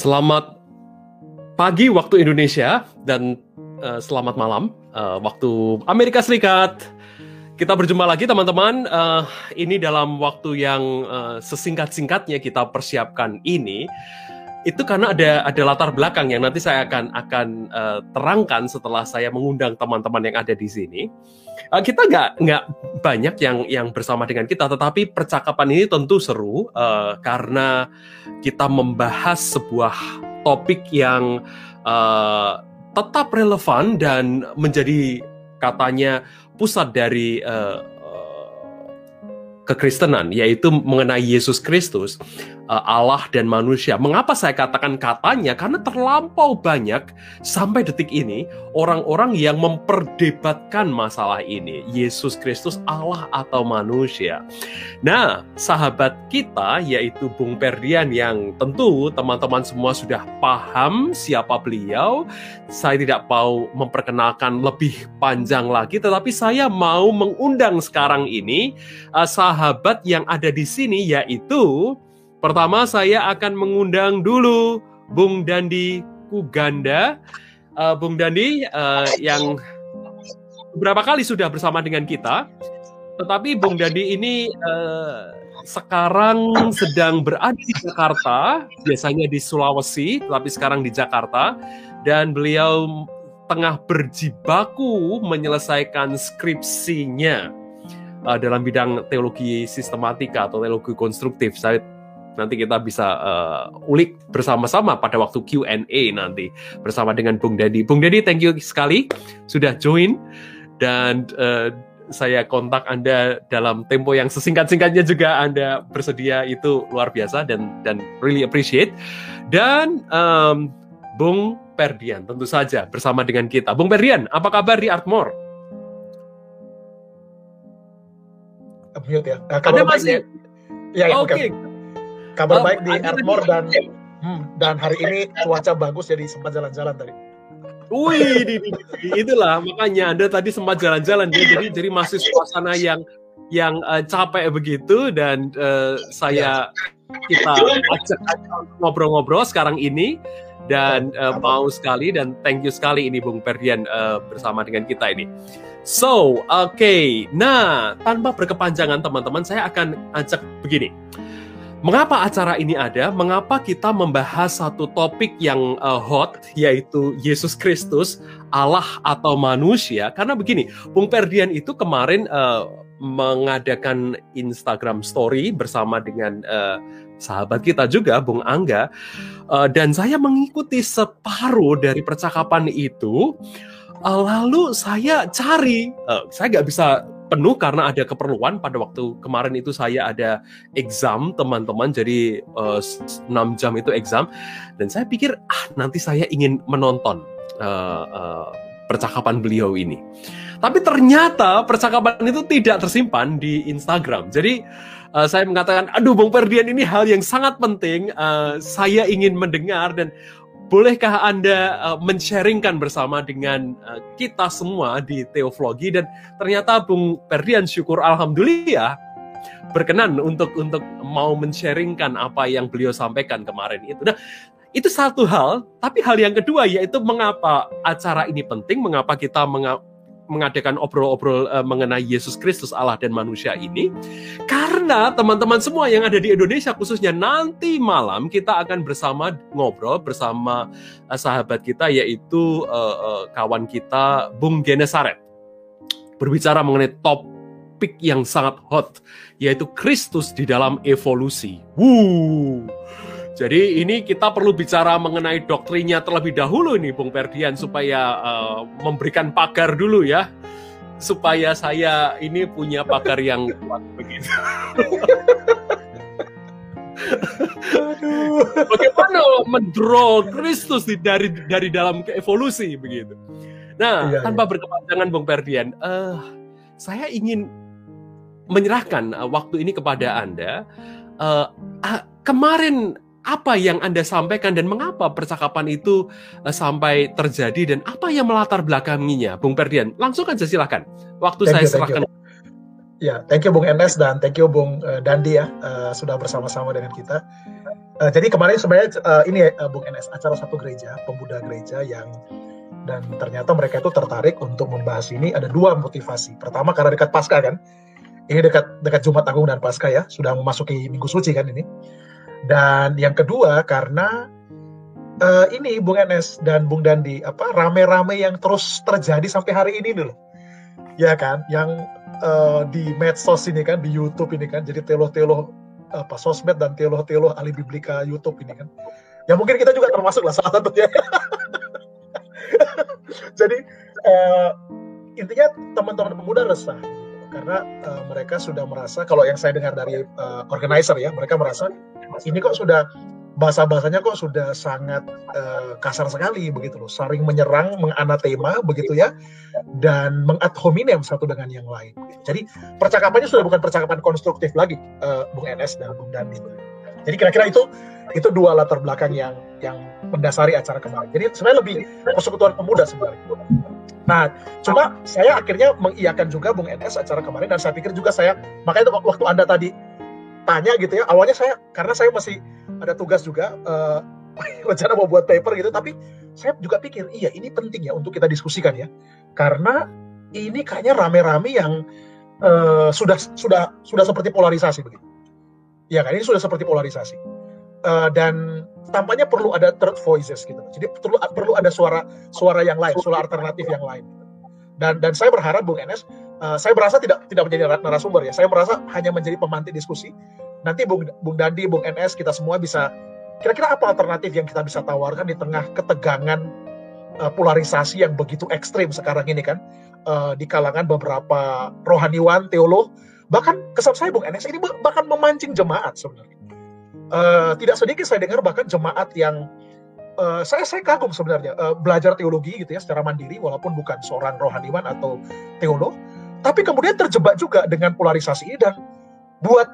Selamat pagi waktu Indonesia dan uh, selamat malam uh, waktu Amerika Serikat. Kita berjumpa lagi teman-teman. Uh, ini dalam waktu yang uh, sesingkat-singkatnya kita persiapkan ini. Itu karena ada ada latar belakang yang nanti saya akan akan uh, terangkan setelah saya mengundang teman-teman yang ada di sini. Uh, kita nggak nggak banyak yang yang bersama dengan kita, tetapi percakapan ini tentu seru uh, karena kita membahas sebuah topik yang uh, tetap relevan dan menjadi katanya pusat dari uh, kekristenan yaitu mengenai Yesus Kristus uh, Allah dan manusia. Mengapa saya katakan katanya? Karena terlampau banyak sampai detik ini orang-orang yang memperdebatkan masalah ini. Yesus Kristus Allah atau manusia. Nah, sahabat kita yaitu Bung Perdian yang tentu teman-teman semua sudah paham siapa beliau. Saya tidak mau memperkenalkan lebih panjang lagi tetapi saya mau mengundang sekarang ini sahabat sahabat yang ada di sini yaitu pertama saya akan mengundang dulu Bung Dandi Kuganda. Uh, Bung Dandi uh, yang beberapa kali sudah bersama dengan kita. Tetapi Bung Dandi ini uh, sekarang sedang berada di Jakarta, biasanya di Sulawesi, tetapi sekarang di Jakarta dan beliau tengah berjibaku menyelesaikan skripsinya uh, dalam bidang teologi sistematika atau teologi konstruktif. Saya nanti kita bisa uh, ulik bersama-sama pada waktu Q&A nanti bersama dengan Bung Dedi. Bung Dedi, thank you sekali sudah join dan uh, saya kontak Anda dalam tempo yang sesingkat-singkatnya juga Anda bersedia itu luar biasa dan dan really appreciate. Dan um, Bung Perdian tentu saja bersama dengan kita. Bung Perdian, apa kabar di Artmore? mute ya. Nah, Ada masih? ya, ya Oke. Okay. Kabar oh, baik di Airport dan hmm, dan hari ini cuaca bagus jadi sempat jalan-jalan tadi. Wih, di, di, di, itulah makanya Anda tadi sempat jalan-jalan ya. Jadi jadi masih suasana yang yang uh, capek begitu dan uh, saya kita ajak ngobrol-ngobrol sekarang ini dan uh, mau sekali dan thank you sekali ini Bung Perdian uh, bersama dengan kita ini. So, oke. Okay. Nah, tanpa berkepanjangan teman-teman, saya akan ajak begini. Mengapa acara ini ada? Mengapa kita membahas satu topik yang uh, hot, yaitu Yesus Kristus, Allah atau manusia? Karena begini, Bung Perdian itu kemarin uh, mengadakan Instagram Story bersama dengan uh, sahabat kita juga, Bung Angga, uh, dan saya mengikuti separuh dari percakapan itu. Uh, lalu saya cari, uh, saya nggak bisa penuh karena ada keperluan. Pada waktu kemarin itu saya ada exam teman-teman. Jadi uh, 6 jam itu exam. Dan saya pikir ah nanti saya ingin menonton uh, uh, percakapan beliau ini. Tapi ternyata percakapan itu tidak tersimpan di Instagram. Jadi uh, saya mengatakan aduh Bung Perdian ini hal yang sangat penting. Uh, saya ingin mendengar dan bolehkah Anda uh, men-sharingkan bersama dengan uh, kita semua di Teoflogi dan ternyata Bung Perdian syukur alhamdulillah berkenan untuk untuk mau men-sharingkan apa yang beliau sampaikan kemarin itu. Nah, itu satu hal, tapi hal yang kedua yaitu mengapa acara ini penting, mengapa kita mengadakan obrol-obrol uh, mengenai Yesus Kristus Allah dan manusia ini. Karena teman-teman semua yang ada di Indonesia khususnya nanti malam kita akan bersama ngobrol bersama uh, sahabat kita yaitu uh, uh, kawan kita Bung Genesaret. Berbicara mengenai topik yang sangat hot yaitu Kristus di dalam evolusi. Wuh jadi ini kita perlu bicara mengenai doktrinnya terlebih dahulu nih Bung Perdian supaya uh, memberikan pagar dulu ya. Supaya saya ini punya pagar yang kuat begitu. Bagaimana mendraw Kristus dari dari dalam evolusi begitu. Nah, iya, tanpa iya. berkepanjangan Bung Perdian, uh, saya ingin menyerahkan uh, waktu ini kepada Anda. Uh, uh, kemarin apa yang Anda sampaikan dan mengapa percakapan itu uh, sampai terjadi dan apa yang melatar belakanginya, Bung Perdian? Langsung aja silakan. Waktu thank saya you, serahkan. Ya, thank you Bung Enes dan thank you Bung uh, Dandi ya uh, sudah bersama-sama dengan kita. Uh, jadi kemarin sebenarnya uh, ini uh, Bung NS acara satu gereja, pemuda gereja yang dan ternyata mereka itu tertarik untuk membahas ini ada dua motivasi. Pertama karena dekat Paskah kan, ini dekat dekat Jumat Agung dan Paskah ya, sudah memasuki Minggu Suci kan ini. Dan yang kedua karena uh, ini Bung NS dan Bung Dandi apa rame-rame yang terus terjadi sampai hari ini dulu, ya kan, yang uh, di medsos ini kan, di YouTube ini kan, jadi teoloh-teoloh apa sosmed dan teoloh-teoloh ahli biblika YouTube ini kan. Ya mungkin kita juga termasuk lah salah satunya. Jadi uh, intinya teman-teman pemuda resah karena uh, mereka sudah merasa kalau yang saya dengar dari uh, organizer ya mereka merasa ini kok sudah bahasa-bahasanya kok sudah sangat uh, kasar sekali begitu loh, saling menyerang, menganatema begitu ya, dan mengat hominem satu dengan yang lain. Jadi percakapannya sudah bukan percakapan konstruktif lagi, uh, Bung NS dan Bung Dandi. Jadi kira-kira itu itu dua latar belakang yang yang mendasari acara kemarin. Jadi sebenarnya lebih persekutuan pemuda sebenarnya. Nah, cuma saya akhirnya mengiyakan juga Bung NS acara kemarin dan saya pikir juga saya makanya waktu Anda tadi tanya gitu ya, awalnya saya karena saya masih ada tugas juga uh, rencana mau buat paper gitu tapi saya juga pikir iya ini penting ya untuk kita diskusikan ya. Karena ini kayaknya rame-rame yang uh, sudah sudah sudah seperti polarisasi begitu. Ya kan? Ini sudah seperti polarisasi. Uh, dan tampaknya perlu ada third voices gitu. Jadi perlu perlu ada suara suara yang lain suara alternatif yang lain. Dan dan saya berharap Bung Enes uh, saya merasa tidak tidak menjadi narasumber ya. Saya merasa hanya menjadi pemantik diskusi. Nanti Bung, Bung Dandi, Bung NS, kita semua bisa kira-kira apa alternatif yang kita bisa tawarkan di tengah ketegangan uh, polarisasi yang begitu ekstrim sekarang ini kan? Uh, di kalangan beberapa rohaniwan, teolog, bahkan kesan saya Bung NS ini bahkan memancing jemaat sebenarnya. Uh, tidak sedikit saya dengar bahkan jemaat yang uh, saya saya kagum sebenarnya uh, belajar teologi gitu ya secara mandiri walaupun bukan seorang rohaniwan atau teolog, tapi kemudian terjebak juga dengan polarisasi ini dan buat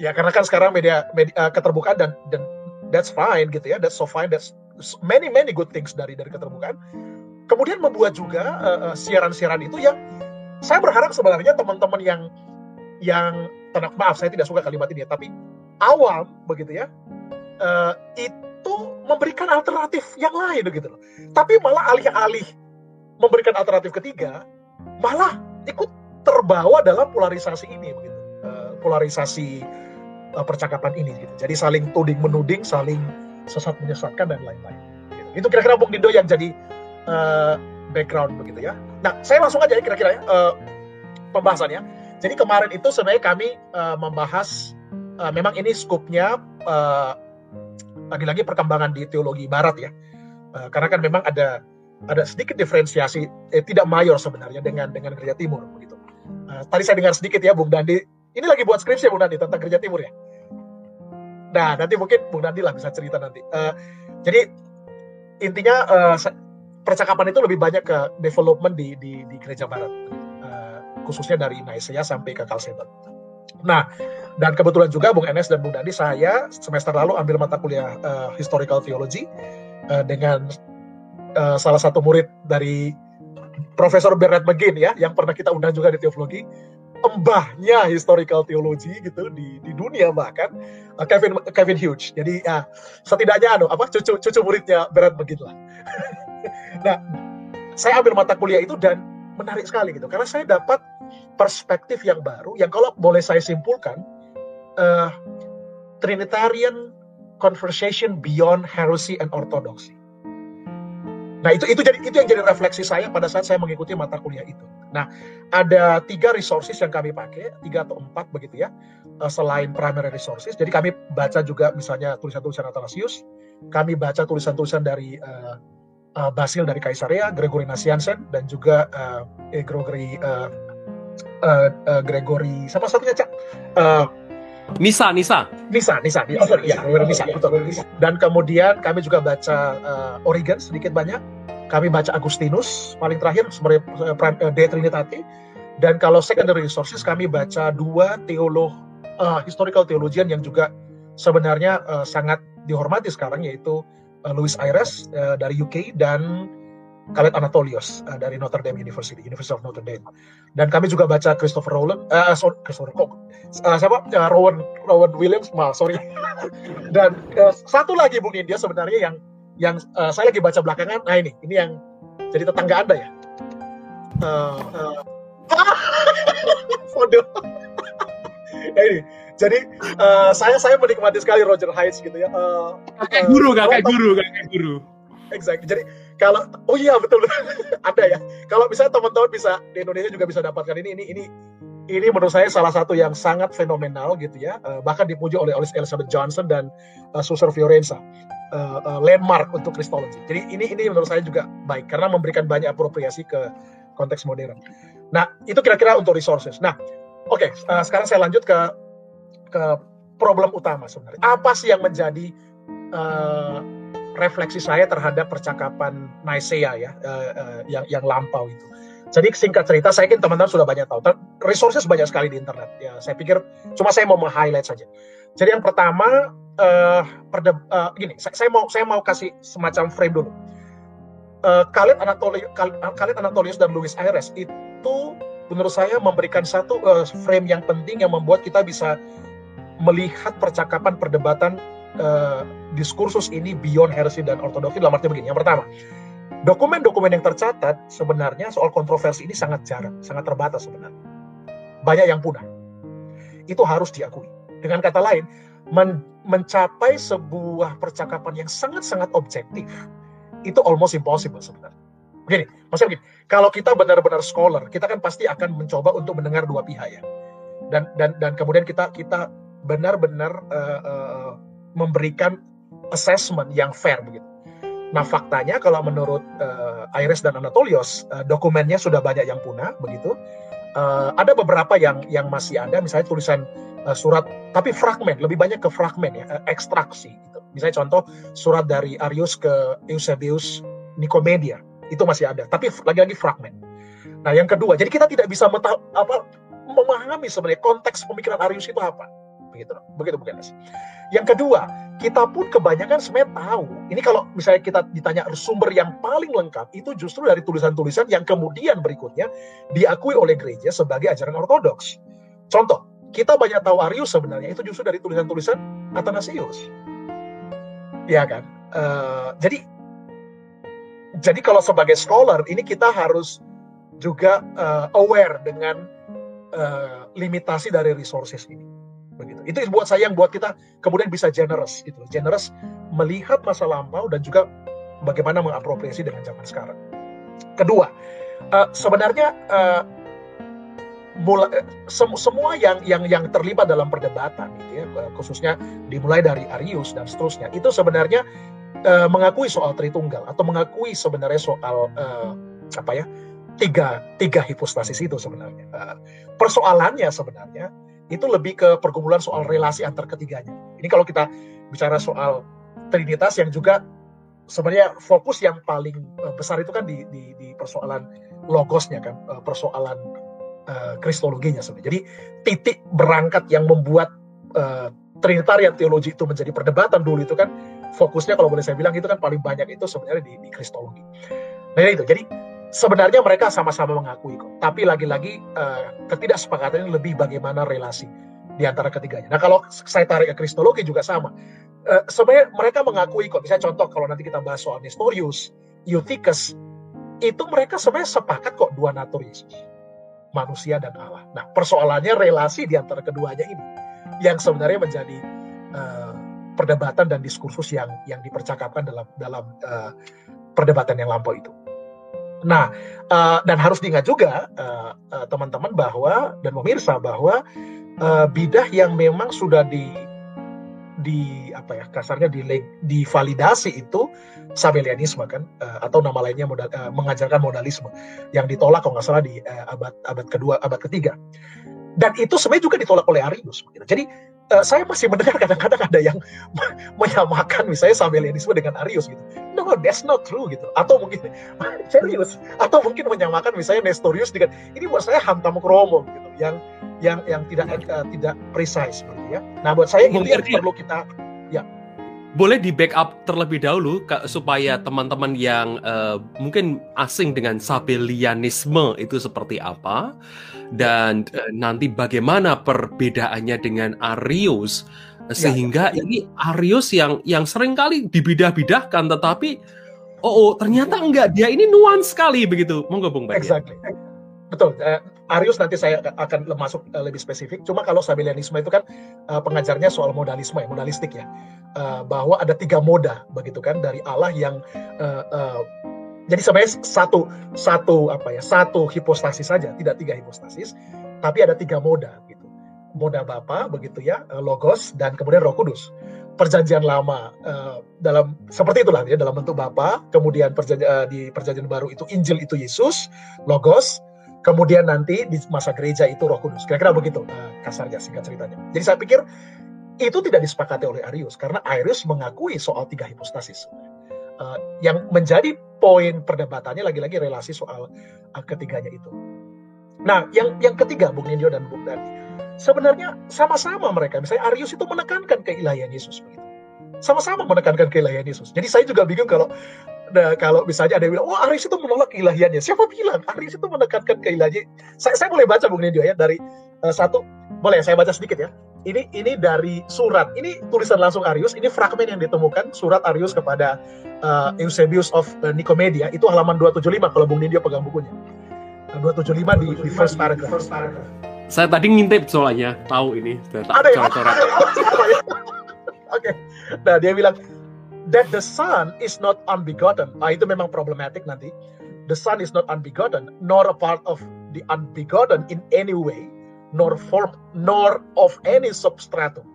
ya karena kan sekarang media, media uh, keterbukaan dan dan that's fine gitu ya that's so fine that's many many good things dari dari keterbukaan. Kemudian membuat juga uh, uh, siaran-siaran itu yang saya berharap sebenarnya teman-teman yang yang tenang maaf saya tidak suka kalimat ini ya tapi awam begitu ya uh, itu memberikan alternatif yang lain begitu loh. Tapi malah alih-alih memberikan alternatif ketiga malah ikut terbawa dalam polarisasi ini begitu uh, polarisasi uh, percakapan ini gitu. Jadi saling tuding menuding, saling sesat menyesatkan dan lain-lain. Gitu. Itu kira-kira Bung Dindo yang jadi uh, background begitu ya. Nah, saya langsung aja ya kira-kira ya uh, pembahasannya. Jadi kemarin itu sebenarnya kami uh, membahas uh, memang ini skupnya uh, lagi-lagi perkembangan di teologi barat ya. Uh, karena kan memang ada ada sedikit diferensiasi eh, tidak mayor sebenarnya dengan dengan gereja timur begitu. Uh, tadi saya dengar sedikit ya Bung Dandi ini lagi buat skripsi ya Bung Nandi tentang kerja timur ya. Nah nanti mungkin Bung Nandi lah bisa cerita nanti. Uh, jadi intinya uh, percakapan itu lebih banyak ke development di di, di gereja barat, uh, khususnya dari Nicaea sampai ke Chalcedon. Nah dan kebetulan juga Bung Enes dan Bung Nandi saya semester lalu ambil mata kuliah uh, historical theology uh, dengan uh, salah satu murid dari Profesor Bernard McGinn ya, yang pernah kita undang juga di teologi, embahnya historical theology gitu di di dunia bahkan uh, Kevin Kevin Hughes. Jadi ya setidaknya anu apa cucu cucu muridnya berat begitulah. nah, saya ambil mata kuliah itu dan menarik sekali gitu karena saya dapat perspektif yang baru yang kalau boleh saya simpulkan uh, Trinitarian conversation beyond heresy and orthodoxy. Nah itu itu jadi itu yang jadi refleksi saya pada saat saya mengikuti mata kuliah itu. Nah ada tiga resources yang kami pakai, tiga atau empat begitu ya, eh, selain primary resources. Jadi kami baca juga misalnya tulisan-tulisan Athanasius, kami baca tulisan-tulisan dari uh, uh, Basil dari Kaisarea, Gregory Nazianzen, dan juga uh, Gregory uh, uh, uh, Gregory siapa satunya cak? Uh, Nisa, Nisa. Nisa, Nisa. Oh, sorry, ya, Nisa, betul. Dan kemudian kami juga baca uh, Origen sedikit banyak. Kami baca Agustinus paling terakhir sebagai uh, De Trinitate. Dan kalau secondary resources kami baca dua teolog uh, historical theologian yang juga sebenarnya uh, sangat dihormati sekarang yaitu uh, Louis Ayres uh, dari UK dan Khaled Anatolios uh, dari Notre Dame University, University of Notre Dame. Dan kami juga baca Christopher Rowland, uh, sorry, Christopher kok, uh, siapa? Uh, Rowan Rowan Williams, maaf, sorry. Dan uh, satu lagi Bung India sebenarnya yang yang uh, saya lagi baca belakangan. Nah ini, ini yang jadi tetangga anda ya. Uh, uh, Foto. nah ini, jadi uh, saya saya menikmati sekali Roger Hayes gitu ya. Uh, kakek guru, kakek guru, kakek guru. Exactly. Jadi kalau oh iya betul betul ada ya. Kalau misalnya teman-teman bisa di Indonesia juga bisa dapatkan ini ini ini ini menurut saya salah satu yang sangat fenomenal gitu ya. Uh, bahkan dipuji oleh Elizabeth Johnson dan uh, Susur Fiorenza. Uh, uh, landmark untuk Kristologi. Jadi ini ini menurut saya juga baik karena memberikan banyak apropriasi ke konteks modern. Nah itu kira-kira untuk resources. Nah oke okay, uh, sekarang saya lanjut ke ke problem utama sebenarnya. Apa sih yang menjadi refleksi saya terhadap percakapan Nicaea ya uh, uh, yang yang lampau itu. Jadi singkat cerita, saya yakin teman-teman sudah banyak tahu. Resources banyak sekali di internet. Ya, saya pikir cuma saya mau meng-highlight saja. Jadi yang pertama, uh, perde, uh, gini, saya, saya mau saya mau kasih semacam frame dulu. Uh, Khalid Anatolius, Khalid Anatolius dan Luis Ayres itu menurut saya memberikan satu uh, frame yang penting yang membuat kita bisa melihat percakapan perdebatan uh, diskursus ini beyond heresy dan ortodoksi dalam arti begini. Yang pertama, dokumen-dokumen yang tercatat sebenarnya soal kontroversi ini sangat jarang, sangat terbatas sebenarnya. Banyak yang punah. Itu harus diakui. Dengan kata lain, men mencapai sebuah percakapan yang sangat-sangat objektif itu almost impossible sebenarnya. Begini, maksudnya begini, kalau kita benar-benar scholar, kita kan pasti akan mencoba untuk mendengar dua pihak ya. Dan dan dan kemudian kita kita benar-benar uh, uh, memberikan assessment yang fair begitu. Nah faktanya kalau menurut uh, Iris dan Anatolios uh, dokumennya sudah banyak yang punah begitu. Uh, ada beberapa yang yang masih ada misalnya tulisan uh, surat tapi fragmen lebih banyak ke fragmen ya uh, ekstraksi gitu. Misalnya contoh surat dari Arius ke Eusebius Nicomedia itu masih ada tapi lagi-lagi fragmen. Nah yang kedua jadi kita tidak bisa meta, apa memahami sebenarnya konteks pemikiran Arius itu apa begitu begitu bukan Yang kedua, kita pun kebanyakan sebenarnya tahu. Ini kalau misalnya kita ditanya sumber yang paling lengkap itu justru dari tulisan-tulisan yang kemudian berikutnya diakui oleh gereja sebagai ajaran ortodoks. Contoh, kita banyak tahu Arius sebenarnya itu justru dari tulisan-tulisan Athanasius. Ya kan? Uh, jadi jadi kalau sebagai scholar ini kita harus juga uh, aware dengan uh, limitasi dari resources ini begitu. Itu buat saya yang buat kita kemudian bisa generous gitu, generous melihat masa lampau dan juga bagaimana mengapropriasi dengan zaman sekarang. Kedua, uh, sebenarnya uh, mula, uh, sem semua yang yang yang terlibat dalam perdebatan gitu ya, khususnya dimulai dari Arius dan seterusnya, itu sebenarnya uh, mengakui soal Tritunggal atau mengakui sebenarnya soal uh, apa ya tiga tiga hipostasis itu sebenarnya. Uh, persoalannya sebenarnya itu lebih ke pergumulan soal relasi antar ketiganya. Ini kalau kita bicara soal Trinitas yang juga sebenarnya fokus yang paling uh, besar itu kan di, di, di persoalan logosnya kan, uh, persoalan uh, kristologinya sebenarnya. Jadi titik berangkat yang membuat uh, Trinitarian teologi itu menjadi perdebatan dulu itu kan fokusnya kalau boleh saya bilang itu kan paling banyak itu sebenarnya di, di kristologi. Nah itu jadi sebenarnya mereka sama-sama mengakui kok. Tapi lagi-lagi uh, ketidaksepakatan ini lebih bagaimana relasi di antara ketiganya. Nah kalau saya tarik ke kristologi juga sama. Uh, sebenarnya mereka mengakui kok. Misalnya contoh kalau nanti kita bahas soal Nestorius, Eutychus, itu mereka sebenarnya sepakat kok dua natur Yesus. Manusia dan Allah. Nah persoalannya relasi di antara keduanya ini. Yang sebenarnya menjadi uh, perdebatan dan diskursus yang yang dipercakapkan dalam dalam uh, perdebatan yang lampau itu. Nah, uh, dan harus diingat juga uh, uh, teman-teman bahwa dan pemirsa bahwa uh, bidah yang memang sudah di di apa ya kasarnya di divalidasi itu Sabelianisme kan uh, atau nama lainnya modal, uh, mengajarkan modalisme yang ditolak kalau nggak salah di uh, abad abad kedua abad ketiga dan itu sebenarnya juga ditolak oleh Arius. Jadi uh, saya masih mendengar kadang-kadang ada yang menyamakan misalnya Sabellianisme dengan Arius gitu. No, that's not true gitu. Atau mungkin serius. Atau mungkin menyamakan misalnya Nestorius dengan ini buat saya hantam kromo gitu. Yang yang yang tidak uh, tidak precise seperti ya. Nah buat saya itu yang perlu kita ya. Boleh di backup terlebih dahulu supaya teman-teman yang uh, mungkin asing dengan Sabellianisme itu seperti apa dan uh, nanti bagaimana perbedaannya dengan Arius ya, sehingga ya, ya. ini Arius yang yang sering kali dibidah-bidahkan tetapi oh, oh ternyata enggak dia ini nuans sekali begitu monggo Bung Badia. Exactly. Betul. Uh, Arius nanti saya akan masuk uh, lebih spesifik. Cuma kalau Sabellianisme itu kan uh, pengajarnya soal modalisme modalistik ya. Uh, bahwa ada tiga moda begitu kan dari Allah yang jadi sebenarnya satu satu apa ya satu hipostasis saja tidak tiga hipostasis tapi ada tiga moda gitu moda Bapa begitu ya logos dan kemudian Roh Kudus perjanjian lama dalam seperti itulah ya dalam bentuk Bapa kemudian di perjanjian baru itu Injil itu Yesus logos Kemudian nanti di masa gereja itu Roh Kudus. Kira-kira begitu uh, kasarnya singkat ceritanya. Jadi saya pikir itu tidak disepakati oleh Arius karena Arius mengakui soal tiga hipostasis. Uh, yang menjadi poin perdebatannya lagi-lagi relasi soal uh, ketiganya itu. Nah, yang yang ketiga Bung Nindyo dan Bung Dani, sebenarnya sama-sama mereka. Misalnya Arius itu menekankan keilahian Yesus begitu. Sama-sama menekankan keilahian Yesus. Jadi saya juga bingung kalau Nah, kalau misalnya ada yang bilang, wah Aris itu menolak keilahiannya. Siapa bilang? Aris itu menekankan keilahiannya. Saya, saya boleh baca Bung Nidio ya dari uh, satu, boleh saya baca sedikit ya. Ini ini dari surat. Ini tulisan langsung Arius. Ini fragmen yang ditemukan surat Arius kepada uh, Eusebius of uh, Nicomedia. Itu halaman 275 kalau Bung Nidio pegang bukunya. 275 di, di first paragraph. First paragraph. Saya tadi ngintip soalnya, tahu ini. Ada ya? ya? Oke. Nah, dia bilang, that the Son is not unbegotten. Nah, itu memang problematic nanti. The Son is not unbegotten, nor a part of the unbegotten in any way, nor form, nor of any substratum,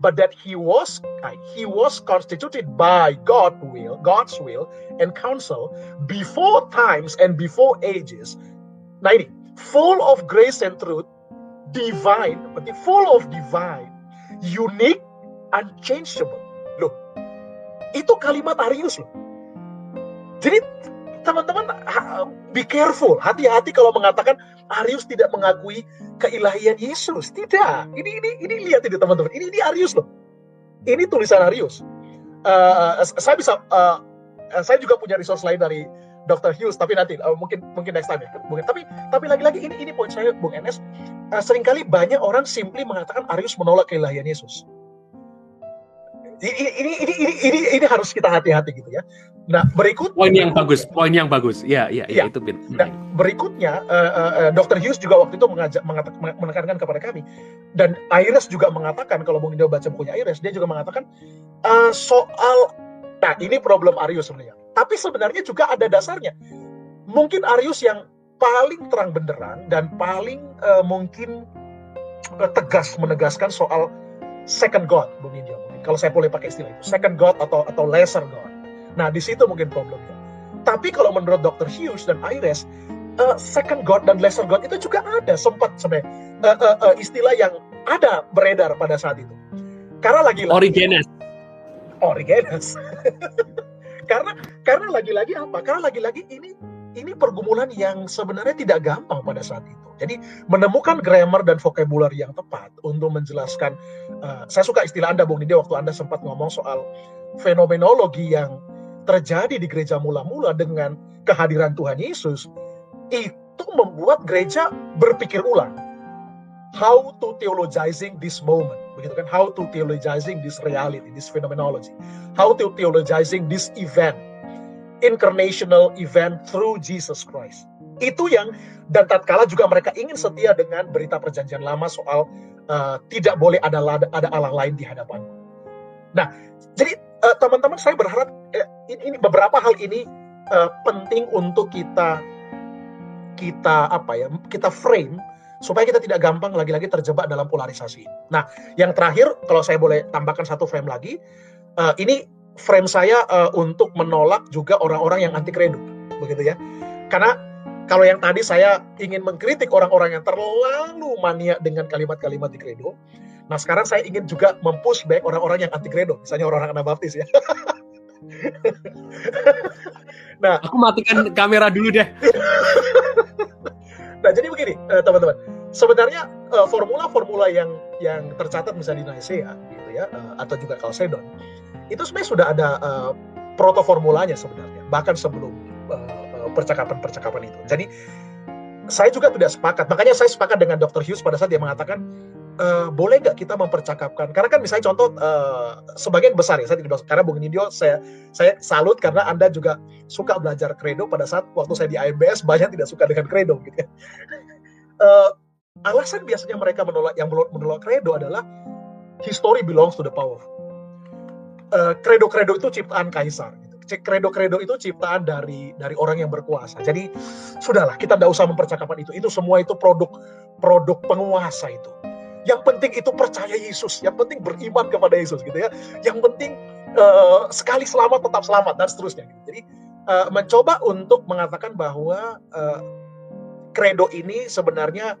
but that he was ah, he was constituted by God will, God's will and counsel before times and before ages. Nah ini, full of grace and truth, divine, but full of divine, unique, unchangeable itu kalimat Arius loh. Jadi teman-teman be careful, hati-hati kalau mengatakan Arius tidak mengakui keilahian Yesus. Tidak. Ini ini ini lihat ini teman-teman. Ini ini Arius loh. Ini tulisan Arius. Uh, saya bisa uh, saya juga punya resource lain dari Dr. Hughes tapi nanti uh, mungkin mungkin next time ya mungkin tapi tapi lagi-lagi ini ini poin saya Bung Enes uh, sering kali banyak orang simply mengatakan Arius menolak keilahian Yesus ini ini ini ini ini, ini harus kita hati-hati gitu ya. Nah berikut poin yang bagus, poin yang bagus, ya ya ya, ya. itu bin. Nah, berikutnya uh, uh, Dr. Hughes juga waktu itu mengajak mengatakan menekankan kepada kami dan Iris juga mengatakan kalau mungkin dia baca bukunya Iris dia juga mengatakan uh, soal nah ini problem Arius sebenarnya. Tapi sebenarnya juga ada dasarnya. Mungkin Arius yang paling terang benderang dan paling uh, mungkin uh, tegas menegaskan soal second God, Bung India kalau saya boleh pakai istilah itu second God atau atau lesser God. Nah di situ mungkin problemnya. Tapi kalau menurut Dr. Hughes dan Iris uh, second God dan lesser God itu juga ada. Sempat sebenarnya uh, uh, uh, istilah yang ada beredar pada saat itu. Karena lagi, -lagi Origenes. Origenes. Karena karena lagi-lagi apa? Karena lagi-lagi ini ini pergumulan yang sebenarnya tidak gampang pada saat itu. Jadi menemukan grammar dan vocabulary yang tepat untuk menjelaskan, uh, saya suka istilah Anda Bung Nidi waktu Anda sempat ngomong soal fenomenologi yang terjadi di gereja mula-mula dengan kehadiran Tuhan Yesus, itu membuat gereja berpikir ulang. How to theologizing this moment, begitu kan? How to theologizing this reality, this phenomenology. How to theologizing this event incarnational event through Jesus Christ. Itu yang dan tatkala juga mereka ingin setia dengan berita perjanjian lama soal uh, tidak boleh ada ada Allah lain di hadapan. Nah, jadi uh, teman-teman saya berharap eh, ini, ini beberapa hal ini uh, penting untuk kita kita apa ya kita frame supaya kita tidak gampang lagi-lagi terjebak dalam polarisasi. Nah, yang terakhir kalau saya boleh tambahkan satu frame lagi, uh, ini frame saya uh, untuk menolak juga orang-orang yang anti kredo, begitu ya. Karena kalau yang tadi saya ingin mengkritik orang-orang yang terlalu mania dengan kalimat-kalimat di kredo, nah sekarang saya ingin juga mempush back orang-orang yang anti kredo, misalnya orang-orang Anabaptis ya. nah, aku matikan kamera dulu deh. nah, jadi begini, uh, teman-teman. Sebenarnya formula-formula uh, yang yang tercatat misalnya di Nicaea gitu ya, uh, atau juga Chalcedon itu sebenarnya sudah ada uh, proto formulanya sebenarnya bahkan sebelum uh, percakapan-percakapan itu. Jadi saya juga tidak sepakat. Makanya saya sepakat dengan Dr. Hughes pada saat dia mengatakan uh, boleh nggak kita mempercakapkan? Karena kan misalnya contoh uh, sebagian besar ya saya tidak karena Bung Nindyo saya saya salut karena anda juga suka belajar kredo pada saat waktu saya di AMBS banyak tidak suka dengan kredo gitu ya. Uh, alasan biasanya mereka menolak yang menolak kredo adalah history belongs to the powerful. Kredo-kredo uh, itu ciptaan kaisar. Gitu. Kredo-kredo itu ciptaan dari dari orang yang berkuasa. Jadi sudahlah kita tidak usah mempercakapkan itu. Itu semua itu produk produk penguasa itu yang penting itu percaya Yesus, yang penting beriman kepada Yesus gitu ya. Yang penting uh, sekali selamat tetap selamat dan seterusnya. Gitu. Jadi uh, mencoba untuk mengatakan bahwa uh, kredo ini sebenarnya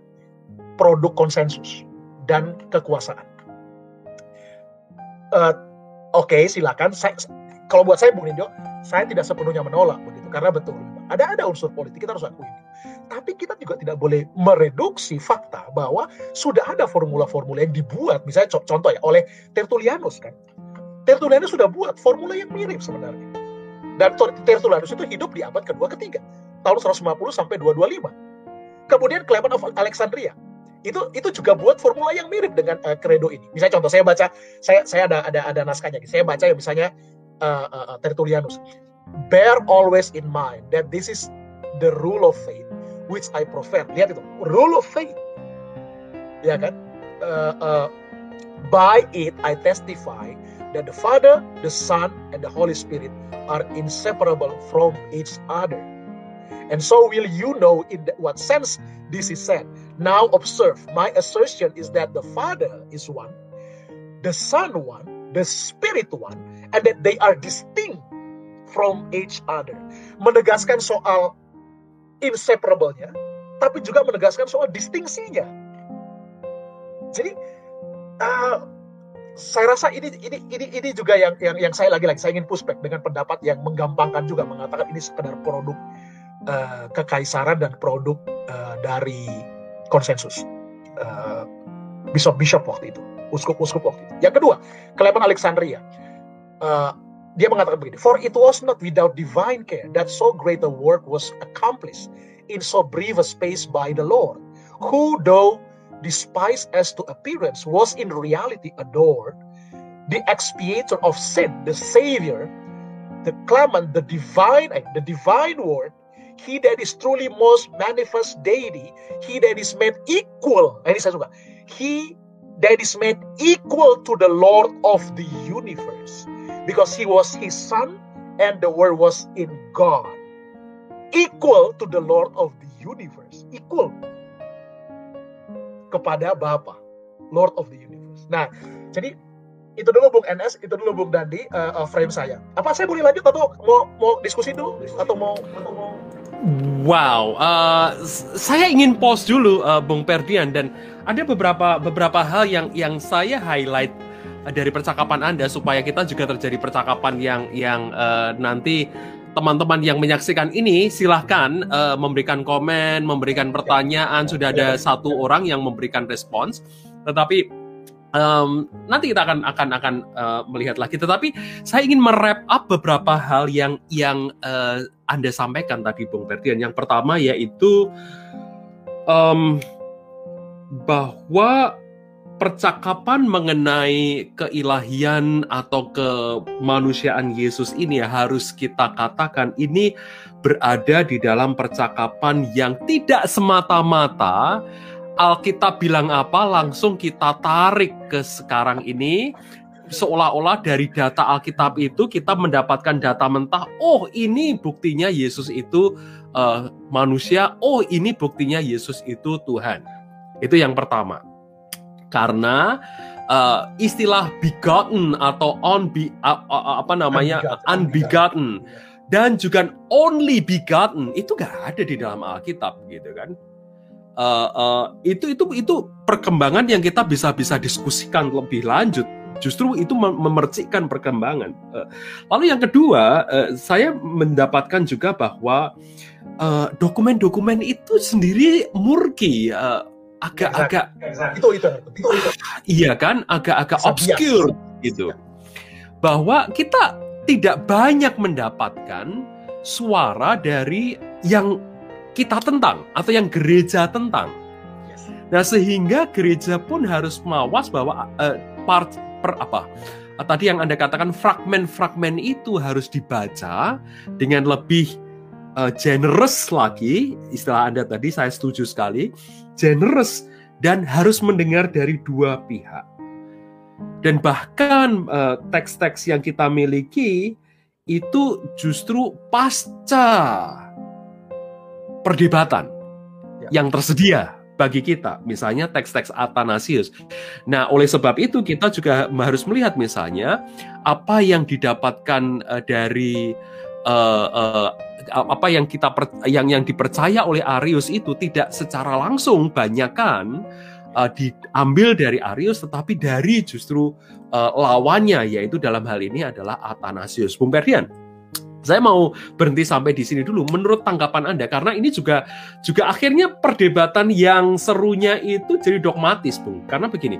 produk konsensus dan kekuasaan. Uh, Oke, okay, silakan. Saya, kalau buat saya Bung Nindo, saya tidak sepenuhnya menolak begitu karena betul ada ada unsur politik kita harus akui. Tapi kita juga tidak boleh mereduksi fakta bahwa sudah ada formula-formula yang dibuat, misalnya contoh ya oleh Tertullianus kan. Tertullianus sudah buat formula yang mirip sebenarnya. Dan Tertullianus itu hidup di abad kedua ketiga, tahun 150 sampai 225. Kemudian Clement of Alexandria itu itu juga buat formula yang mirip dengan uh, credo ini. Misalnya contoh saya baca, saya saya ada ada ada naskahnya. Saya baca ya misalnya uh, uh, Tertullianus. Bear always in mind that this is the rule of faith which I profess. Lihat itu, rule of faith. Ya kan? Uh, uh, by it I testify that the Father, the Son, and the Holy Spirit are inseparable from each other. And so will you know in what sense this is said. Now observe, my assertion is that the Father is one, the Son one, the Spirit one, and that they are distinct from each other. Menegaskan soal inseparable-nya, tapi juga menegaskan soal distingsinya. Jadi uh, saya rasa ini ini ini ini juga yang yang yang saya lagi-lagi saya ingin pushback dengan pendapat yang menggampangkan juga mengatakan ini sekedar produk uh, kekaisaran dan produk uh, dari konsensus uh, bishop-bishop waktu itu, uskup-uskup waktu itu. Yang kedua, Clement Alexandria. Uh, dia mengatakan begini, For it was not without divine care that so great a work was accomplished in so brief a space by the Lord, who though despised as to appearance was in reality adored, the expiator of sin, the Savior, the clement, the divine, the divine word, he that is truly most manifest deity, he that is made equal, ini saya suka, he that is made equal to the Lord of the universe because he was his son and the word was in God. Equal to the Lord of the universe. Equal kepada Bapa, Lord of the universe. Nah, jadi itu dulu Bung NS, itu dulu Bung Dandi uh, frame saya. Apa saya boleh lanjut atau mau mau diskusi dulu atau mau atau mau Wow, uh, saya ingin pause dulu uh, Bung Perdian dan ada beberapa beberapa hal yang yang saya highlight dari percakapan Anda supaya kita juga terjadi percakapan yang yang uh, nanti teman-teman yang menyaksikan ini silahkan uh, memberikan komen, memberikan pertanyaan. Sudah ada satu orang yang memberikan respons, tetapi um, nanti kita akan akan akan uh, melihat lagi. Tetapi saya ingin merap up beberapa hal yang yang uh, Anda sampaikan tadi, Bung Ferdian. Yang pertama yaitu um, bahwa percakapan mengenai keilahian atau kemanusiaan Yesus ini ya harus kita katakan ini berada di dalam percakapan yang tidak semata-mata Alkitab bilang apa langsung kita tarik ke sekarang ini. Seolah-olah dari data Alkitab itu kita mendapatkan data mentah oh ini buktinya Yesus itu uh, manusia oh ini buktinya Yesus itu Tuhan. Itu yang pertama. Karena uh, istilah begotten atau on be, uh, uh, apa namanya unbegotten, unbegotten dan juga only begotten itu gak ada di dalam Alkitab gitu kan. Uh, uh, itu itu itu perkembangan yang kita bisa bisa diskusikan lebih lanjut. Justru itu memercikkan perkembangan. Uh, lalu yang kedua, uh, saya mendapatkan juga bahwa dokumen-dokumen uh, itu sendiri murki. Uh, agak-agak itu, itu itu itu iya kan agak-agak obscure gitu bahwa kita tidak banyak mendapatkan suara dari yang kita tentang atau yang gereja tentang. Nah, sehingga gereja pun harus mawas bahwa uh, part per apa? Uh, tadi yang Anda katakan fragmen-fragmen itu harus dibaca dengan lebih uh, generous lagi, istilah Anda tadi saya setuju sekali, generous dan harus mendengar dari dua pihak. Dan bahkan teks-teks uh, yang kita miliki itu justru pasca perdebatan ya. yang tersedia bagi kita, misalnya teks-teks Athanasius. Nah, oleh sebab itu kita juga harus melihat misalnya apa yang didapatkan uh, dari uh, uh, apa yang kita per, yang yang dipercaya oleh Arius itu tidak secara langsung banyakkan uh, diambil dari Arius tetapi dari justru uh, lawannya yaitu dalam hal ini adalah Athanasius. Bung Perdian. Saya mau berhenti sampai di sini dulu. Menurut tanggapan Anda, karena ini juga juga akhirnya perdebatan yang serunya itu jadi dogmatis, Bung. Karena begini,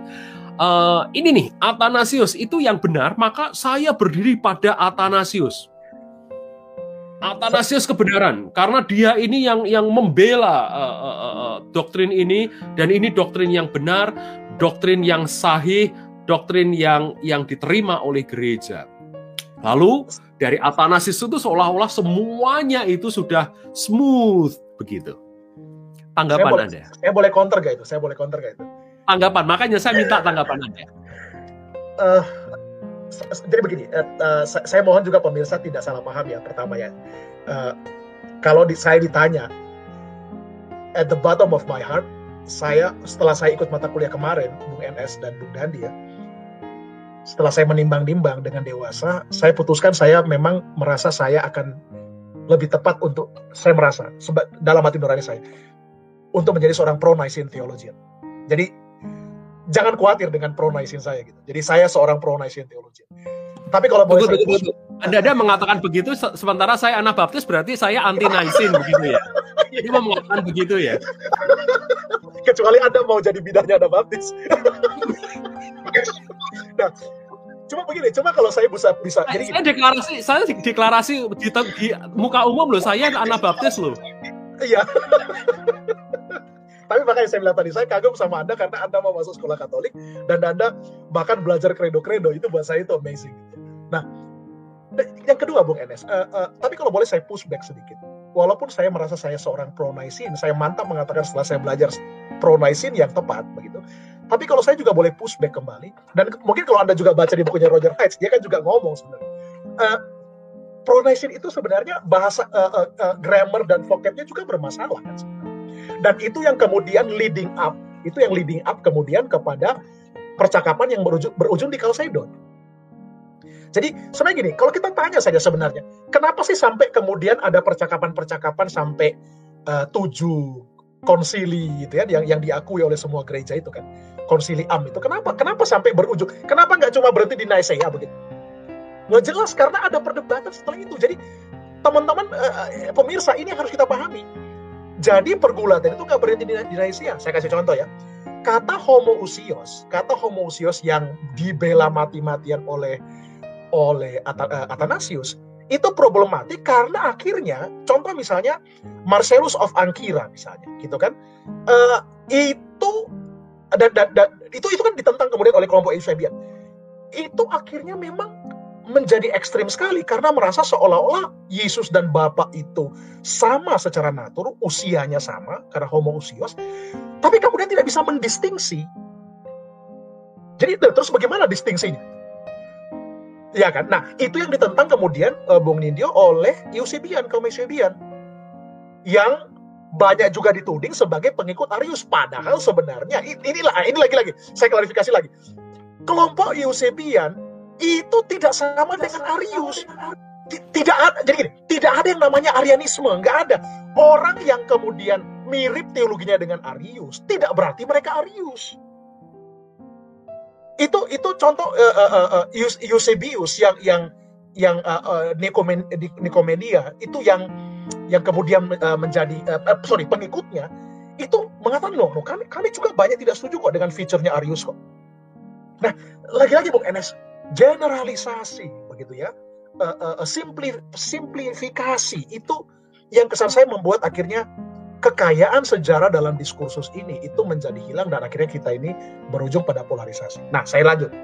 uh, ini nih Athanasius itu yang benar, maka saya berdiri pada Athanasius. Athanasius kebenaran karena dia ini yang yang membela uh, uh, uh, doktrin ini dan ini doktrin yang benar, doktrin yang sahih, doktrin yang yang diterima oleh gereja. Lalu dari Athanasius itu seolah-olah semuanya itu sudah smooth begitu. Tanggapan saya Anda? Saya boleh counter gak itu? Saya boleh counter gak itu? Tanggapan, makanya saya minta tanggapan Anda. Uh, jadi begini, uh, uh, saya mohon juga pemirsa tidak salah paham ya. Pertama ya, uh, kalau di, saya ditanya, at the bottom of my heart, saya setelah saya ikut mata kuliah kemarin, Bung NS dan Bung Dandi ya, setelah saya menimbang-nimbang dengan dewasa, saya putuskan saya memang merasa saya akan lebih tepat untuk saya merasa seba, dalam hati nurani saya untuk menjadi seorang pro Nicene theologian. Jadi jangan khawatir dengan pro Nicene saya gitu. Jadi saya seorang pro Nicene theologian. Tapi kalau boleh betul, betul, betul. Anda, Anda mengatakan begitu sementara saya anak baptis berarti saya anti Nicene begitu ya. Ini mau mengatakan begitu ya. Kecuali Anda mau jadi bidangnya anak baptis. nah, cuma begini, cuma kalau saya bisa bisa jadi saya deklarasi, saya deklarasi di, di muka umum loh, saya anak baptis loh. Iya. Tapi makanya saya bilang tadi, saya kagum sama Anda karena Anda mau masuk sekolah Katolik dan Anda bahkan belajar kredo-kredo itu buat saya itu amazing. Nah, yang kedua Bung Enes, uh, uh, tapi kalau boleh saya push back sedikit. Walaupun saya merasa saya seorang pro Nicene, saya mantap mengatakan setelah saya belajar pro Nicene yang tepat begitu. Tapi kalau saya juga boleh pushback kembali, dan mungkin kalau Anda juga baca di bukunya Roger Heights, dia kan juga ngomong sebenarnya. Uh, itu sebenarnya bahasa uh, uh, grammar dan vocabnya juga bermasalah kan Dan itu yang kemudian leading up, itu yang leading up kemudian kepada percakapan yang berujung, berujung di Chalcedon. Jadi sebenarnya gini, kalau kita tanya saja sebenarnya, kenapa sih sampai kemudian ada percakapan-percakapan sampai uh, tujuh konsili gitu ya yang yang diakui oleh semua gereja itu kan? Konsili am itu. Kenapa? Kenapa sampai berujung? Kenapa nggak cuma berhenti di Nicaea begitu? Nggak jelas karena ada perdebatan setelah itu. Jadi teman-teman uh, pemirsa ini harus kita pahami. Jadi pergulatan itu nggak berhenti di, di Nicaea. Saya kasih contoh ya. Kata homoousios kata homoousios yang dibela mati-matian oleh oleh Athanasius itu problematik karena akhirnya contoh misalnya Marcellus of Ankira misalnya gitu kan uh, itu dan, dan, dan itu itu kan ditentang kemudian oleh kelompok Eusebian itu akhirnya memang menjadi ekstrim sekali karena merasa seolah-olah Yesus dan Bapa itu sama secara natur, usianya sama karena homo-usios, tapi kemudian tidak bisa mendistingsi. Jadi terus bagaimana distingsinya? Ya kan? Nah, itu yang ditentang kemudian uh, Bung Nindyo oleh Eusebian, kaum Eusebian. Yang banyak juga dituding sebagai pengikut Arius. Padahal sebenarnya inilah, ini lagi-lagi, saya klarifikasi lagi. Kelompok Eusebian itu tidak sama dengan Arius. Tidak ada, jadi gini, tidak ada yang namanya Arianisme, nggak ada. Orang yang kemudian mirip teologinya dengan Arius, tidak berarti mereka Arius itu itu contoh uh, uh, uh, Eusebius yang yang yang uh, uh, Nikomedia. Itu yang yang kemudian uh, menjadi uh, sorry pengikutnya. Itu mengatakan loh, kami kami juga banyak tidak setuju kok dengan fiturnya Arius kok. Nah lagi-lagi Bung Enes generalisasi begitu ya, uh, uh, simpli, simplifikasi itu yang kesan saya membuat akhirnya kekayaan sejarah dalam diskursus ini itu menjadi hilang dan akhirnya kita ini berujung pada polarisasi. Nah, saya lanjut.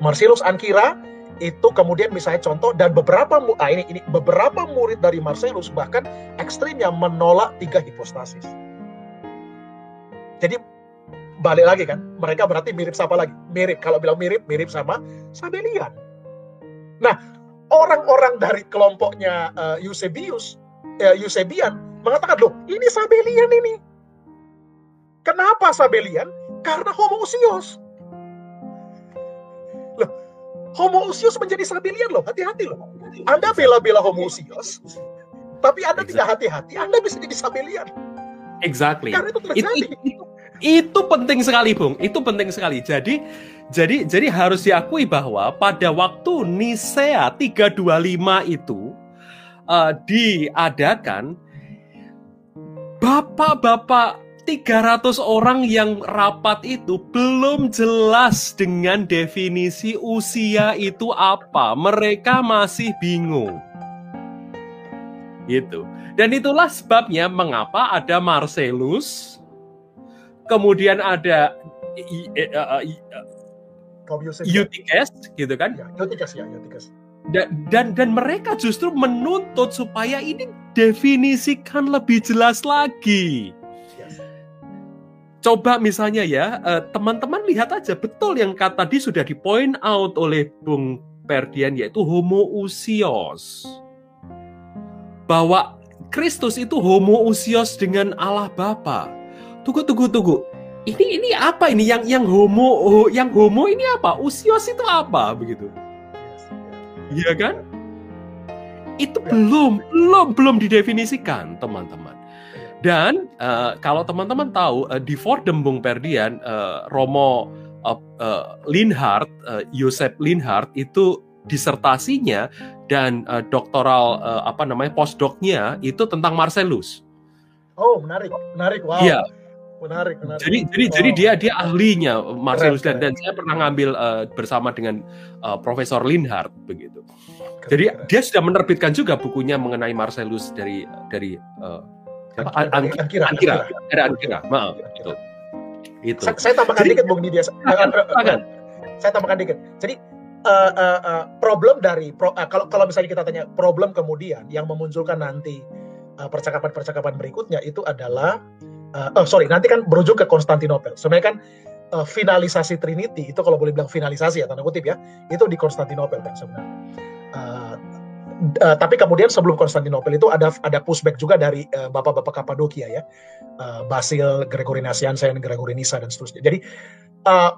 Marcellus Ankira itu kemudian misalnya contoh dan beberapa ah ini ini beberapa murid dari Marcellus bahkan ekstrimnya menolak tiga hipostasis. Jadi balik lagi kan, mereka berarti mirip siapa lagi? Mirip kalau bilang mirip mirip sama Sabelian. Nah, orang-orang dari kelompoknya uh, Eusebius, uh, Eusebian mengatakan loh ini Sabelian ini. Kenapa Sabelian? Karena homoousios. Homoousios menjadi Sabelian loh, hati-hati loh. Anda bela-bela homoousios, tapi Anda exactly. tidak hati-hati, Anda bisa jadi Sabelian. Exactly. Karena itu terjadi. Itu, itu, itu penting sekali, Bung. Itu penting sekali. Jadi jadi jadi harus diakui bahwa pada waktu Nisea 325 itu uh, diadakan bapak-bapak 300 orang yang rapat itu belum jelas dengan definisi usia itu apa. Mereka masih bingung. Gitu. Dan itulah sebabnya mengapa ada Marcellus, kemudian ada Eutyches, gitu kan? Ya, Eutyches ya, Eutyches. Dan, dan dan mereka justru menuntut supaya ini definisikan lebih jelas lagi coba misalnya ya eh, teman-teman lihat aja betul yang kata tadi sudah di point out oleh Bung Perdian yaitu homoousios bahwa Kristus itu homoousios dengan Allah Bapa. Tunggu tunggu tunggu. Ini ini apa ini yang yang homo yang homo ini apa? Usios itu apa begitu? Iya kan? Itu belum belum belum didefinisikan teman-teman. Dan uh, kalau teman-teman tahu uh, di Fordham Bung Perdian uh, Romo uh, uh, Linhart, uh, Yosef Linhart itu disertasinya dan uh, doktoral uh, apa namanya postdocnya itu tentang Marcellus. Oh menarik, menarik, wow. Iya. Menarik, menarik. Jadi, jadi, wow. jadi dia dia ahlinya Marcellus dan dan saya pernah ngambil uh, bersama dengan uh, Profesor Linhart begitu. Keren, jadi keren. dia sudah menerbitkan juga bukunya mengenai Marcellus dari dari uh? Ankira. Ankira. Ada Ankira. Maaf. Itu. Itu. Saya, saya tambahkan dikit Bung Didia. Saya tambahkan dikit. Jadi uh, uh, uh, problem dari pro, uh, kalau kalau misalnya kita tanya problem kemudian yang memunculkan nanti percakapan-percakapan uh, berikutnya itu adalah uh, oh sorry nanti kan berujung ke Konstantinopel. Sebenarnya kan uh, finalisasi Trinity itu kalau boleh bilang finalisasi ya tanda kutip ya itu di Konstantinopel kan sebenarnya. Uh, uh, tapi kemudian sebelum Konstantinopel itu ada ada pushback juga dari uh, bapak-bapak Kapadokia ya, uh, Basil, Gregory Nazianzen, Gregory Nisa dan seterusnya. Jadi uh,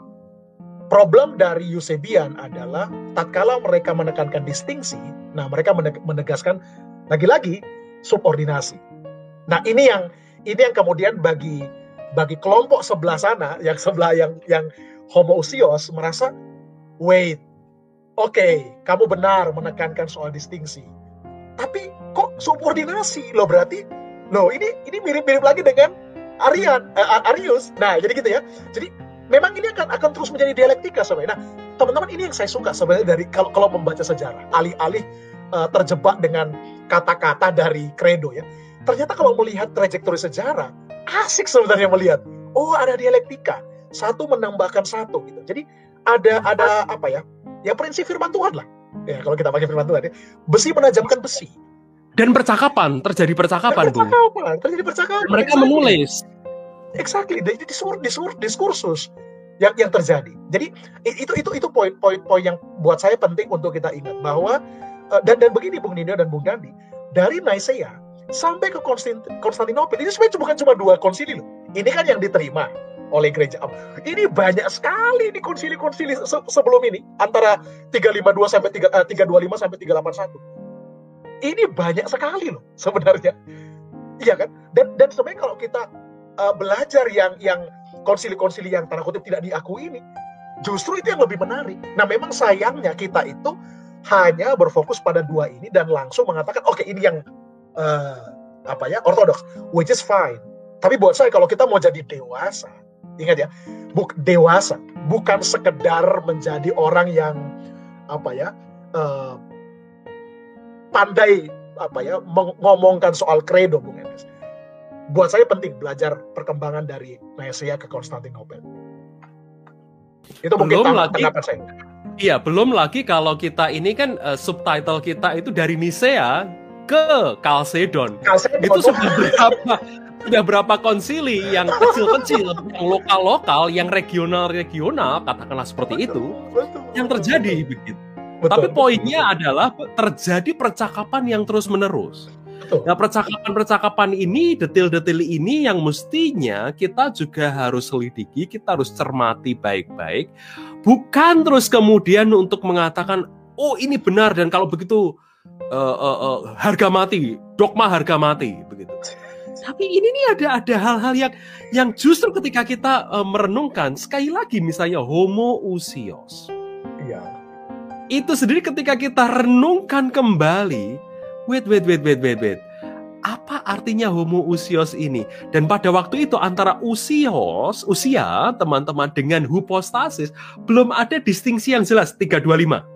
problem dari Eusebian adalah tatkala mereka menekankan distingsi, nah mereka menegaskan lagi-lagi subordinasi. Nah ini yang ini yang kemudian bagi bagi kelompok sebelah sana yang sebelah yang yang homoousios merasa wait Oke, okay, kamu benar menekankan soal distingsi. Tapi kok subordinasi? Loh berarti, loh ini ini mirip-mirip lagi dengan Arian, uh, Arius. Nah, jadi gitu ya. Jadi memang ini akan akan terus menjadi dialektika sebenarnya. Nah, teman-teman ini yang saya suka sebenarnya dari kalau kalau membaca sejarah, alih-alih uh, terjebak dengan kata-kata dari credo ya. Ternyata kalau melihat trajektori sejarah, asik sebenarnya melihat. Oh, ada dialektika. Satu menambahkan satu gitu. Jadi ada ada apa ya? ya prinsip firman Tuhan lah. Ya kalau kita pakai firman Tuhan ya. Besi menajamkan besi. Dan percakapan, terjadi percakapan, Bu. Percakapan, terjadi percakapan. Mereka exactly. menulis. Exactly, jadi disur, disur, diskursus yang yang terjadi. Jadi itu itu itu poin-poin poin yang buat saya penting untuk kita ingat bahwa eh, dan dan begini Bung Nino dan Bung Dandi dari Nicaea sampai ke Konstantinopel ini sebenarnya bukan cuma dua konsili loh. Ini kan yang diterima oleh gereja. Ini banyak sekali di konsili-konsili se sebelum ini antara 352 sampai 3, uh, 325 sampai 381. Ini banyak sekali loh sebenarnya. Iya kan? Dan dan sebenarnya kalau kita uh, belajar yang yang konsili-konsili yang tanda kutip tidak diakui ini, justru itu yang lebih menarik. Nah, memang sayangnya kita itu hanya berfokus pada dua ini dan langsung mengatakan oke okay, ini yang uh, apa ya ortodoks, which is fine. Tapi buat saya kalau kita mau jadi dewasa, Ingat ya, buk dewasa, bukan sekedar menjadi orang yang apa ya uh, pandai apa ya mengomongkan soal kredo, Bung Enes. Buat saya penting belajar perkembangan dari Nicaea ke Konstantinopel. Itu mungkin belum lagi, saya. Iya, belum lagi kalau kita ini kan uh, subtitle kita itu dari Nicea ke Chalcedon. Chalcedon. Itu sudah berapa sudah berapa konsili yang kecil-kecil, yang lokal-lokal, yang regional-regional, katakanlah seperti itu, betul, yang terjadi begitu. Betul, Tapi poinnya betul. adalah terjadi percakapan yang terus-menerus. Nah, percakapan-percakapan ini, detail-detail ini yang mestinya kita juga harus selidiki, kita harus cermati baik-baik, bukan terus kemudian untuk mengatakan, oh ini benar dan kalau begitu uh, uh, uh, harga mati, dogma harga mati, begitu. Tapi ini nih ada ada hal-hal yang yang justru ketika kita uh, merenungkan sekali lagi misalnya homoousios. Iya. Itu sendiri ketika kita renungkan kembali, wait wait wait wait wait wait. Apa artinya homoousios ini? Dan pada waktu itu antara usios, usia teman-teman dengan hypostasis belum ada distingsi yang jelas 325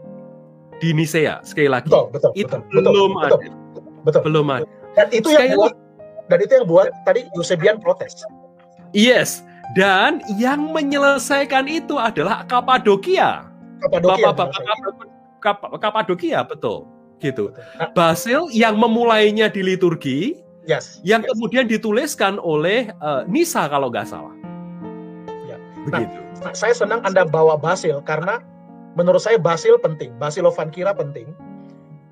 di Nisea sekali lagi. Betul, betul, itu betul, belum betul, ada. Betul, betul, belum ada. Dan itu sekali yang buat dan itu yang buat tadi Eusebian protes. Yes, dan yang menyelesaikan itu adalah Kapadokia. Kapadokia. Bapak, Kapadokia betul, gitu. Nah, Basil yang memulainya di liturgi, yes, yang yes. kemudian dituliskan oleh uh, Nisa kalau nggak salah. Ya. Begitu. Nah, saya senang Anda bawa Basil karena menurut saya Basil penting, Basil Kira penting.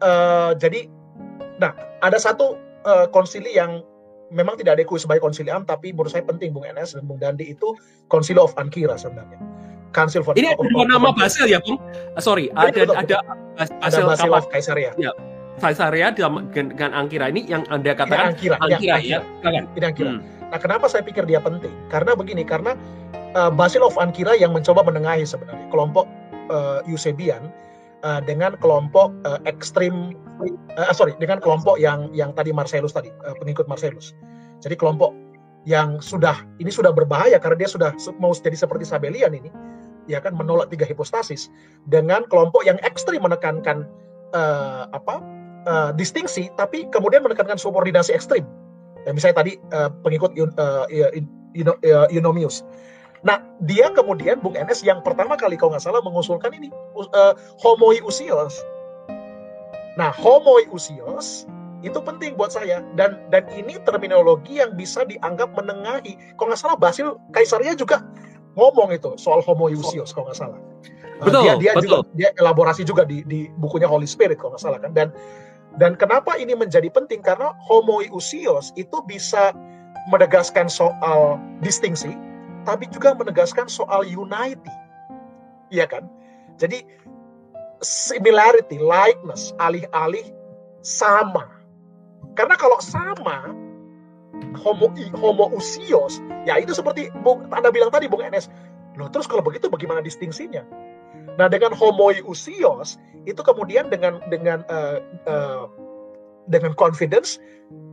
Uh, jadi, nah ada satu uh, konsili yang memang tidak diakui sebagai konsiliam, tapi menurut saya penting Bung NS dan Bung Dandi itu Concile of Ankira sebenarnya. Council for Ini ada nama Basil ya, Bung? Uh, sorry, ada betul, ada Basil, ada Basil of Kaisaria. Ya. Kaisaria dengan Angkira ini yang Anda katakan Angkira, Angkira ya. ya. Ini Angkira. Hmm. Nah, kenapa saya pikir dia penting? Karena begini, karena uh, Basil of Ankira yang mencoba menengahi sebenarnya kelompok uh, Eusebian uh, dengan kelompok uh, ekstrim uh, sorry dengan kelompok yang yang tadi Marcellus tadi uh, pengikut Marcellus. Jadi kelompok yang sudah ini sudah berbahaya karena dia sudah mau jadi seperti Sabelian ini ya kan menolak tiga hipostasis dengan kelompok yang ekstrim menekankan uh, apa uh, distingsi tapi kemudian menekankan subordinasi ekstrim. Ya, misalnya tadi uh, pengikut uh, Eunomius. Nah, dia kemudian Bung Enes yang pertama kali kalau nggak salah mengusulkan ini uh, homoiousios. Nah, homoiousios itu penting buat saya dan dan ini terminologi yang bisa dianggap menengahi. Kalau nggak salah Basil Kaisaria juga ngomong itu soal homoiousios kalau nggak salah. Betul, dia dia betul. juga dia elaborasi juga di di bukunya Holy Spirit kalau nggak salah kan dan dan kenapa ini menjadi penting karena homoiousios itu bisa menegaskan soal distingsi tapi juga menegaskan soal unity. Iya kan? Jadi similarity, likeness, alih-alih sama. Karena kalau sama, homo homo usios, ya itu seperti Bung, Anda bilang tadi Bung Enes. Loh, terus kalau begitu bagaimana distingsinya? Nah, dengan homoi usios itu kemudian dengan dengan uh, uh, dengan confidence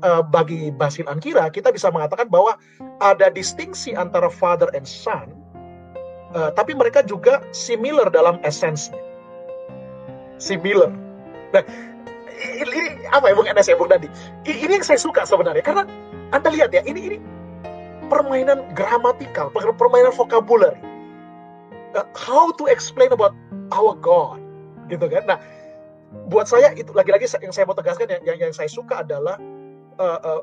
uh, bagi Basil Ankira kita bisa mengatakan bahwa ada distingsi antara father and son uh, tapi mereka juga similar dalam essence similar. Nah ini, apa ya Bung Enes ya Bung Dandi ini yang saya suka sebenarnya karena anda lihat ya ini ini permainan gramatikal permainan vocabulary. Uh, how to explain about our God gitu kan? Nah buat saya itu lagi-lagi yang saya mau tegaskan yang yang, yang saya suka adalah uh, uh,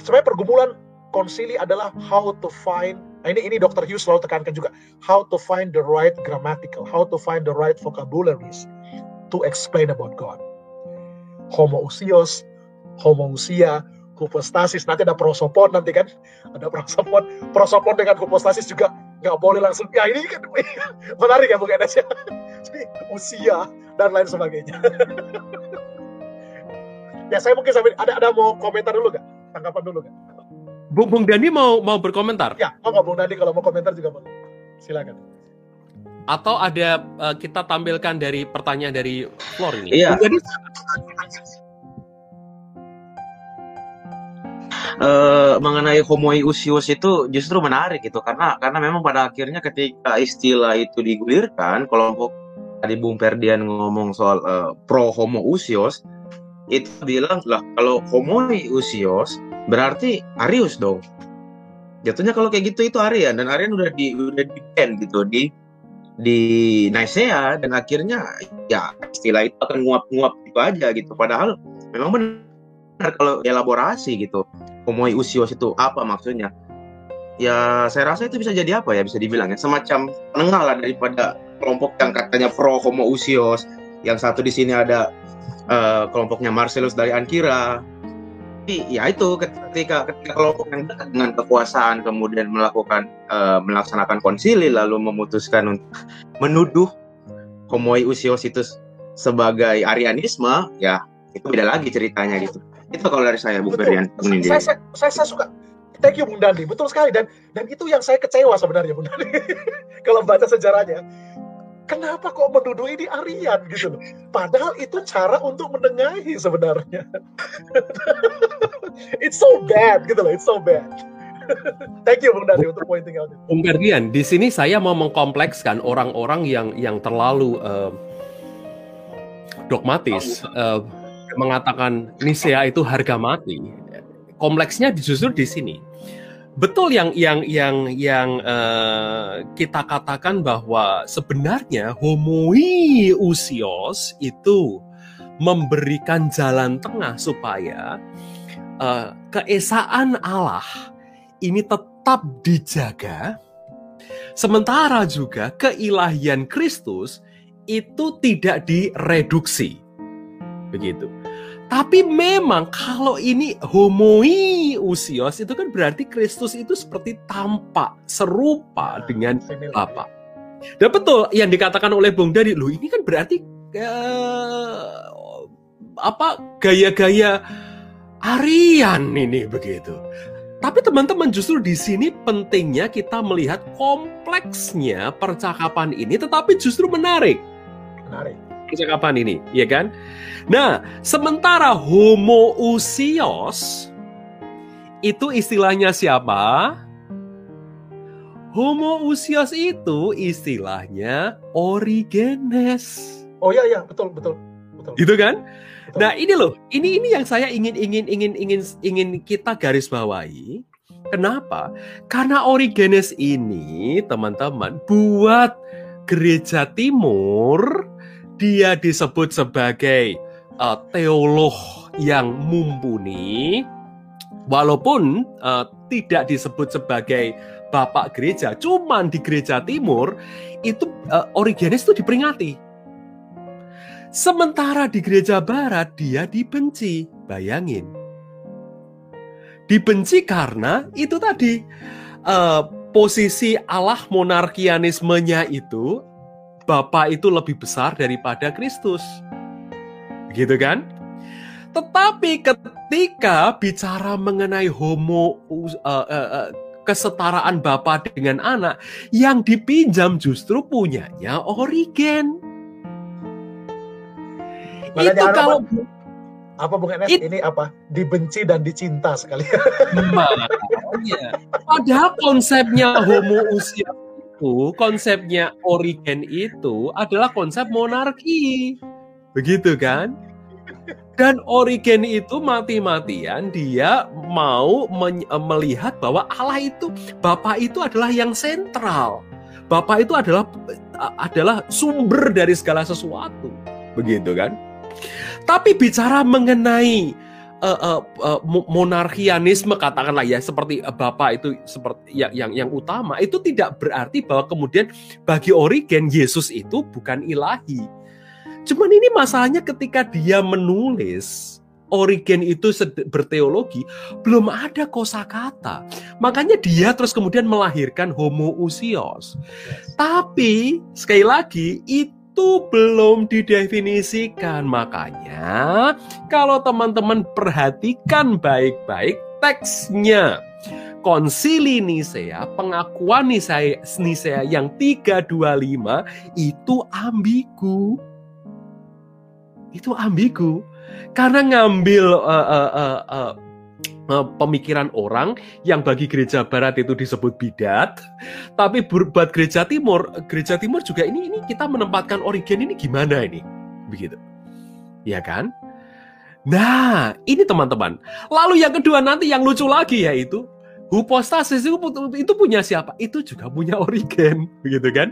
sebenarnya pergumulan konsili adalah how to find nah ini ini Dr. Hughes selalu tekankan juga how to find the right grammatical how to find the right vocabularies to explain about God homoousios homousia hypostasis nanti ada prosopon nanti kan ada prosopon prosopon dengan hypostasis juga nggak boleh langsung ya ini kan menarik ya bukan jadi usia dan lain sebagainya. ya saya mungkin sampai ada ada mau komentar dulu nggak? Tanggapan dulu nggak? Bung, Bung Dani mau mau berkomentar? Ya, mau nggak Bung Dani kalau mau komentar juga boleh. Silakan. Atau ada uh, kita tampilkan dari pertanyaan dari Flor ini. Iya. Bung Dani, uh, mengenai homoiousios itu justru menarik gitu karena karena memang pada akhirnya ketika istilah itu digulirkan kelompok tadi Bung Ferdian ngomong soal uh, pro homoousios itu bilang lah kalau homoiousios berarti Arius dong. Jatuhnya kalau kayak gitu itu Arian dan Arian udah di udah di ban gitu di di Nicaea dan akhirnya ya istilah itu akan nguap-nguap gitu aja gitu. Padahal memang benar kalau elaborasi gitu homoi usios itu apa maksudnya? Ya saya rasa itu bisa jadi apa ya bisa dibilang ya semacam penengah lah daripada kelompok yang katanya pro homo usios. Yang satu di sini ada uh, kelompoknya Marcellus dari Ankira ya itu ketika ketika kelompok yang dekat dengan kekuasaan kemudian melakukan uh, melaksanakan konsili lalu memutuskan untuk menuduh homoi usios itu sebagai Arianisme ya itu beda lagi ceritanya gitu. Itu kalau dari saya Bu Ferian saya, saya, saya, saya suka. Thank you Bung Dandi. Betul sekali. Dan dan itu yang saya kecewa sebenarnya Bung Dandi. Kalau baca sejarahnya kenapa kok menuduh ini Aryan gitu loh. Padahal itu cara untuk menengahi sebenarnya. it's so bad gitu loh, it's so bad. Thank you Bung Dani untuk pointing out. Bung Ferdian, di sini saya mau mengkomplekskan orang-orang yang yang terlalu uh, dogmatis uh, mengatakan Nisea itu harga mati. Kompleksnya justru di sini betul yang yang yang yang uh, kita katakan bahwa sebenarnya homoiousios itu memberikan jalan tengah supaya uh, keesaan Allah ini tetap dijaga. Sementara juga keilahian Kristus itu tidak direduksi. Begitu tapi memang kalau ini homoi usios itu kan berarti Kristus itu seperti tampak serupa nah, dengan Bapa. Dan betul yang dikatakan oleh Bung Dari, loh ini kan berarti uh, apa gaya-gaya Arian ini begitu. Tapi teman-teman justru di sini pentingnya kita melihat kompleksnya percakapan ini tetapi justru menarik. Menarik percakapan ini, ya kan? Nah, sementara homoousios itu istilahnya siapa? Homoousios itu istilahnya Origenes. Oh iya iya, betul betul. Betul. Gitu kan? Betul. Nah, ini loh, ini ini yang saya ingin ingin ingin ingin ingin kita garis bawahi. Kenapa? Karena Origenes ini, teman-teman, buat gereja timur dia disebut sebagai uh, teolog yang mumpuni, walaupun uh, tidak disebut sebagai bapak gereja, cuman di gereja timur itu uh, Origenes itu diperingati. Sementara di gereja barat dia dibenci, bayangin. Dibenci karena itu tadi uh, posisi Allah monarkianismenya itu Bapa itu lebih besar daripada Kristus. Gitu kan? Tetapi ketika bicara mengenai homo uh, uh, uh, kesetaraan Bapa dengan anak, yang dipinjam justru punyanya Origen. Itu kalau apa Bung Enes It, ini apa dibenci dan dicinta sekali. Iya. Padahal konsepnya homo usia itu konsepnya Origen itu adalah konsep monarki. Begitu kan? Dan Origen itu mati-matian dia mau melihat bahwa Allah itu Bapa itu adalah yang sentral. Bapa itu adalah adalah sumber dari segala sesuatu. Begitu kan? Tapi bicara mengenai uh, uh, uh, monarkianisme katakanlah ya seperti uh, bapak itu seperti yang yang yang utama itu tidak berarti bahwa kemudian bagi Origen Yesus itu bukan ilahi. Cuman ini masalahnya ketika dia menulis Origen itu berteologi belum ada kosakata. Makanya dia terus kemudian melahirkan homoousios. Tapi sekali lagi itu itu belum didefinisikan. Makanya, kalau teman-teman perhatikan baik-baik teksnya, Konsili Nisea, pengakuan Nisea, Nisea yang 325 itu ambigu. Itu ambigu. Karena ngambil uh, uh, uh, uh, pemikiran orang yang bagi gereja barat itu disebut bidat, tapi buat gereja timur, gereja timur juga ini ini kita menempatkan Origen ini gimana ini? Begitu. Ya kan? Nah, ini teman-teman. Lalu yang kedua nanti yang lucu lagi yaitu Hupostasis itu, itu punya siapa? Itu juga punya Origen, begitu kan?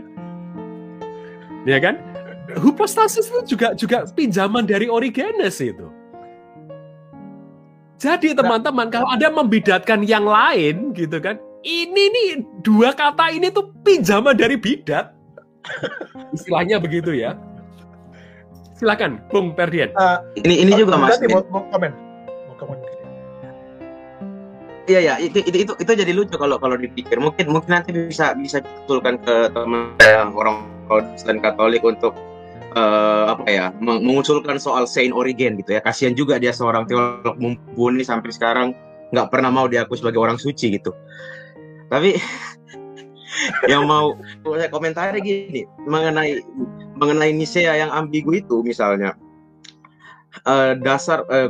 Ya kan? Hupostasis itu juga juga pinjaman dari Origenes itu. Jadi teman-teman kalau ada membidatkan yang lain gitu kan, ini nih dua kata ini tuh pinjaman dari bidat. Istilahnya begitu ya. Silakan, Bung Perdian. Uh, ini ini juga Mas. Mau, mau komen. Mau komen. Iya ya, itu, itu itu itu jadi lucu kalau kalau dipikir. Mungkin mungkin nanti bisa bisa ditulkan ke teman yang orang Protestan Katolik untuk uh, apa ya mengusulkan soal Saint Origen gitu ya. Kasihan juga dia seorang teolog mumpuni sampai sekarang nggak pernah mau diakui sebagai orang suci gitu. Tapi yang mau saya komentari gini mengenai mengenai Nisea yang ambigu itu misalnya uh, dasar uh,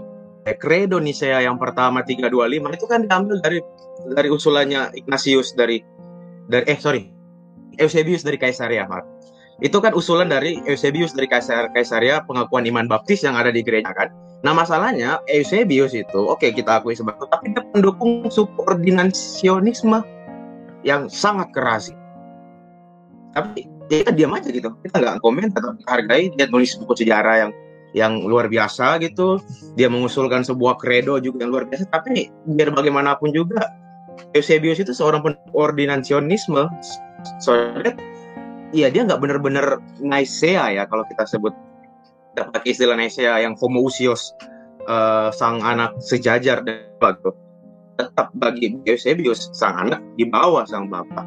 kredo Nisea yang pertama 325 itu kan diambil dari dari usulannya Ignatius dari dari eh sorry Eusebius dari Kaisaria Mark itu kan usulan dari Eusebius dari Kaisar Kaisaria pengakuan iman baptis yang ada di gereja kan. Nah masalahnya Eusebius itu oke okay, kita akui sebagai tapi dia pendukung subordinasionisme yang sangat keras. Tapi ya kita diam aja gitu. Kita nggak komen atau hargai dia nulis buku sejarah yang yang luar biasa gitu. Dia mengusulkan sebuah kredo juga yang luar biasa. Tapi biar bagaimanapun juga Eusebius itu seorang ordinasionisme. Soalnya iya dia nggak bener-bener naisea ya kalau kita sebut dapat istilah naisea yang homoousios uh, sang anak sejajar dan gitu. tetap bagi Eusebius sang anak di bawah sang bapak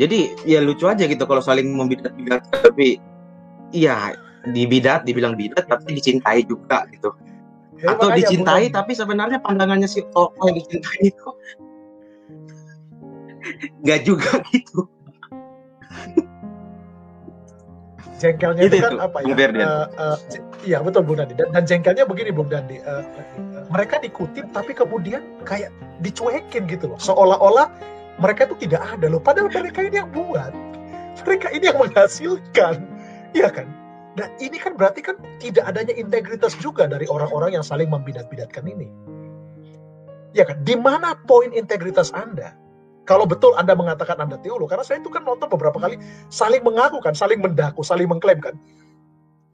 jadi ya lucu aja gitu kalau saling membidat-bidat tapi iya di bidat dibilang bidat tapi dicintai juga gitu ya, atau dicintai bukan. tapi sebenarnya pandangannya si tokoh yang dicintai itu nggak juga gitu jengkelnya itu, itu kan itu, apa ya? Uh, uh, iya betul Bung Dandi. Dan, dan jengkelnya begini Bung Dandi. Uh, uh, mereka dikutip tapi kemudian kayak dicuekin gitu loh. Seolah-olah mereka itu tidak ada loh. Padahal mereka ini yang buat. Mereka ini yang menghasilkan. Iya kan? Nah ini kan berarti kan tidak adanya integritas juga dari orang-orang yang saling membidat-bidatkan ini. Ya kan? Di mana poin integritas Anda? Kalau betul Anda mengatakan Anda teolog, karena saya itu kan nonton beberapa kali saling mengaku kan, saling mendaku, saling mengklaim kan.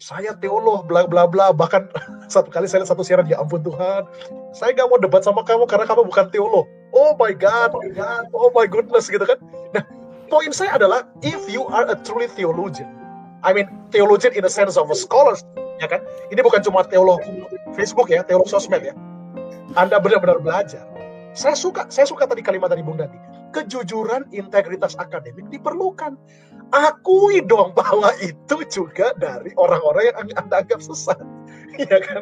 Saya teolog, bla bla bla. Bahkan satu kali saya lihat satu siaran, ya ampun Tuhan, saya nggak mau debat sama kamu karena kamu bukan teolog. Oh my God, oh my God, oh my goodness gitu kan. Nah, poin saya adalah if you are a truly theologian, I mean theologian in the sense of a scholar, ya kan? Ini bukan cuma teolog Facebook ya, teolog sosmed ya. Anda benar-benar belajar. Saya suka, saya suka tadi kalimat dari Bung Dandi kejujuran integritas akademik diperlukan. Akui dong bahwa itu juga dari orang-orang yang Anda anggap sesat. Iya kan?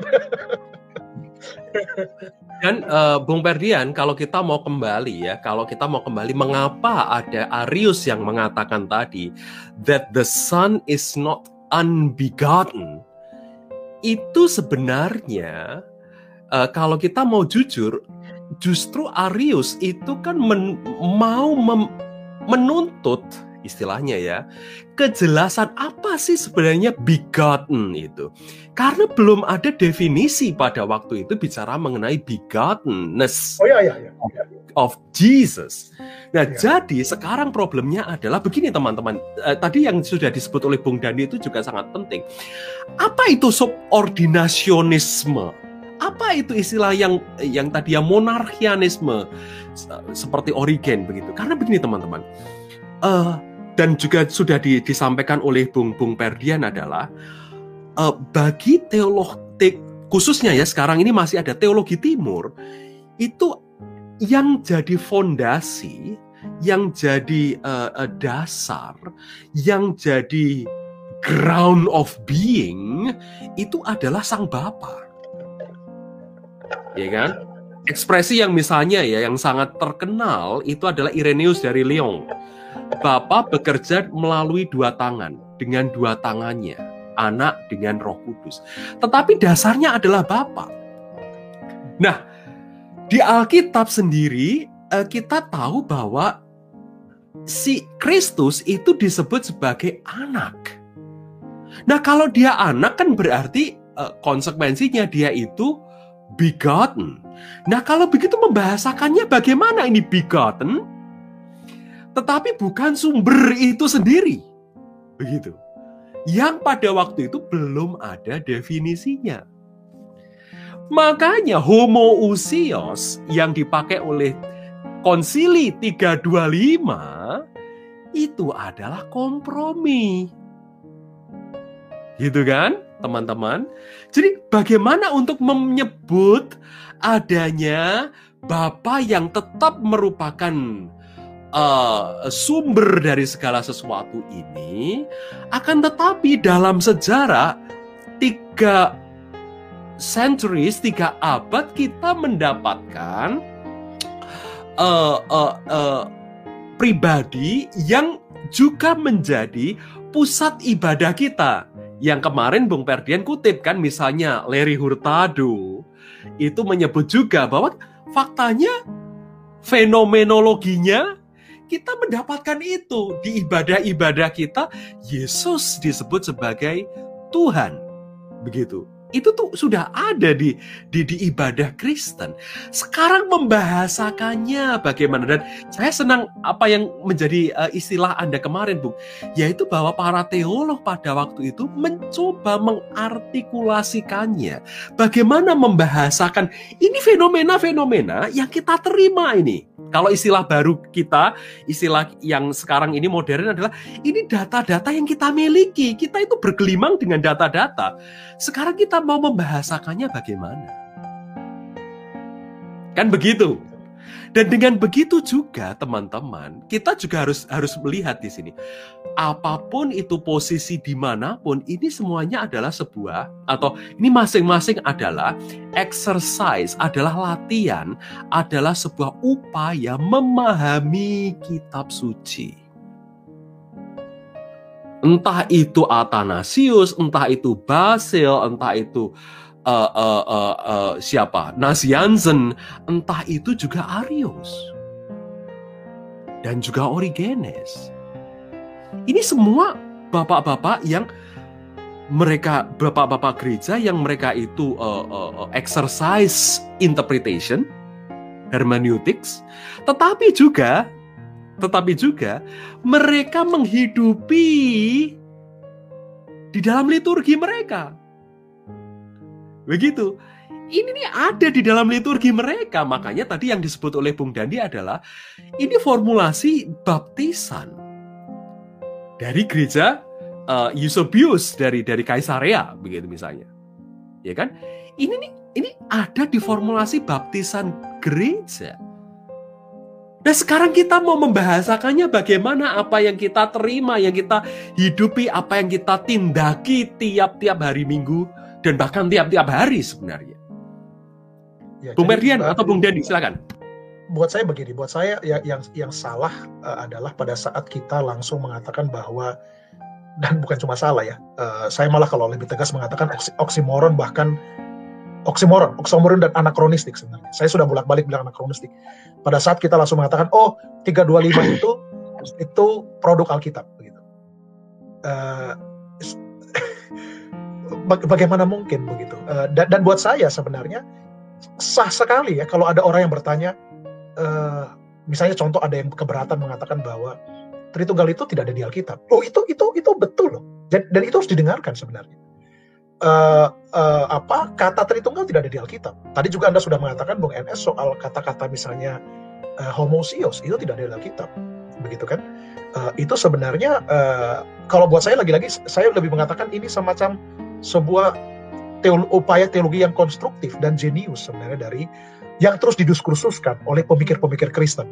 Dan uh, Bung Perdian, kalau kita mau kembali ya, kalau kita mau kembali, mengapa ada Arius yang mengatakan tadi that the son is not unbegotten? Itu sebenarnya uh, kalau kita mau jujur, justru Arius itu kan men, mau mem, menuntut istilahnya ya kejelasan apa sih sebenarnya begotten itu karena belum ada definisi pada waktu itu bicara mengenai begottenness oh, iya, iya, iya. of Jesus. Nah iya. jadi sekarang problemnya adalah begini teman-teman eh, tadi yang sudah disebut oleh Bung Dani itu juga sangat penting apa itu subordinasionisme apa itu istilah yang yang tadi ya monarkianisme? Seperti Origen begitu? Karena begini teman-teman, uh, dan juga sudah di, disampaikan oleh Bung Bung Perdian adalah uh, bagi teolog te, khususnya ya sekarang ini masih ada teologi timur itu yang jadi fondasi, yang jadi uh, dasar, yang jadi ground of being itu adalah sang bapa ya kan? Ekspresi yang misalnya ya yang sangat terkenal itu adalah Irenaeus dari Lyon. Bapa bekerja melalui dua tangan dengan dua tangannya, anak dengan Roh Kudus. Tetapi dasarnya adalah Bapa. Nah, di Alkitab sendiri uh, kita tahu bahwa si Kristus itu disebut sebagai anak. Nah, kalau dia anak kan berarti uh, konsekuensinya dia itu begotten. Nah, kalau begitu membahasakannya bagaimana ini begotten? Tetapi bukan sumber itu sendiri. Begitu. Yang pada waktu itu belum ada definisinya. Makanya homoousios yang dipakai oleh konsili 325 itu adalah kompromi. Gitu kan, teman-teman? Jadi bagaimana untuk menyebut adanya Bapa yang tetap merupakan uh, sumber dari segala sesuatu ini akan tetapi dalam sejarah tiga centuries, tiga abad kita mendapatkan uh, uh, uh, pribadi yang juga menjadi pusat ibadah kita. Yang kemarin Bung Perdian kutip kan misalnya Larry Hurtado itu menyebut juga bahwa faktanya fenomenologinya kita mendapatkan itu di ibadah-ibadah kita Yesus disebut sebagai Tuhan. Begitu itu tuh sudah ada di, di di ibadah Kristen. Sekarang membahasakannya bagaimana dan saya senang apa yang menjadi uh, istilah Anda kemarin, Bung, yaitu bahwa para teolog pada waktu itu mencoba mengartikulasikannya. Bagaimana membahasakan ini fenomena-fenomena yang kita terima ini. Kalau istilah baru kita, istilah yang sekarang ini modern adalah ini data-data yang kita miliki. Kita itu bergelimang dengan data-data. Sekarang kita mau membahasakannya bagaimana? Kan begitu. Dan dengan begitu juga teman-teman, kita juga harus harus melihat di sini. Apa pun itu posisi di mana pun, ini semuanya adalah sebuah atau ini masing-masing adalah exercise, adalah latihan, adalah sebuah upaya memahami kitab suci. Entah itu Athanasius, entah itu Basil, entah itu uh, uh, uh, uh, siapa? Nazianzen, entah itu juga Arius. Dan juga Origenes. Ini semua bapak-bapak yang mereka bapak-bapak gereja yang mereka itu uh, uh, exercise interpretation, hermeneutics, tetapi juga tetapi juga mereka menghidupi di dalam liturgi mereka. Begitu. Ini nih ada di dalam liturgi mereka. Makanya tadi yang disebut oleh Bung Dandi adalah ini formulasi baptisan dari gereja uh, Eusebius dari dari Kaisarea begitu misalnya. Ya kan? Ini nih ini ada di formulasi baptisan gereja. Nah sekarang kita mau membahasakannya bagaimana apa yang kita terima, yang kita hidupi, apa yang kita tindaki tiap-tiap hari minggu dan bahkan tiap-tiap hari sebenarnya. Ya, Bung Merdian atau Bung Dendi silakan. Buat saya begini, buat saya yang yang yang salah uh, adalah pada saat kita langsung mengatakan bahwa dan bukan cuma salah ya, uh, saya malah kalau lebih tegas mengatakan oks oksimoron bahkan oksimoron, oksimoron dan anakronistik sebenarnya. Saya sudah bolak-balik bilang anakronistik. Pada saat kita langsung mengatakan, oh 325 itu itu produk Alkitab begitu. Uh, bagaimana mungkin begitu? Uh, dan, dan buat saya sebenarnya sah sekali ya kalau ada orang yang bertanya, uh, misalnya contoh ada yang keberatan mengatakan bahwa Tritunggal itu tidak ada di Alkitab. Oh itu itu itu betul loh. Dan, dan itu harus didengarkan sebenarnya. Uh, uh, apa kata Tritunggal tidak ada di Alkitab. Tadi juga anda sudah mengatakan Bung NS soal kata-kata misalnya uh, homosios itu tidak ada di Alkitab, begitu kan? Uh, itu sebenarnya uh, kalau buat saya lagi-lagi saya lebih mengatakan ini semacam sebuah teolo upaya teologi yang konstruktif dan jenius sebenarnya dari yang terus didiskursuskan oleh pemikir-pemikir Kristen,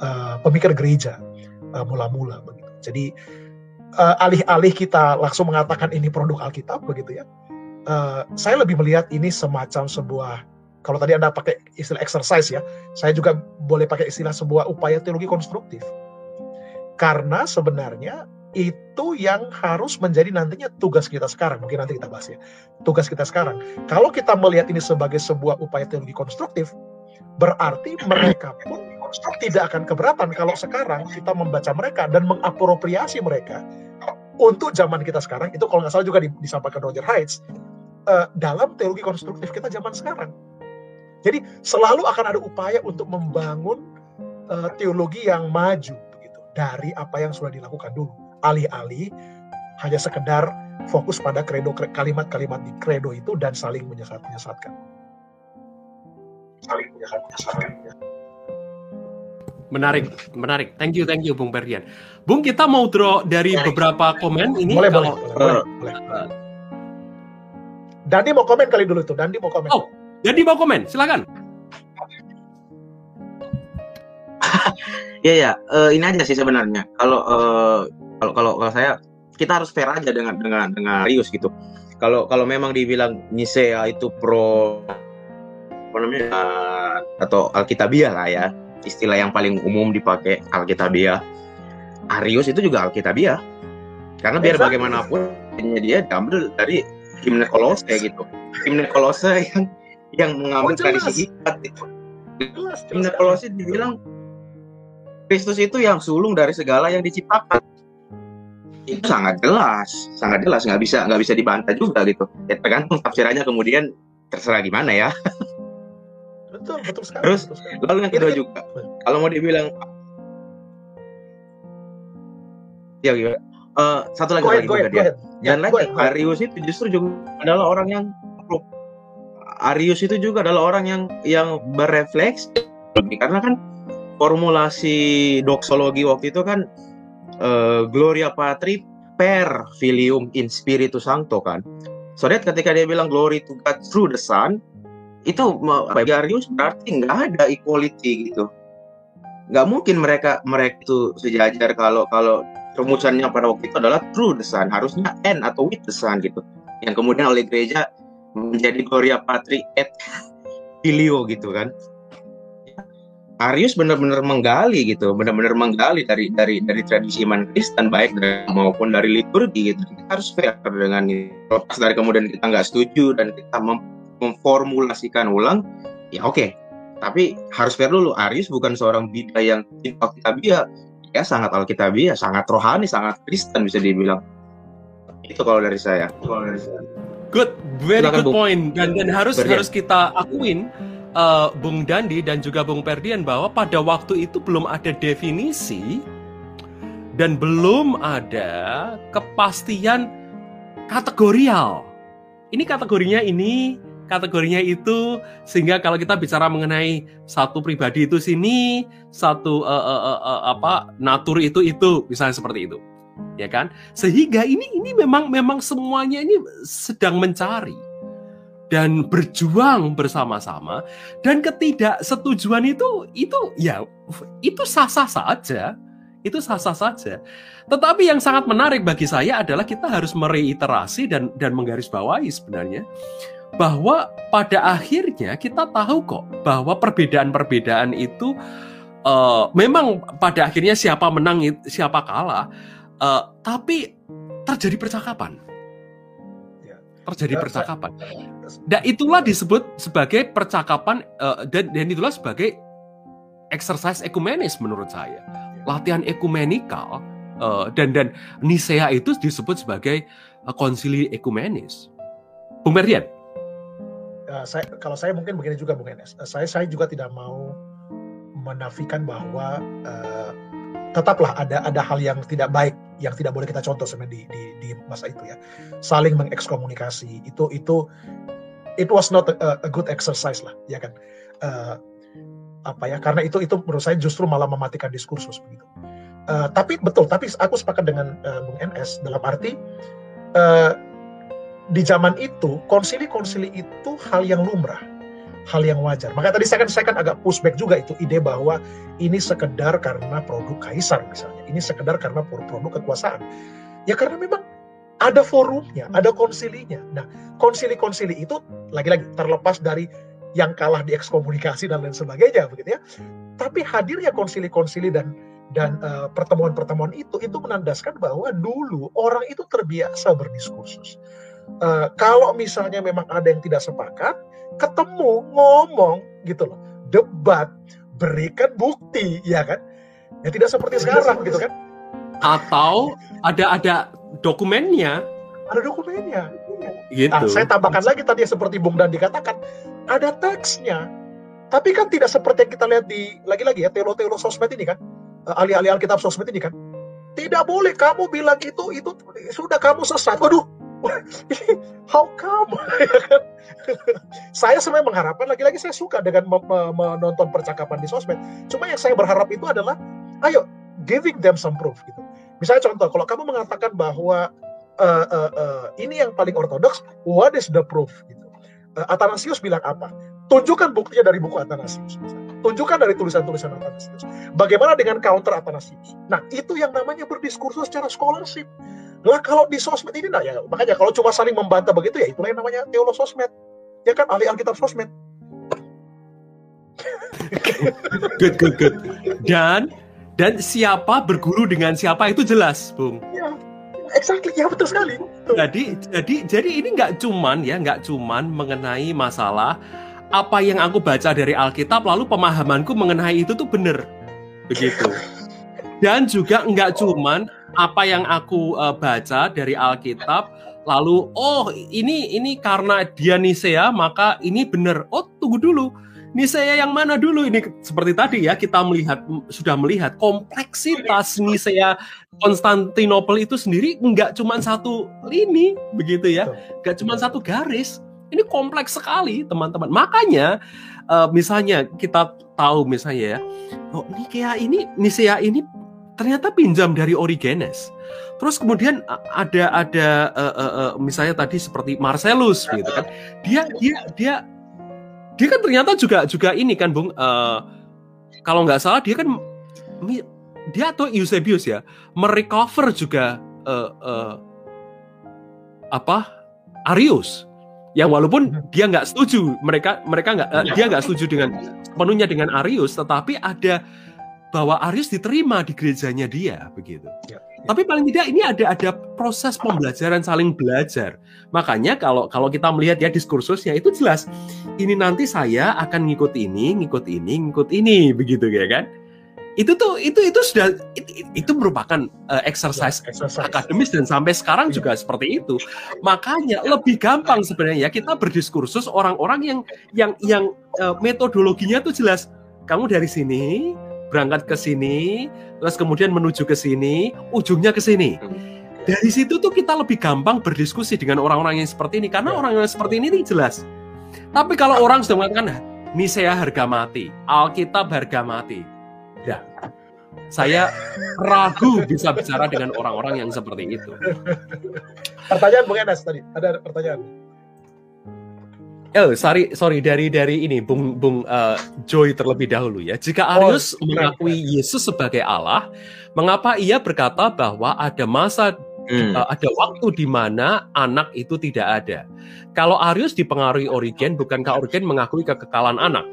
uh, pemikir gereja uh, mula-mula begitu. Jadi uh, alih-alih kita langsung mengatakan ini produk Alkitab begitu ya, uh, saya lebih melihat ini semacam sebuah kalau tadi anda pakai istilah exercise ya, saya juga boleh pakai istilah sebuah upaya teologi konstruktif. Karena sebenarnya itu yang harus menjadi nantinya tugas kita sekarang. Mungkin nanti kita bahas ya. Tugas kita sekarang. Kalau kita melihat ini sebagai sebuah upaya teologi konstruktif, berarti mereka pun tidak akan keberatan kalau sekarang kita membaca mereka dan mengapropriasi mereka untuk zaman kita sekarang itu kalau nggak salah juga disampaikan Roger Heights uh, dalam teologi konstruktif kita zaman sekarang. Jadi selalu akan ada upaya untuk membangun uh, teologi yang maju begitu dari apa yang sudah dilakukan dulu. Alih-alih hanya sekedar fokus pada kredo kalimat-kalimat di kredo itu dan saling menyesat-menyesatkan. Saling menyesat-menyesatkan. Menarik, menarik. Thank you, thank you, Bung Perdian. Bung, kita mau draw dari beberapa komen ini. Boleh, kalau, boleh, boleh, boleh, boleh. Dandi mau komen kali dulu tuh. Dandi mau komen. Oh, Dandi mau komen. Silakan. ya ya, uh, ini aja sih sebenarnya. Kalau uh, kalau kalau kalau saya kita harus fair aja dengan dengan dengan Rius gitu. Kalau kalau memang dibilang Nisea itu pro apa namanya uh, atau Alkitabiah lah ya istilah yang paling umum dipakai Alkitabiah. Arius itu juga Alkitabiah. Karena biar exactly. bagaimanapun dia diambil dari himne Kolose gitu. Himne Kolose yang yang mengambil oh, tradisi ikat itu. Himne Kolose dibilang Kristus itu yang sulung dari segala yang diciptakan itu sangat jelas, sangat jelas nggak bisa nggak bisa dibantah juga gitu. Ya tergantung tafsirannya kemudian terserah gimana ya. Betul, betul sekali. Terus betul sekali. lalu yang kedua juga, kalau mau dibilang ya gimana? Uh, satu lagi lagi juga dia. Dan lagi Arius itu justru juga adalah orang yang Arius itu juga adalah orang yang yang berefleks karena kan formulasi doksologi waktu itu kan uh, Gloria Patri per filium in spiritu sancto kan. So that ketika dia bilang glory to God through the Son, itu bagi Arius berarti nggak ada equality gitu. Nggak mungkin mereka mereka itu sejajar kalau kalau rumusannya pada waktu itu adalah through the Son, harusnya and atau with the Son gitu. Yang kemudian oleh gereja menjadi Gloria Patri et Filio gitu kan. Arius benar-benar menggali gitu, benar-benar menggali dari dari dari tradisi iman Kristen baik dari, maupun dari liturgi gitu. Kita harus fair dengan itu. Lepas dari kemudian kita nggak setuju dan kita mem memformulasikan ulang, ya oke. Okay. Tapi harus fair dulu. Arius bukan seorang bida yang tidak alkitabiah. Dia sangat alkitabiah, sangat rohani, sangat Kristen bisa dibilang. Itu kalau dari saya. Kalau dari saya. Good, very Silahkan, good point. Dan dan harus Berdian. harus kita akuin uh, Bung Dandi dan juga Bung Perdian bahwa pada waktu itu belum ada definisi dan belum ada kepastian kategorial. Ini kategorinya ini, kategorinya itu, sehingga kalau kita bicara mengenai satu pribadi itu sini, satu uh, uh, uh, uh, apa natur itu itu, misalnya seperti itu, ya kan? Sehingga ini ini memang memang semuanya ini sedang mencari dan berjuang bersama-sama. Dan ketidaksetujuan itu itu ya itu sah-sah saja. Itu sah-sah saja. Tetapi yang sangat menarik bagi saya adalah kita harus mereiterasi dan dan menggarisbawahi sebenarnya bahwa pada akhirnya kita tahu kok bahwa perbedaan-perbedaan itu uh, memang pada akhirnya siapa menang siapa kalah uh, tapi terjadi percakapan terjadi percakapan. Dan itulah disebut sebagai percakapan uh, dan, dan itulah sebagai exercise ekumenis menurut saya. Latihan ekumenikal uh, dan dan Nisea itu disebut sebagai uh, konsili ekumenis. Bung Merdian. Uh, saya, kalau saya mungkin begini juga Bung Enes. Uh, saya saya juga tidak mau menafikan bahwa uh, tetaplah ada ada hal yang tidak baik yang tidak boleh kita contoh sebenarnya di, di, di masa itu ya. Saling mengekskomunikasi. Itu itu it was not a, a good exercise lah ya kan? Uh, apa ya? Karena itu itu menurut saya justru malah mematikan diskursus begitu. Uh, tapi betul tapi aku sepakat dengan uh, Bung NS dalam arti uh, di zaman itu konsili-konsili itu hal yang lumrah hal yang wajar. Maka tadi saya kan saya kan agak pushback juga itu ide bahwa ini sekedar karena produk kaisar misalnya. Ini sekedar karena produk kekuasaan. Ya karena memang ada forumnya, ada konsilinya. Nah, konsili-konsili itu lagi-lagi terlepas dari yang kalah di ekskomunikasi dan lain sebagainya begitu ya. Tapi hadirnya konsili-konsili dan dan uh, pertemuan-pertemuan itu itu menandaskan bahwa dulu orang itu terbiasa berdiskursus. Uh, kalau misalnya memang ada yang tidak sepakat, ketemu ngomong gitu loh debat, berikan bukti, ya kan? Ya tidak seperti sekarang gitu kan? Atau ada ada dokumennya. Ada dokumennya. Gitu. Nah, saya tambahkan lagi tadi seperti Bung Dan dikatakan, ada teksnya. Tapi kan tidak seperti yang kita lihat di lagi-lagi ya teolo-teolo sosmed ini kan, eh, ahli-ahli Alkitab sosmed ini kan. Tidak boleh kamu bilang itu itu sudah kamu sesat. Waduh, how come? Saya sebenarnya mengharapkan lagi-lagi saya suka dengan menonton percakapan di sosmed. Cuma yang saya berharap itu adalah, ayo giving them some proof gitu. Misalnya contoh, kalau kamu mengatakan bahwa uh, uh, uh, ini yang paling ortodoks, what is the proof? Gitu. Uh, Athanasius bilang apa? Tunjukkan buktinya dari buku Athanasius. Tunjukkan dari tulisan-tulisan Athanasius. Bagaimana dengan counter Athanasius? Nah, itu yang namanya berdiskursus secara scholarship. Lah kalau di sosmed ini, nah ya makanya kalau cuma saling membantah begitu ya itulah yang namanya teolog sosmed. Ya kan ahli Alkitab sosmed. good, good, good. Dan dan siapa berguru dengan siapa itu jelas, Bung. Ya, exactly ya betul sekali. Jadi jadi jadi ini nggak cuman ya nggak cuman mengenai masalah apa yang aku baca dari Alkitab lalu pemahamanku mengenai itu tuh benar begitu. Dan juga nggak cuman apa yang aku uh, baca dari Alkitab lalu oh ini ini karena dia Nisea maka ini benar. Oh tunggu dulu. Nisea yang mana dulu? Ini seperti tadi ya kita melihat sudah melihat kompleksitas Nisea Konstantinopel itu sendiri nggak cuma satu lini begitu ya. Nggak cuma satu garis. Ini kompleks sekali teman-teman. Makanya uh, misalnya kita tahu misalnya ya oh Nikea ini Nisea ini ternyata pinjam dari Origenes. Terus kemudian ada ada uh, uh, uh, misalnya tadi seperti Marcellus gitu kan. Dia dia dia dia kan ternyata juga juga ini kan Bung uh, kalau nggak salah dia kan dia atau Eusebius ya merecover juga uh, uh, apa Arius yang walaupun dia nggak setuju mereka mereka nggak uh, dia nggak setuju dengan penuhnya dengan Arius tetapi ada bahwa Arius diterima di gerejanya dia begitu. Ya, ya. Tapi paling tidak ini ada ada proses pembelajaran saling belajar. Makanya kalau kalau kita melihat ya diskursusnya itu jelas ini nanti saya akan ngikut ini, ngikut ini, ngikut ini begitu ya kan? Itu tuh itu itu sudah itu, itu merupakan uh, exercise, ya, exercise akademis dan sampai sekarang ya. juga seperti itu. Makanya lebih gampang sebenarnya ya kita berdiskursus orang-orang yang yang yang uh, metodologinya tuh jelas. Kamu dari sini, berangkat ke sini, terus kemudian menuju ke sini, ujungnya ke sini. Dari situ tuh kita lebih gampang berdiskusi dengan orang-orang yang seperti ini karena ya. orang yang seperti ini jelas. Tapi kalau orang sudah mengatakan Nisea harga mati, Alkitab harga mati. Ya. Saya ragu bisa bicara dengan orang-orang yang seperti itu. Pertanyaan Bung Enas tadi, ada pertanyaan. Oh, sorry, sorry dari dari ini Bung Bung uh, Joy terlebih dahulu ya. Jika oh, Arius oh, mengakui Yesus sebagai Allah, mengapa ia berkata bahwa ada masa hmm. uh, ada waktu di mana anak itu tidak ada? Kalau Arius dipengaruhi Origen, bukankah Origen mengakui kekekalan anak?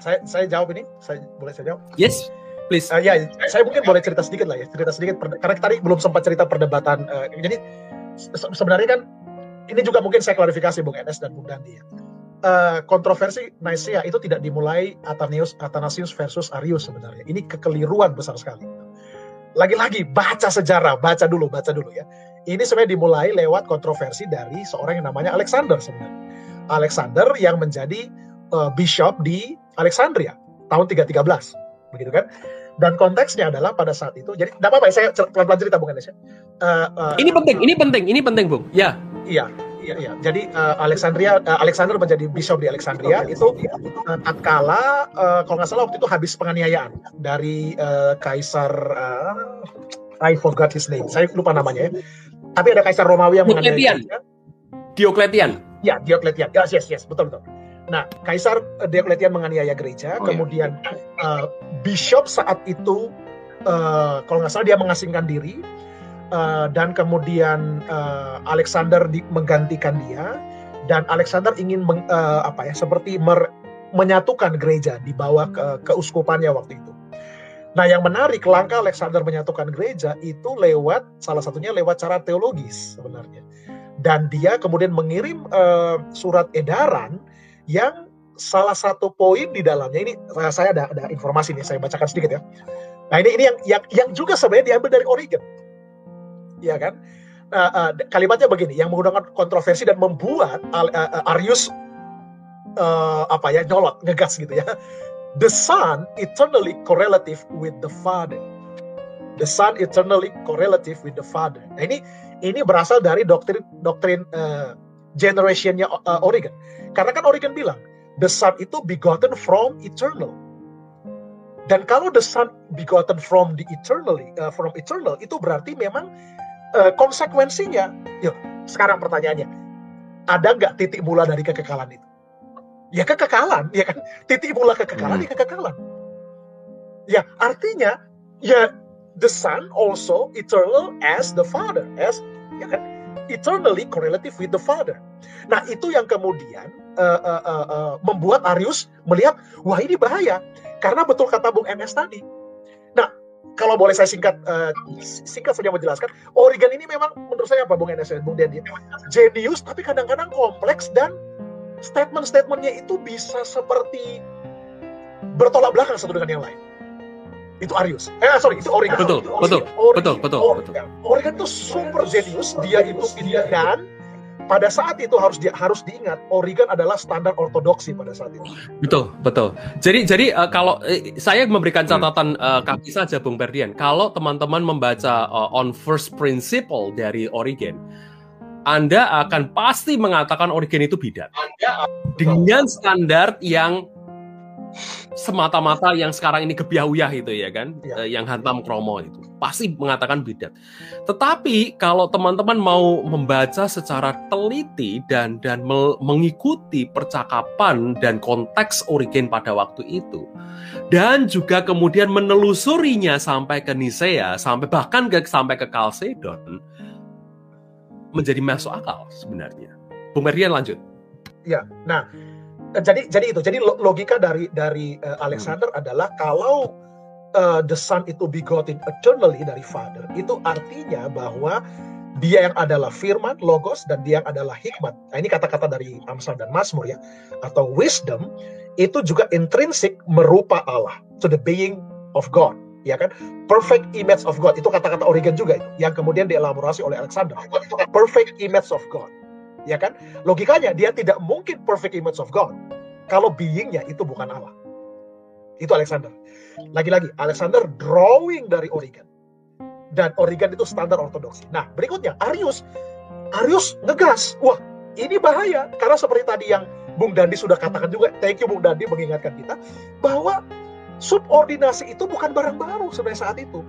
Saya saya jawab ini, saya boleh saya jawab? Yes. Please. Uh, ya, saya mungkin boleh cerita sedikit lah ya, cerita sedikit karena tadi belum sempat cerita perdebatan. Uh, jadi sebenarnya kan ini juga mungkin saya klarifikasi Bung Enes dan Bung Dandi ya. Uh, kontroversi Nicaea itu tidak dimulai Athanasius, Athanasius versus Arius sebenarnya. Ini kekeliruan besar sekali. Lagi-lagi baca sejarah, baca dulu, baca dulu ya. Ini sebenarnya dimulai lewat kontroversi dari seorang yang namanya Alexander sebenarnya. Alexander yang menjadi uh, bishop di Alexandria tahun 313, begitu kan? Dan konteksnya adalah pada saat itu, jadi tidak apa-apa, saya pelan-pelan cerita Bung Enes ya. Uh, uh, ini penting, ini penting, ini penting Bung. Ya, Iya, iya, iya. Jadi uh, Alexandria, uh, Alexander menjadi bishop di Alexandria itu uh, tatkala uh, kalau nggak salah waktu itu habis penganiayaan dari uh, kaisar uh, I forgot his name, saya lupa namanya ya. Tapi ada kaisar Romawi yang menganiaya. Diocletian. Ya, Diocletian. Yes, yes, yes, betul betul. Nah, Kaisar Diocletian menganiaya gereja, oh, iya. kemudian ya. uh, bishop saat itu uh, kalau nggak salah dia mengasingkan diri, uh, dan kemudian uh, Alexander di, menggantikan dia dan Alexander ingin meng, uh, apa ya seperti mer, menyatukan gereja di bawah ke, keuskupannya waktu itu. Nah, yang menarik langkah Alexander menyatukan gereja itu lewat salah satunya lewat cara teologis sebenarnya. Dan dia kemudian mengirim uh, surat edaran yang salah satu poin di dalamnya ini saya ada ada informasi nih saya bacakan sedikit ya. Nah ini ini yang yang yang juga sebenarnya diambil dari Oregon, ya kan? Uh, uh, kalimatnya begini, yang menggunakan kontroversi dan membuat uh, uh, Arius uh, apa ya nyolot, ngegas gitu ya. The Son eternally correlative with the Father. The Son eternally correlative with the Father. Nah ini ini berasal dari doktrin doktrin uh, generationnya uh, Oregon. Karena kan Oregon bilang the son itu begotten from eternal. Dan kalau the son begotten from the eternally uh, from eternal itu berarti memang uh, konsekuensinya. Yuk, sekarang pertanyaannya, ada nggak titik mula dari kekekalan itu? Ya kekekalan, ya kan? Titik mula kekekalan, hmm. ya kekekalan. Ya, artinya ya the son also eternal as the father, as ya kan? Eternally correlative with the father. Nah, itu yang kemudian uh, uh, uh, uh, membuat Arius melihat, wah ini bahaya. Karena betul kata Bung MS tadi. Kalau boleh saya singkat uh, singkat saja menjelaskan, Oregon ini memang menurut saya apa Bung MS Bung Dendi? Genius tapi kadang-kadang kompleks dan statement-statementnya itu bisa seperti bertolak belakang satu dengan yang lain. Itu Arius. Eh sorry, itu Oregon. Betul, betul, betul, betul, Oregon. betul. Oregon itu super genius, dia itu dan pada saat itu harus di, harus diingat Oregon adalah standar ortodoksi pada saat itu. Betul, betul. Jadi jadi uh, kalau uh, saya memberikan hmm. catatan uh, kaki saja Bung Berdian, kalau teman-teman membaca uh, on first principle dari Oregon, Anda akan pasti mengatakan Oregon itu bidat. Dengan standar yang semata-mata yang sekarang ini kebiahuyah itu ya kan, ya. yang hantam kromo itu pasti mengatakan bidat. Tetapi kalau teman-teman mau membaca secara teliti dan dan mengikuti percakapan dan konteks Origen pada waktu itu, dan juga kemudian menelusurinya sampai ke Nisea, sampai bahkan ke sampai ke Kalsedon, menjadi masuk akal sebenarnya. Bung Merdian lanjut. Ya, nah jadi jadi itu. Jadi logika dari dari uh, Alexander hmm. adalah kalau uh, the son itu begotten eternally dari father itu artinya bahwa dia yang adalah firman logos dan dia yang adalah hikmat. Nah ini kata-kata dari Amsal dan Mazmur ya. Atau wisdom itu juga intrinsik merupa Allah to the being of God ya kan? Perfect image of God. Itu kata-kata Origen juga itu yang kemudian dielaborasi oleh Alexander. Perfect image of God ya kan? Logikanya dia tidak mungkin perfect image of God kalau beingnya itu bukan Allah. Itu Alexander. Lagi-lagi Alexander drawing dari Origen. Dan Origen itu standar ortodoksi. Nah, berikutnya Arius. Arius ngegas. Wah, ini bahaya karena seperti tadi yang Bung Dandi sudah katakan juga, thank you Bung Dandi mengingatkan kita bahwa subordinasi itu bukan barang baru sebenarnya saat itu.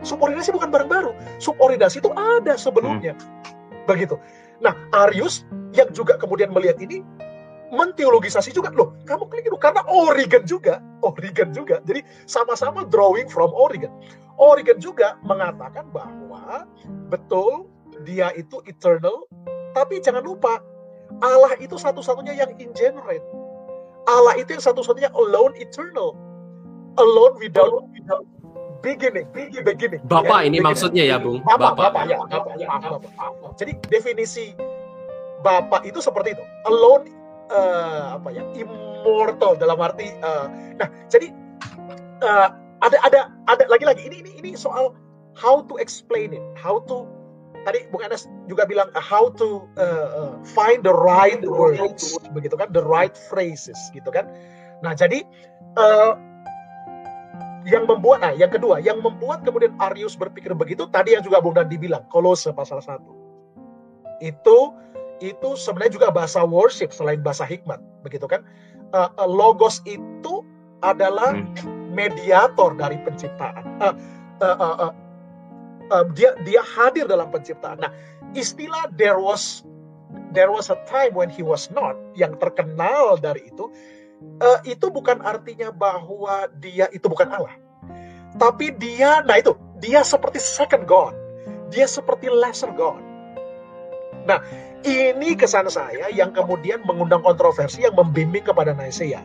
Subordinasi bukan barang baru. Subordinasi itu ada sebelumnya. Hmm. Begitu. Nah, Arius yang juga kemudian melihat ini menteologisasi juga. Loh kamu itu karena Origen juga. Origen juga. Jadi sama-sama drawing from Origen. Origen juga mengatakan bahwa betul dia itu eternal tapi jangan lupa Allah itu satu-satunya yang ingenerate. Allah itu yang satu-satunya alone eternal. Alone without, without beginning, beginning. Bapak ya, ini beginning. maksudnya ya, Bung. Bapak, Bapak, Bapak ya, Bapak, ya, Bapak. Jadi definisi Bapak itu seperti itu, alone uh, apa ya, immortal dalam arti. Uh, nah, jadi uh, ada ada ada lagi-lagi ini ini ini soal how to explain it, how to tadi Bung Anas juga bilang uh, how to uh, uh, find the right words, begitu kan, the right phrases, gitu kan. Nah, jadi uh, yang membuat nah yang kedua yang membuat kemudian Arius berpikir begitu tadi yang juga Bung Dandi bilang Kolose pasal 1 itu itu sebenarnya juga bahasa worship selain bahasa hikmat begitu kan? Uh, uh, logos itu adalah hmm. mediator dari penciptaan. Uh, uh, uh, uh, uh, dia dia hadir dalam penciptaan. Nah istilah there was there was a time when he was not yang terkenal dari itu uh, itu bukan artinya bahwa dia itu bukan Allah. Tapi dia, nah itu, dia seperti second God. Dia seperti lesser God. Nah, ini kesan saya yang kemudian mengundang kontroversi yang membimbing kepada Naisea.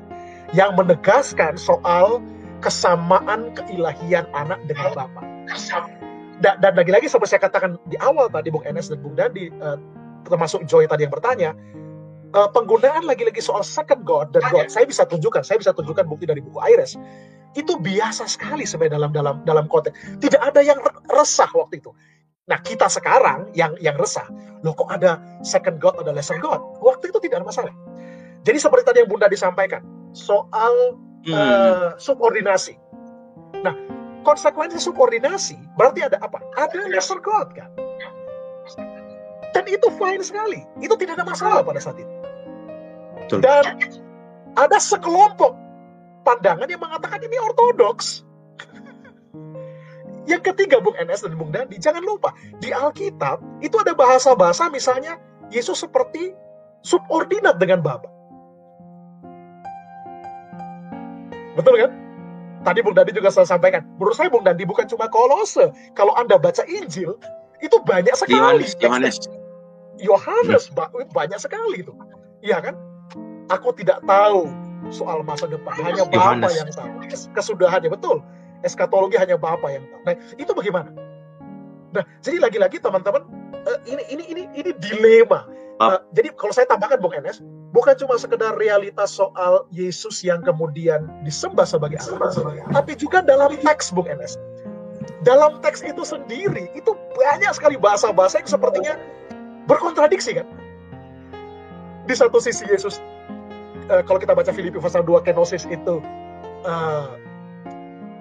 Yang menegaskan soal kesamaan keilahian anak dengan Bapa. Dan, dan lagi-lagi seperti saya katakan di awal tadi Bung Enes dan Bung Dandi, uh, termasuk Joy tadi yang bertanya, uh, penggunaan lagi-lagi soal second God dan God, saya bisa tunjukkan, saya bisa tunjukkan bukti dari buku Aires. Itu biasa sekali sebenarnya dalam dalam dalam konteks. Tidak ada yang resah waktu itu. Nah kita sekarang yang yang resah, loh kok ada second God, ada lesser God? Waktu itu tidak ada masalah. Jadi seperti tadi yang Bunda disampaikan soal hmm. uh, subordinasi. Nah konsekuensi subordinasi berarti ada apa? Ada lesser God kan? Dan itu fine sekali. Itu tidak ada masalah pada saat itu. Dan ada sekelompok pandangan yang mengatakan ini ortodoks. Yang ketiga, Bung NS dan Bung Dandi, jangan lupa, di Alkitab itu ada bahasa-bahasa misalnya Yesus seperti subordinat dengan Bapa. Betul kan? Tadi Bung Dandi juga saya sampaikan. Menurut saya Bung Dandi bukan cuma kolose. Kalau Anda baca Injil, itu banyak sekali. Yohanes. Yohanes hmm. banyak sekali itu. Iya kan? Aku tidak tahu soal masa depan. Hanya Bapa yang tahu. Kesudahannya betul eskatologi hanya Bapak yang tahu. Nah, itu bagaimana? Nah, jadi lagi-lagi teman-teman, uh, ini ini ini ini dilema. Uh, jadi kalau saya tambahkan Bung Enes, bukan cuma sekedar realitas soal Yesus yang kemudian disembah sebagai Allah, tapi juga dalam teks Bung Enes. Dalam teks itu sendiri itu banyak sekali bahasa-bahasa yang sepertinya berkontradiksi kan. Di satu sisi Yesus uh, kalau kita baca Filipi pasal 2 kenosis itu uh,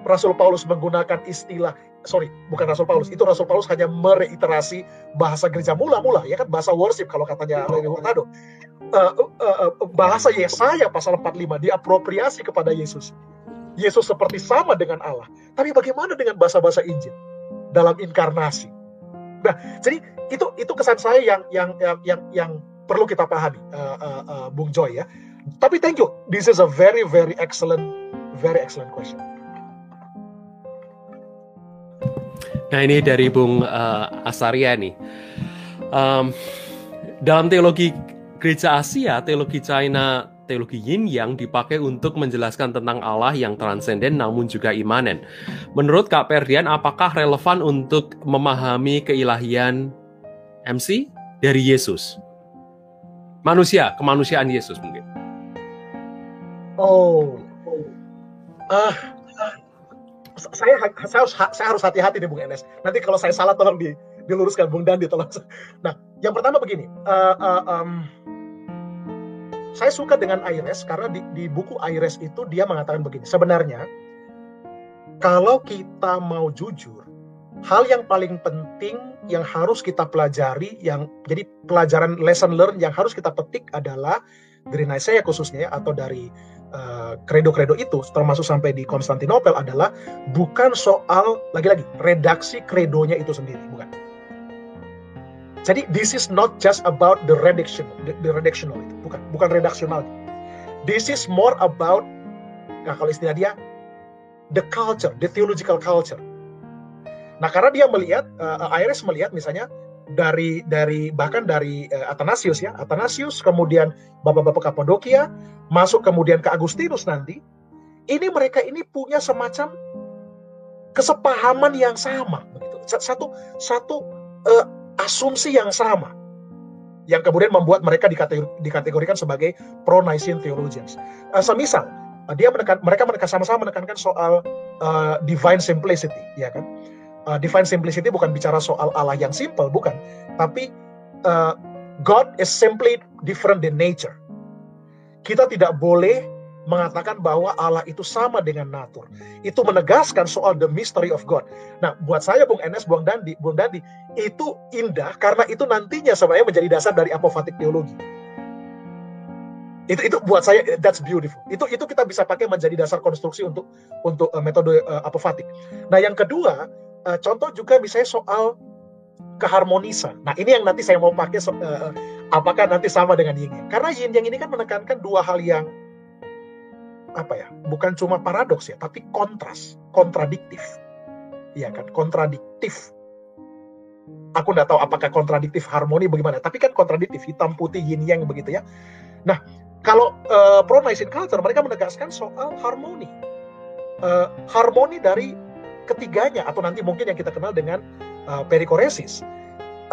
Rasul Paulus menggunakan istilah sorry bukan Rasul Paulus itu Rasul Paulus hanya mereiterasi bahasa gereja mula-mula ya kan? Bahasa worship kalau katanya Lewi Hurtado uh, uh, uh, bahasa Yesaya pasal 45 diapropriasi kepada Yesus. Yesus seperti sama dengan Allah tapi bagaimana dengan bahasa-bahasa Injil dalam inkarnasi? Nah jadi itu itu kesan saya yang yang yang yang, yang perlu kita pahami uh, uh, uh, Bung Joy ya tapi thank you this is a very very excellent very excellent question Nah ini dari Bung uh, Asaria nih. Um, dalam teologi gereja Asia, teologi China, teologi Yin yang dipakai untuk menjelaskan tentang Allah yang transenden namun juga imanen. Menurut Kak Perdian, apakah relevan untuk memahami keilahian MC dari Yesus? Manusia, kemanusiaan Yesus mungkin. Oh, ah, saya saya harus saya harus hati-hati nih Bung Enes. Nanti kalau saya salah tolong di, diluruskan Bung Dandi tolong. Nah, yang pertama begini, uh, uh, um, saya suka dengan Aires karena di, di buku Aires itu dia mengatakan begini. Sebenarnya kalau kita mau jujur, hal yang paling penting yang harus kita pelajari, yang jadi pelajaran lesson learn yang harus kita petik adalah dari Nicaea khususnya atau dari kredo-kredo uh, itu termasuk sampai di Konstantinopel adalah bukan soal lagi-lagi redaksi kredonya itu sendiri bukan. Jadi this is not just about the redaction the, the redactional itu bukan bukan redaksional. This is more about nah kalau istilah dia the culture the theological culture. Nah karena dia melihat uh, Iris melihat misalnya dari dari bahkan dari uh, Athanasius ya Athanasius kemudian bapak-bapak Kapadokia masuk kemudian ke Agustinus nanti ini mereka ini punya semacam kesepahaman yang sama begitu satu satu uh, asumsi yang sama yang kemudian membuat mereka dikategorikan sebagai pro-Nicene theologians. Uh, semisal uh, dia menekan mereka menekan sama-sama menekankan soal uh, divine simplicity, ya kan? Uh, divine simplicity bukan bicara soal Allah yang simple, bukan. Tapi uh, God is simply different than nature. Kita tidak boleh mengatakan bahwa Allah itu sama dengan natur. Itu menegaskan soal the mystery of God. Nah, buat saya Bung Enes, Bung Dandi, Bung Dandi, itu indah karena itu nantinya sebenarnya menjadi dasar dari apofatik teologi. Itu itu buat saya that's beautiful. Itu itu kita bisa pakai menjadi dasar konstruksi untuk untuk uh, metode uh, apofatik. Nah, yang kedua, uh, contoh juga misalnya soal keharmonisan. Nah ini yang nanti saya mau pakai so, uh, apakah nanti sama dengan yin yang. Karena yin yang ini kan menekankan dua hal yang apa ya, bukan cuma paradoks ya, tapi kontras, kontradiktif. Iya kan, kontradiktif. Aku nggak tahu apakah kontradiktif harmoni bagaimana, tapi kan kontradiktif hitam putih yin yang begitu ya. Nah, kalau uh, pro culture mereka menegaskan soal harmoni. Uh, harmoni dari ketiganya atau nanti mungkin yang kita kenal dengan uh, perikoresis.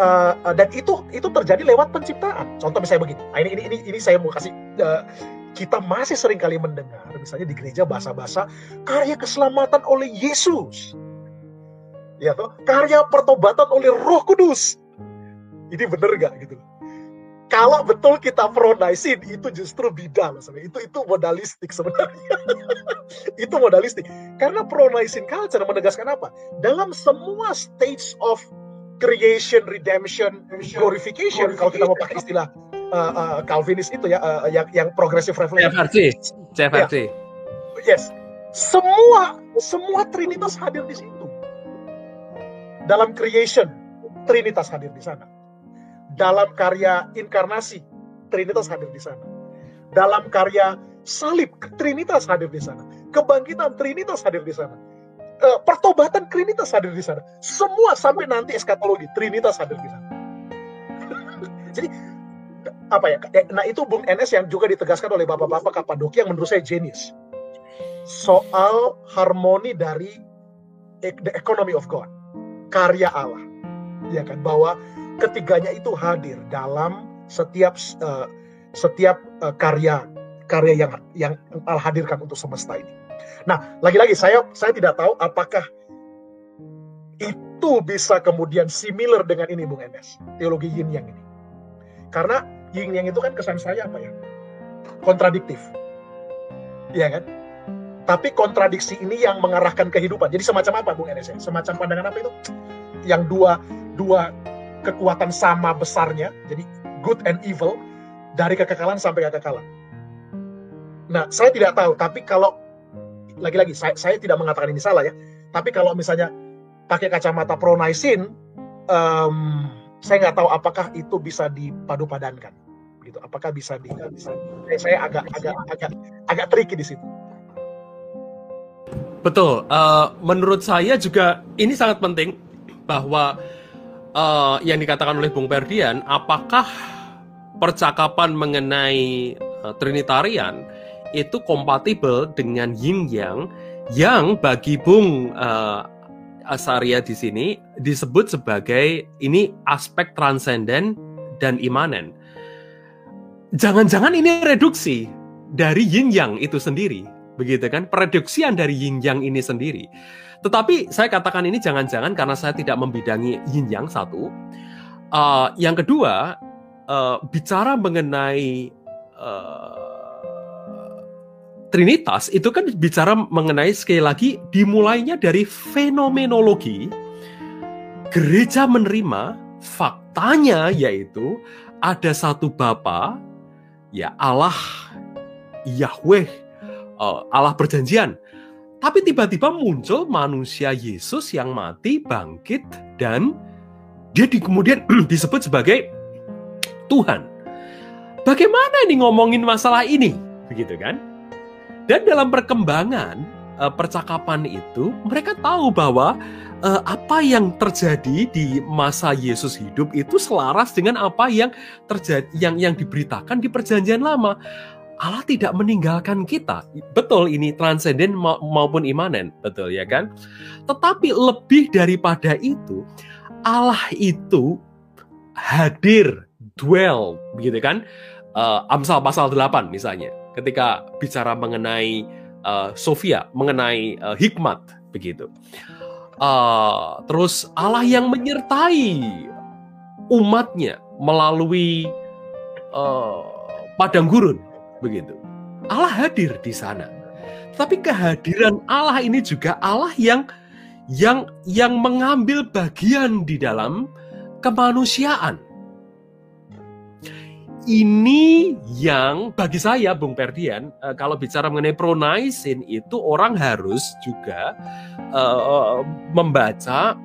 uh, uh, dan itu itu terjadi lewat penciptaan. Contoh misalnya begini. Nah, ini ini ini ini saya mau kasih uh, kita masih sering kali mendengar misalnya di gereja bahasa-bahasa karya keselamatan oleh Yesus. Ya toh, karya pertobatan oleh Roh Kudus. Ini bener gak gitu? Kalau betul kita pronaisin itu justru bidal sebenarnya. Itu itu modalistik sebenarnya. itu modalistik. Karena pronaisin culture menegaskan apa? Dalam semua stage of creation, redemption, glorification, kalau kita mau pakai istilah uh, uh, Calvinis itu ya, uh, yang yang progressive revelation. CFRC, CFRC. Ya. Yes, semua semua Trinitas hadir di situ. Dalam creation, Trinitas hadir di sana dalam karya inkarnasi, Trinitas hadir di sana. Dalam karya salib, Trinitas hadir di sana. Kebangkitan, Trinitas hadir di sana. E, pertobatan, Trinitas hadir di sana. Semua sampai nanti eskatologi, Trinitas hadir di sana. Jadi apa ya? Eh, nah itu Bung NS yang juga ditegaskan oleh bapak-bapak Kapadoki yang menurut saya genius. Soal harmoni dari the economy of God, karya Allah, ya kan? Bahwa ketiganya itu hadir dalam setiap uh, setiap uh, karya karya yang yang Allah hadirkan untuk semesta ini. Nah, lagi-lagi saya saya tidak tahu apakah itu bisa kemudian similar dengan ini Bung Enes, teologi yin yang ini. Karena yin yang itu kan kesan saya apa ya? Kontradiktif. Iya kan? Tapi kontradiksi ini yang mengarahkan kehidupan. Jadi semacam apa Bung Enes? Semacam pandangan apa itu? Yang dua dua kekuatan sama besarnya, jadi good and evil, dari kekekalan sampai kekekalan. Nah, saya tidak tahu, tapi kalau lagi-lagi saya, saya tidak mengatakan ini salah ya, tapi kalau misalnya pakai kacamata pronaisin, um, saya nggak tahu apakah itu bisa dipadu-padankan, gitu. Apakah bisa di, bisa, saya agak agak agak agak tricky di situ. Betul, uh, menurut saya juga ini sangat penting bahwa uh, yang dikatakan oleh Bung Perdian, apakah percakapan mengenai uh, Trinitarian itu kompatibel dengan Yin Yang yang bagi Bung uh, Asaria di sini disebut sebagai ini aspek transenden dan imanen. Jangan-jangan ini reduksi dari yin yang itu sendiri, begitu kan? Pereduksian dari yin yang ini sendiri. Tetapi saya katakan ini jangan-jangan karena saya tidak membidangi yin yang satu. Uh, yang kedua, uh, bicara mengenai uh, Trinitas itu kan bicara mengenai sekali lagi dimulainya dari fenomenologi gereja menerima faktanya yaitu ada satu Bapa ya Allah Yahweh Allah perjanjian tapi tiba-tiba muncul manusia Yesus yang mati, bangkit, dan dia di, kemudian disebut sebagai Tuhan. Bagaimana ini ngomongin masalah ini? Begitu kan? Dan dalam perkembangan uh, percakapan itu, mereka tahu bahwa uh, apa yang terjadi di masa Yesus hidup itu selaras dengan apa yang terjadi yang yang diberitakan di Perjanjian Lama. Allah tidak meninggalkan kita. Betul ini transenden maupun imanen, betul ya kan? Tetapi lebih daripada itu, Allah itu hadir, dwell, begitu kan? Uh, Amsal pasal 8 misalnya, ketika bicara mengenai uh, Sofia, mengenai uh, hikmat, begitu. Uh, terus Allah yang menyertai umatnya melalui uh, padang gurun, begitu. Allah hadir di sana. Tapi kehadiran Allah ini juga Allah yang yang yang mengambil bagian di dalam kemanusiaan. Ini yang bagi saya Bung Perdian eh, kalau bicara mengenai pronaisin itu orang harus juga uh, membaca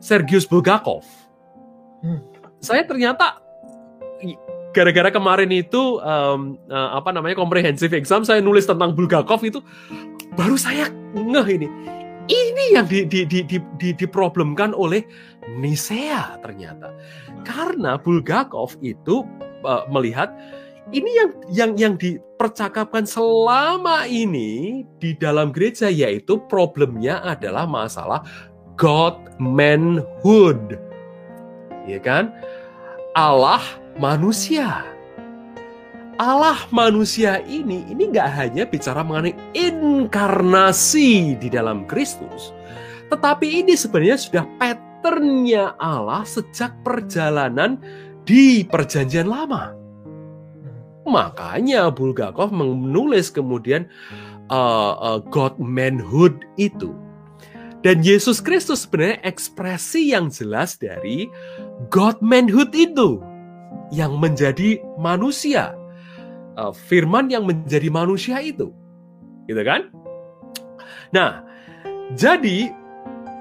Sergius Bulgakov. Hmm. Saya ternyata gara-gara kemarin itu um, uh, apa namanya comprehensive exam saya nulis tentang Bulgakov itu baru saya ngeh ini. Ini yang di, di, di, di, di, diproblemkan oleh Nisea ternyata. Karena Bulgakov itu uh, melihat ini yang yang yang dipercakapkan selama ini di dalam gereja yaitu problemnya adalah masalah God manhood ya kan? Allah manusia. Allah manusia ini ini nggak hanya bicara mengenai inkarnasi di dalam Kristus, tetapi ini sebenarnya sudah patternnya Allah sejak perjalanan di Perjanjian Lama. Makanya Bulgakov menulis kemudian uh, uh, God manhood itu. Dan Yesus Kristus sebenarnya ekspresi yang jelas dari God manhood itu yang menjadi manusia uh, firman yang menjadi manusia itu. Gitu kan? Nah, jadi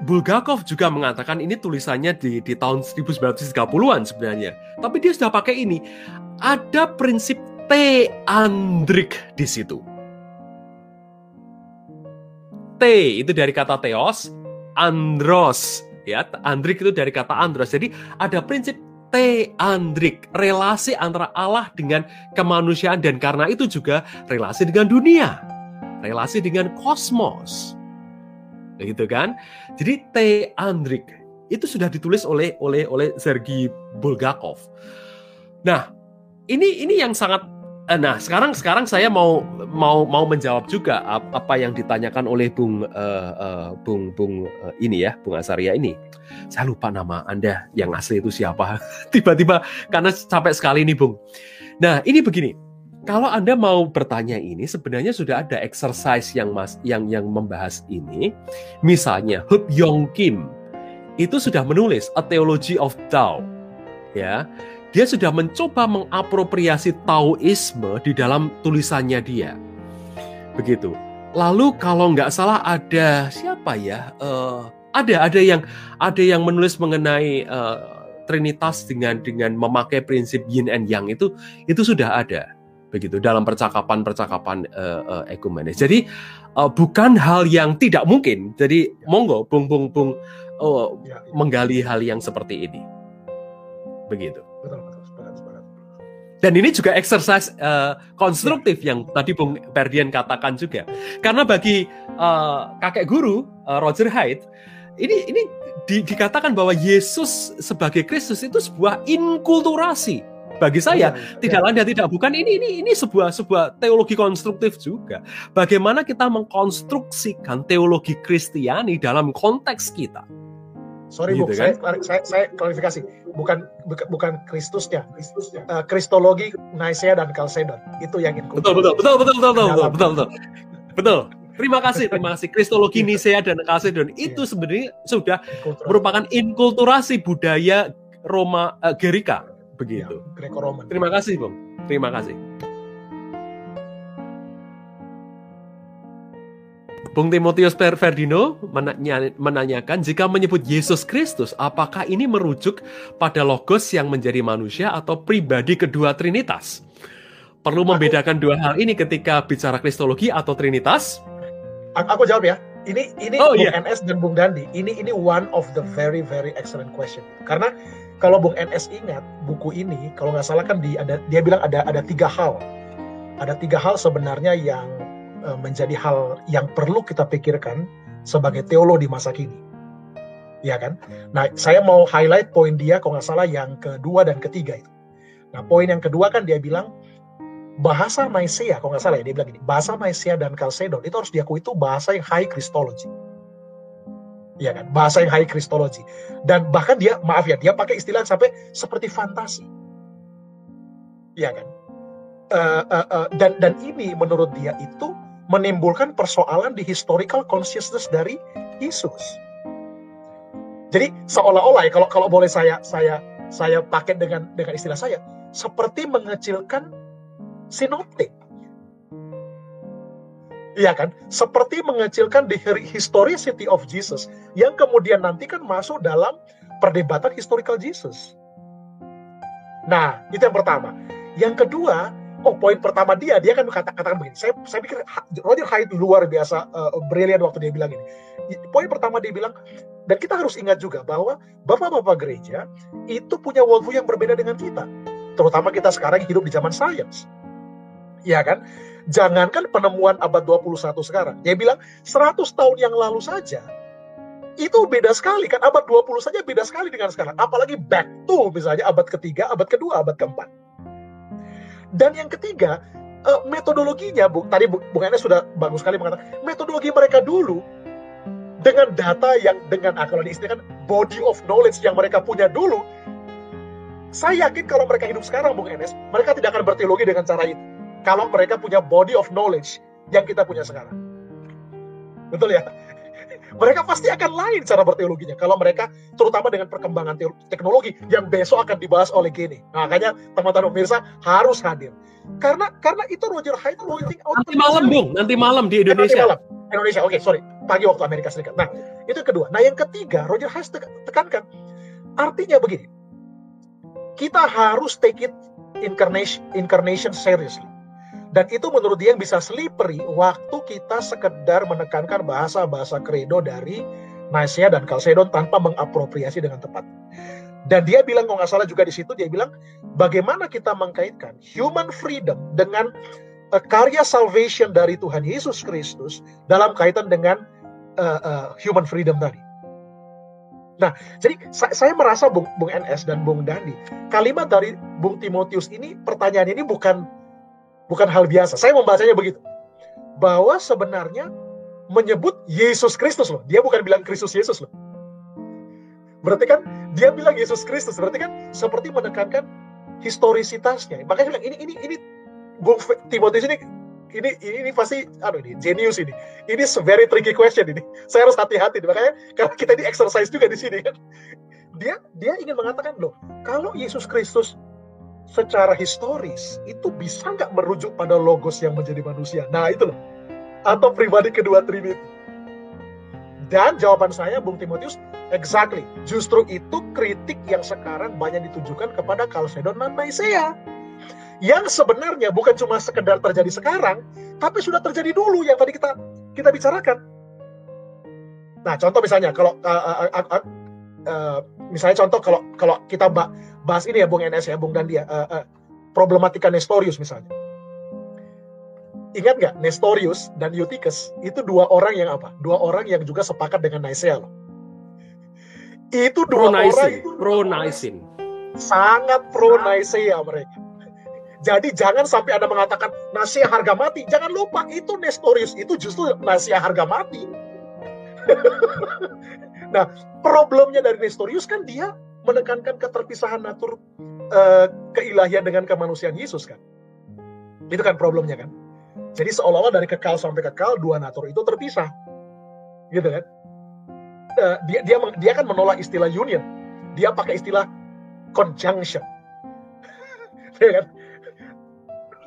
Bulgakov juga mengatakan ini tulisannya di, di tahun 1930-an sebenarnya. Tapi dia sudah pakai ini. Ada prinsip teandrik di situ. T itu dari kata theos, andros ya, andrik itu dari kata andros. Jadi ada prinsip teandrik, relasi antara Allah dengan kemanusiaan dan karena itu juga relasi dengan dunia, relasi dengan kosmos. Begitu kan? Jadi teandrik itu sudah ditulis oleh oleh oleh Sergei Bulgakov. Nah, ini ini yang sangat Nah, sekarang sekarang saya mau mau mau menjawab juga apa yang ditanyakan oleh Bung uh, uh, Bung Bung uh, ini ya, Bung Asaria ini saya lupa nama Anda yang asli itu siapa. Tiba-tiba karena sampai sekali ini, Bung. Nah, ini begini. Kalau Anda mau bertanya ini, sebenarnya sudah ada exercise yang mas yang yang membahas ini. Misalnya Hub Yong Kim itu sudah menulis A Theology of Tao. Ya. Dia sudah mencoba mengapropriasi Taoisme di dalam tulisannya dia. Begitu. Lalu kalau nggak salah ada siapa ya? Uh, ada ada yang ada yang menulis mengenai uh, trinitas dengan dengan memakai prinsip yin and yang itu itu sudah ada begitu dalam percakapan-percakapan uh, uh, ekumenis. Jadi uh, bukan hal yang tidak mungkin. Jadi monggo bung bung bung uh, ya, ya. menggali hal yang seperti ini. Begitu. Dan ini juga exercise uh, konstruktif ya. yang tadi Bung Perdian katakan juga. Karena bagi uh, kakek guru uh, Roger Haidt ini ini di, dikatakan bahwa Yesus sebagai Kristus itu sebuah inkulturasi bagi saya ya, tidak ya. lain dan tidak bukan ini ini ini sebuah sebuah teologi konstruktif juga bagaimana kita mengkonstruksikan teologi Kristiani dalam konteks kita sorry gitu, bu kan? saya, saya saya klarifikasi bukan bukan bukan Kristusnya Kristusnya uh, Kristologi Nicaea dan Chalcedon itu yang betul betul betul betul betul betul betul betul betul, betul. Terima kasih, terima kasih. Kristologi Nisea dan Kalsedon itu iya. sebenarnya sudah merupakan inkulturasi budaya Roma uh, Gerika begitu. Ya, Terima kasih, Bung. Terima kasih. Bung Timotius Ferdino menanyakan jika menyebut Yesus Kristus, apakah ini merujuk pada logos yang menjadi manusia atau pribadi kedua Trinitas? Perlu membedakan dua hal ini ketika bicara Kristologi atau Trinitas? aku jawab ya. Ini ini oh, Bung yeah. NS dan Bung Dandi. Ini ini one of the very very excellent question. Karena kalau Bung NS ingat buku ini, kalau nggak salah kan di ada dia bilang ada ada tiga hal. Ada tiga hal sebenarnya yang menjadi hal yang perlu kita pikirkan sebagai teolog di masa kini. Ya kan? Nah, saya mau highlight poin dia kalau nggak salah yang kedua dan ketiga itu. Nah, poin yang kedua kan dia bilang bahasa Nicaea, kalau nggak salah ya, dia bilang gini, bahasa Nicaea dan Chalcedon itu harus diakui itu bahasa yang high Christology. Ya kan, bahasa yang high Christology. Dan bahkan dia, maaf ya, dia pakai istilah sampai seperti fantasi. Ya kan. Uh, uh, uh, dan dan ini menurut dia itu menimbulkan persoalan di historical consciousness dari Yesus. Jadi seolah-olah ya kalau kalau boleh saya saya saya pakai dengan dengan istilah saya seperti mengecilkan sinoptik. Iya kan? Seperti mengecilkan the historicity of Jesus yang kemudian nanti kan masuk dalam perdebatan historical Jesus. Nah, itu yang pertama. Yang kedua, oh poin pertama dia, dia kan kata, katakan begini. Saya, saya pikir Roger Hyde luar biasa uh, brilian waktu dia bilang ini. Poin pertama dia bilang, dan kita harus ingat juga bahwa bapak-bapak gereja itu punya worldview yang berbeda dengan kita. Terutama kita sekarang hidup di zaman sains ya kan? Jangankan penemuan abad 21 sekarang. Dia bilang 100 tahun yang lalu saja itu beda sekali kan abad 20 saja beda sekali dengan sekarang apalagi back to misalnya abad ketiga abad kedua abad keempat dan yang ketiga uh, metodologinya bu tadi bu, Enes sudah bagus sekali mengatakan metodologi mereka dulu dengan data yang dengan akal ini kan body of knowledge yang mereka punya dulu saya yakin kalau mereka hidup sekarang Bung Enes mereka tidak akan berteologi dengan cara itu. Kalau mereka punya body of knowledge yang kita punya sekarang. Betul ya mereka pasti akan lain cara berteologinya kalau mereka terutama dengan perkembangan teknologi yang besok akan dibahas oleh Gini. Nah, makanya teman-teman pemirsa harus hadir. Karena karena itu Roger Haidt pointing out nanti malam Bung, nanti malam di Indonesia. Nanti malam. Indonesia, oke, okay, sorry. Pagi waktu Amerika Serikat. Nah, itu yang kedua. Nah, yang ketiga, Roger Haidt tekankan artinya begini. Kita harus take it incarnation incarnation seriously. Dan itu menurut dia bisa slippery waktu kita sekedar menekankan bahasa-bahasa kredo dari Nicaea dan Chalcedon tanpa mengapropriasi dengan tepat. Dan dia bilang, kalau nggak salah juga di situ, dia bilang, bagaimana kita mengkaitkan human freedom dengan uh, karya salvation dari Tuhan Yesus Kristus dalam kaitan dengan uh, uh, human freedom tadi. Nah, jadi saya, saya merasa Bung, Bung NS dan Bung Dandi, kalimat dari Bung Timotius ini, pertanyaan ini bukan bukan hal biasa. Saya membacanya begitu. Bahwa sebenarnya menyebut Yesus Kristus loh. Dia bukan bilang Kristus Yesus loh. Berarti kan dia bilang Yesus Kristus. Berarti kan seperti menekankan historisitasnya. Makanya bilang ini ini ini Bung Timotius ini ini ini, ini pasti aduh ini genius ini. Ini very tricky question ini. Saya harus hati-hati makanya karena kita di exercise juga di sini kan. Dia dia ingin mengatakan loh, kalau Yesus Kristus secara historis itu bisa nggak merujuk pada logos yang menjadi manusia? Nah itu loh. Atau pribadi kedua Trinity. Dan jawaban saya, Bung Timotius, exactly. Justru itu kritik yang sekarang banyak ditujukan kepada Chalcedon dan Nicaea. Yang sebenarnya bukan cuma sekedar terjadi sekarang, tapi sudah terjadi dulu yang tadi kita kita bicarakan. Nah, contoh misalnya kalau uh, uh, uh, uh, misalnya contoh kalau kalau kita bahas ini ya Bung NS ya Bung dan dia uh, uh, problematika Nestorius misalnya. Ingat nggak Nestorius dan Eutychus itu dua orang yang apa? Dua orang yang juga sepakat dengan Nicaea loh. Itu dua pro orang itu pro Nicene. Sangat pro Nicaea mereka. Jadi jangan sampai ada mengatakan Nicaea harga mati. Jangan lupa itu Nestorius itu justru Nicaea harga mati. nah, problemnya dari Nestorius kan dia menekankan keterpisahan natur uh, keilahian dengan kemanusiaan Yesus kan. Itu kan problemnya kan. Jadi seolah-olah dari kekal sampai kekal dua natur itu terpisah. Gitu kan. Uh, dia dia dia kan menolak istilah union. Dia pakai istilah conjunction. ya kan?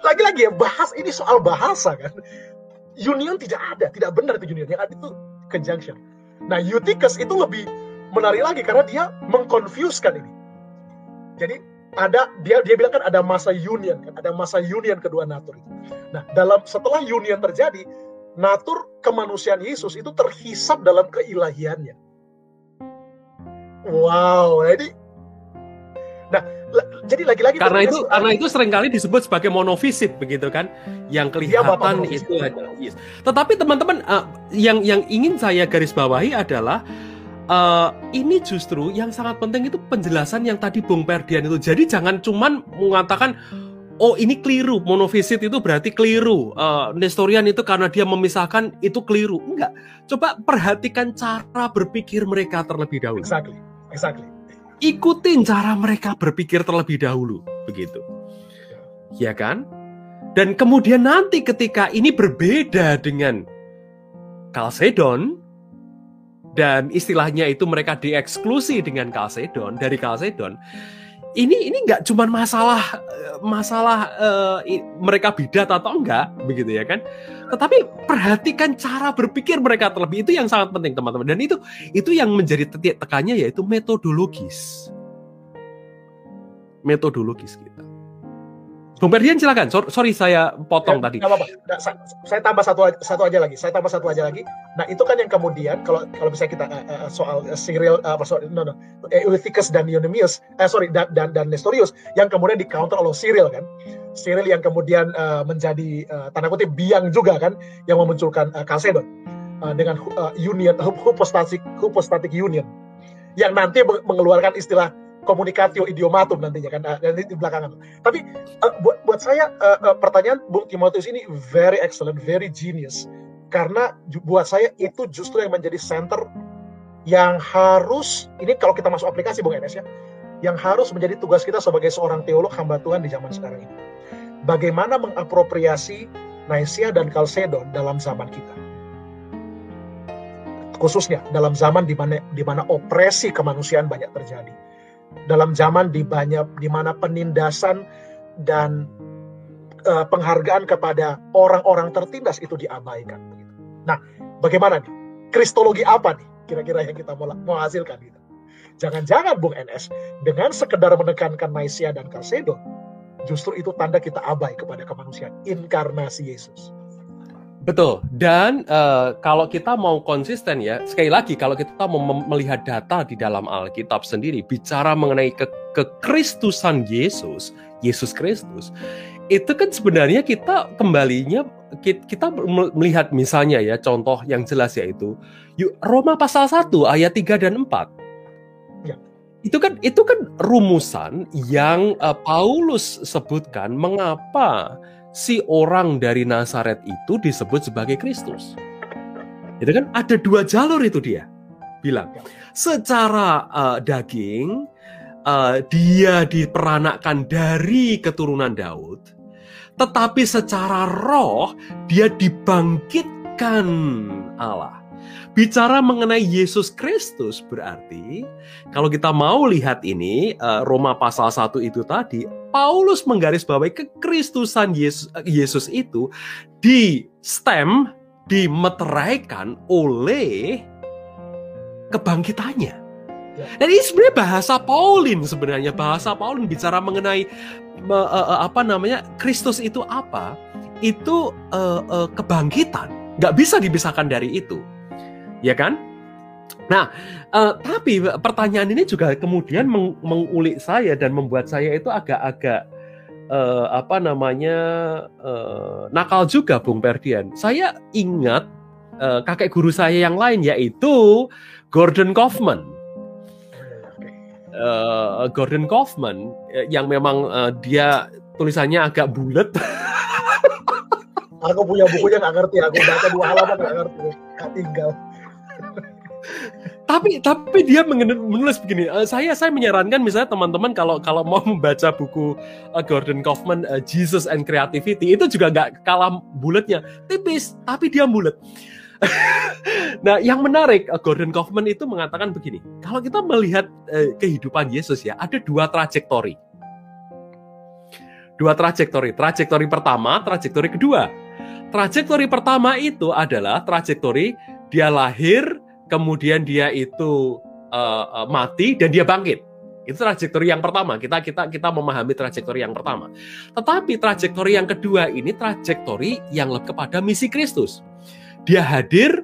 Lagi-lagi ya bahas ini soal bahasa kan. Union tidak ada, tidak benar itu union. Yang ada itu conjunction. Nah, Eutychus itu lebih menarik lagi karena dia mengkonfuskan ini. Jadi ada dia dia bilang kan ada masa union kan, ada masa union kedua natur itu. Nah, dalam setelah union terjadi, natur kemanusiaan Yesus itu terhisap dalam keilahiannya. Wow, jadi Nah, jadi lagi-lagi karena itu karena itu sering kali disebut sebagai monofisit begitu kan, yang iya, kelihatan ya, itu adalah Yes. Tetapi teman-teman uh, yang yang ingin saya garis bawahi adalah uh, ini justru yang sangat penting itu penjelasan yang tadi Bung Perdian itu. Jadi jangan cuman mengatakan oh ini keliru, monofisit itu berarti keliru. Uh, Nestorian itu karena dia memisahkan itu keliru. Enggak. Coba perhatikan cara berpikir mereka terlebih dahulu. Exactly. Exactly. Ikutin cara mereka berpikir terlebih dahulu, begitu. Ya kan? Dan kemudian nanti ketika ini berbeda dengan Kalsedon, dan istilahnya itu mereka dieksklusi dengan Kalsedon dari Kalsedon ini ini nggak cuma masalah masalah uh, mereka bidat atau enggak begitu ya kan? Tetapi perhatikan cara berpikir mereka terlebih. Itu yang sangat penting teman-teman. Dan itu itu yang menjadi titik tekannya yaitu metodologis. Metodologis Bung Ferdian silakan. So, sorry saya potong ya, tadi. apa-apa. Nah, saya, saya tambah satu satu aja lagi. Saya tambah satu aja lagi. Nah itu kan yang kemudian kalau kalau misalnya kita uh, uh, soal uh, Cyril, uh, sorry, no no, Eutychus dan Eunomius, uh, sorry dan, dan dan Nestorius yang kemudian di counter oleh Cyril kan. Cyril yang kemudian uh, menjadi uh, tanda kutip biang juga kan, yang memunculkan uh, Chalcedon. uh, dengan uh, union hypostatic hypostatic union yang nanti mengeluarkan istilah komunikatio idiomatum nantinya kan uh, nanti di belakangan. Tapi uh, buat buat saya uh, uh, pertanyaan Bung Timotius ini very excellent, very genius karena buat saya itu justru yang menjadi center yang harus ini kalau kita masuk aplikasi Bung Enes ya, yang harus menjadi tugas kita sebagai seorang teolog hamba Tuhan di zaman sekarang ini. Bagaimana mengapropriasi Naisia dan Kalsedon dalam zaman kita khususnya dalam zaman di mana di mana opresi kemanusiaan banyak terjadi. Dalam zaman di banyak di mana penindasan dan uh, penghargaan kepada orang-orang tertindas itu diabaikan. Nah, bagaimana nih? Kristologi apa nih kira-kira yang kita mau, mau hasilkan gitu? Jangan-jangan Bung NS dengan sekedar menekankan Naisia dan Kalsedon, justru itu tanda kita abai kepada kemanusiaan, inkarnasi Yesus. Betul. Dan uh, kalau kita mau konsisten ya, sekali lagi kalau kita mau melihat data di dalam Alkitab sendiri bicara mengenai ke kekristusan Yesus, Yesus Kristus, itu kan sebenarnya kita kembalinya kita melihat misalnya ya contoh yang jelas yaitu yuk Roma pasal 1 ayat 3 dan 4. Ya. Itu kan itu kan rumusan yang uh, Paulus sebutkan mengapa si orang dari Nazaret itu disebut sebagai Kristus. Itu kan ada dua jalur itu dia bilang. Secara uh, daging uh, dia diperanakkan dari keturunan Daud, tetapi secara roh dia dibangkitkan Allah. Bicara mengenai Yesus Kristus berarti kalau kita mau lihat ini uh, Roma pasal 1 itu tadi Paulus menggarisbawahi kekristusan Yesus, Yesus itu di stem dimeteraikan oleh kebangkitannya. Ya. Dan ini sebenarnya bahasa Paulin sebenarnya bahasa Paulin bicara mengenai uh, uh, apa namanya Kristus itu apa? Itu uh, uh, kebangkitan, nggak bisa dipisahkan dari itu ya kan? Nah, uh, tapi pertanyaan ini juga kemudian meng mengulik saya dan membuat saya itu agak-agak uh, apa namanya uh, nakal juga, Bung Perdian. Saya ingat uh, kakek guru saya yang lain yaitu Gordon Kaufman. Uh, Gordon Kaufman yang memang uh, dia tulisannya agak bulat. aku punya bukunya nggak ngerti, aku baca dua halaman nggak ngerti, nggak tinggal tapi tapi dia menulis begini uh, saya saya menyarankan misalnya teman-teman kalau kalau mau membaca buku uh, Gordon Kaufman uh, Jesus and Creativity itu juga nggak kalah bulatnya. Tipis tapi dia bulat. Nah yang menarik uh, Gordon Kaufman itu mengatakan begini kalau kita melihat uh, kehidupan Yesus ya ada dua trajektori. Dua trajektori trajektori pertama trajektori kedua. Trajektori pertama itu adalah trajektori dia lahir kemudian dia itu uh, uh, mati dan dia bangkit. Itu trajektori yang pertama. Kita kita kita memahami trajektori yang pertama. Tetapi trajektori yang kedua ini trajektori yang lebih kepada misi Kristus. Dia hadir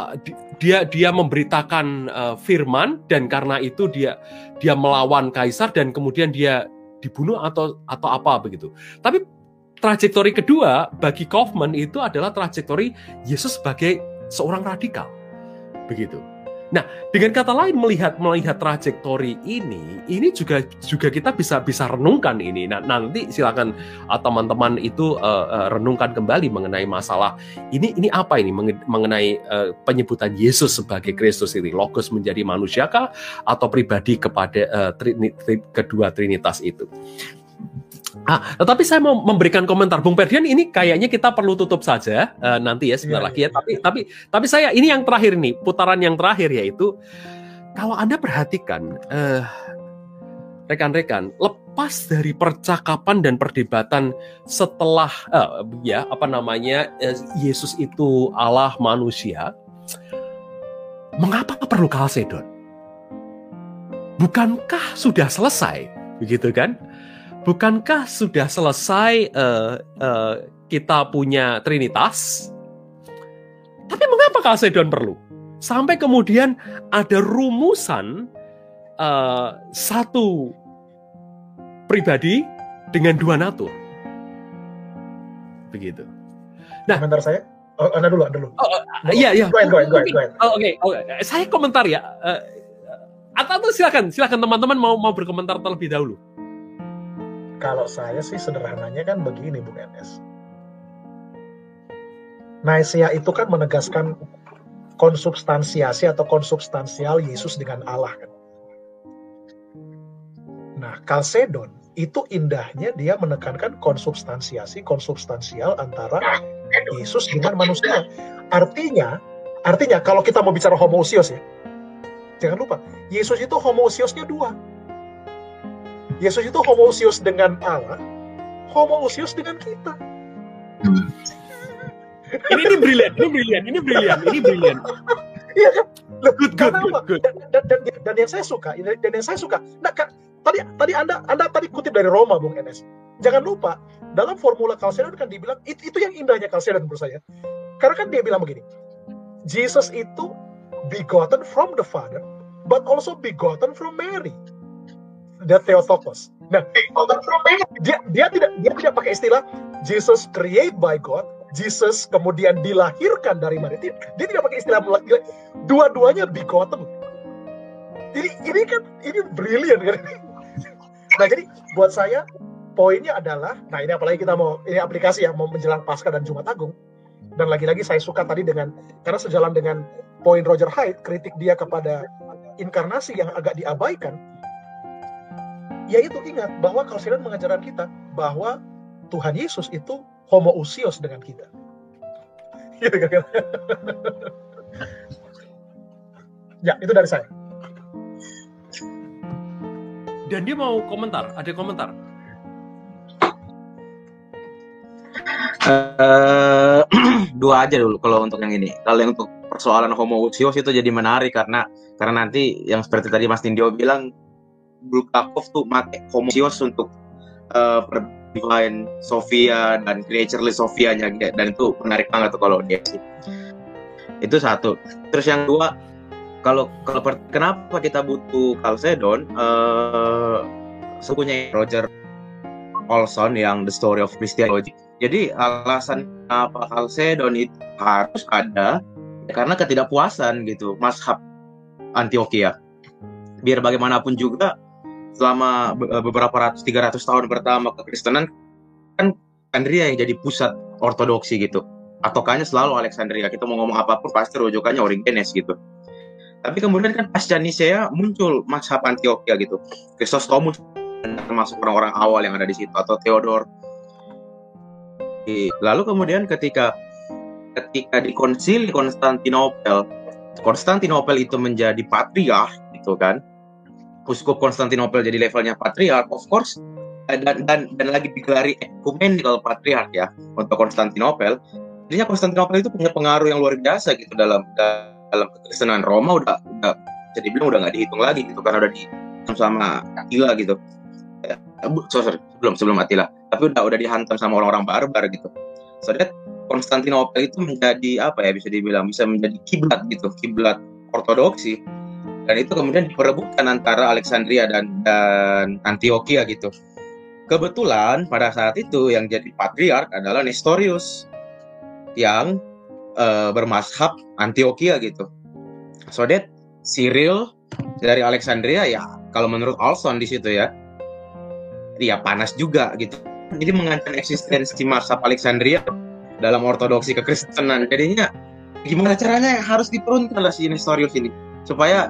uh, dia dia memberitakan uh, firman dan karena itu dia dia melawan kaisar dan kemudian dia dibunuh atau atau apa begitu. Tapi trajektori kedua bagi Kaufman itu adalah trajektori Yesus sebagai seorang radikal begitu. Nah, dengan kata lain melihat melihat trajektori ini, ini juga juga kita bisa bisa renungkan ini. Nah, nanti silakan uh, teman-teman itu uh, uh, renungkan kembali mengenai masalah ini ini apa ini mengenai uh, penyebutan Yesus sebagai Kristus ini, logos menjadi manusiakah atau pribadi kepada uh, tri, kedua trinitas itu. Ah, tetapi saya mau memberikan komentar Bung Perdian ini kayaknya kita perlu tutup saja uh, nanti ya sebentar yeah, lagi ya. Yeah. Tapi tapi tapi saya ini yang terakhir nih, putaran yang terakhir yaitu kalau Anda perhatikan uh, rekan-rekan, lepas dari percakapan dan perdebatan setelah uh, ya apa namanya uh, Yesus itu Allah manusia, mengapa perlu Kalsedon? Bukankah sudah selesai, begitu kan? Bukankah sudah selesai uh, uh, kita punya Trinitas? Tapi mengapa Kalsedon perlu? Sampai kemudian ada rumusan uh, satu pribadi dengan dua natur. Begitu. Nah, komentar saya? Oh, anda dulu, anda dulu. Oh, uh, iya, iya. Go ahead, go ahead, go ahead, go ahead. Oh, Oke, okay. saya komentar ya. Uh, atau, atau silakan, silakan teman-teman mau mau berkomentar terlebih dahulu. Kalau saya sih sederhananya kan begini, Bung NS. Naisea itu kan menegaskan konsubstansiasi atau konsubstansial Yesus dengan Allah kan. Nah, Kalsedon itu indahnya dia menekankan konsubstansiasi, konsubstansial antara Yesus dengan manusia. Artinya, artinya kalau kita mau bicara homoousios ya, jangan lupa, Yesus itu homoousiosnya dua. Yesus itu homoousios dengan Allah, homoousios dengan kita. ini ini brilian, ini brilian, ini brilian, ini brilian. Iya kan? Loh, Good, good, good, good. Dan, dan, dan, dan yang saya suka, dan yang saya suka, nah, kan, tadi tadi anda anda tadi kutip dari Roma, Bung Enes. Jangan lupa dalam formula Calcedon kan dibilang itu, itu yang indahnya Calcedon menurut saya. Karena kan dia bilang begini, Jesus itu begotten from the Father, but also begotten from Mary. The Theotokos. Nah, dia dia tidak dia tidak pakai istilah Jesus created by God, Jesus kemudian dilahirkan dari Maria. Dia, dia tidak pakai istilah. Dua-duanya begotten. Jadi ini kan ini brilian kan. Nah jadi buat saya poinnya adalah, nah ini apalagi kita mau ini aplikasi yang mau menjelang Paskah dan Jumat Agung. Dan lagi-lagi saya suka tadi dengan karena sejalan dengan poin Roger Hyde kritik dia kepada inkarnasi yang agak diabaikan. Yaitu ingat bahwa Kalsiran mengajarkan kita bahwa Tuhan Yesus itu homoousios dengan kita. Gitu kan? ya, itu dari saya. Dan dia mau komentar, ada komentar. Uh, dua aja dulu kalau untuk yang ini. Kalau yang untuk persoalan homoousios itu jadi menarik karena karena nanti yang seperti tadi Mas Tindio bilang Bulgakov tuh make homoousios untuk uh, divine Sofia dan creatureless Sofianya dan itu menarik banget tuh kalau dia sih. Itu satu. Terus yang dua kalau kalau kenapa kita butuh Calcedon uh, sukunya Roger Olson yang The Story of Christianity. Jadi alasan apa Calcedon itu harus ada karena ketidakpuasan gitu Mashab Antioquia. Biar bagaimanapun juga selama beberapa ratus tiga ratus tahun pertama kekristenan kan Alexandria yang jadi pusat ortodoksi gitu. Patokannya selalu Alexandria. Kita mau ngomong apa pun pasti rujukannya Origenes gitu. Tapi kemudian kan pasca Nisea muncul Mashab Antioquia gitu. Chrysostomus termasuk orang-orang awal yang ada di situ atau Theodor. Lalu kemudian ketika ketika di konsili Konstantinopel, Konstantinopel itu menjadi patriark gitu kan. Uskup Konstantinopel jadi levelnya patriark, of course. Dan dan dan lagi digelari ekumenikal patriark ya untuk Konstantinopel. Jadinya Konstantinopel itu punya pengaruh yang luar biasa gitu dalam dalam kekristenan Roma udah udah jadi bilang udah nggak dihitung lagi gitu karena udah di sama Attila gitu. Ya, sorry, sebelum sebelum Attila. Tapi udah udah dihantam sama orang-orang barbar gitu. So that Konstantinopel itu menjadi apa ya bisa dibilang bisa menjadi kiblat gitu kiblat ortodoksi dan itu kemudian diperebutkan antara Alexandria dan dan Antioquia gitu. Kebetulan pada saat itu yang jadi patriark adalah Nestorius yang uh, bermashab Antioquia gitu. So that Cyril dari Alexandria ya kalau menurut Olson di situ ya ya panas juga gitu. Jadi mengancam eksistensi mashab Alexandria dalam ortodoksi kekristenan. Jadinya gimana caranya harus lah si Nestorius ini supaya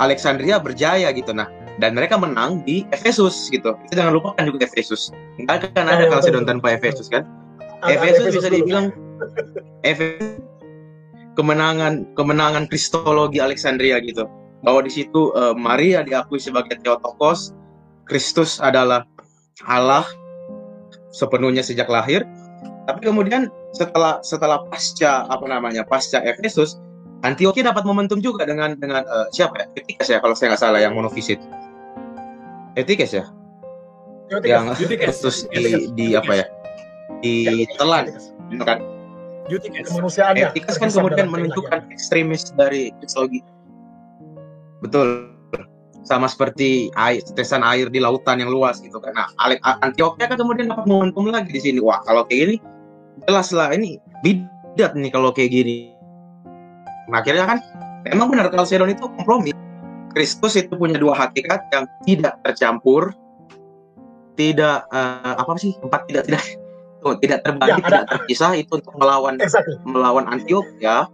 Alexandria berjaya gitu. Nah dan mereka menang di Efesus gitu. Kita jangan lupakan juga Efesus. Nggak akan ada Kalsedon tanpa Efesus kan. Efesus bisa dibilang Efesus kemenangan kemenangan kristologi Alexandria gitu. Bahwa di situ uh, Maria diakui sebagai Theotokos. Kristus adalah Allah sepenuhnya sejak lahir. Tapi kemudian setelah setelah pasca apa namanya pasca Efesus Antioquia dapat momentum juga dengan dengan uh, siapa ya Etikes ya kalau saya nggak salah yang monofisit Etikes ya Eutyches. yang Eutyches. terus di, di apa ya ditelan kan kemanusiaannya Etikas kan kemudian keilahian. ekstremis dari kristologi. Betul. Sama seperti air, tetesan air di lautan yang luas gitu kan. Nah, Antioquia kan kemudian dapat momentum lagi di sini. Wah, kalau kayak gini jelas lah ini lihat nih kalau kayak gini. Nah, akhirnya kan memang benar Kalsedon itu kompromi. Kristus itu punya dua hakikat yang tidak tercampur, tidak uh, apa sih empat tidak tidak tuh, tidak terbagi, ya, tidak terpisah itu untuk melawan exactly. melawan Antioch ya,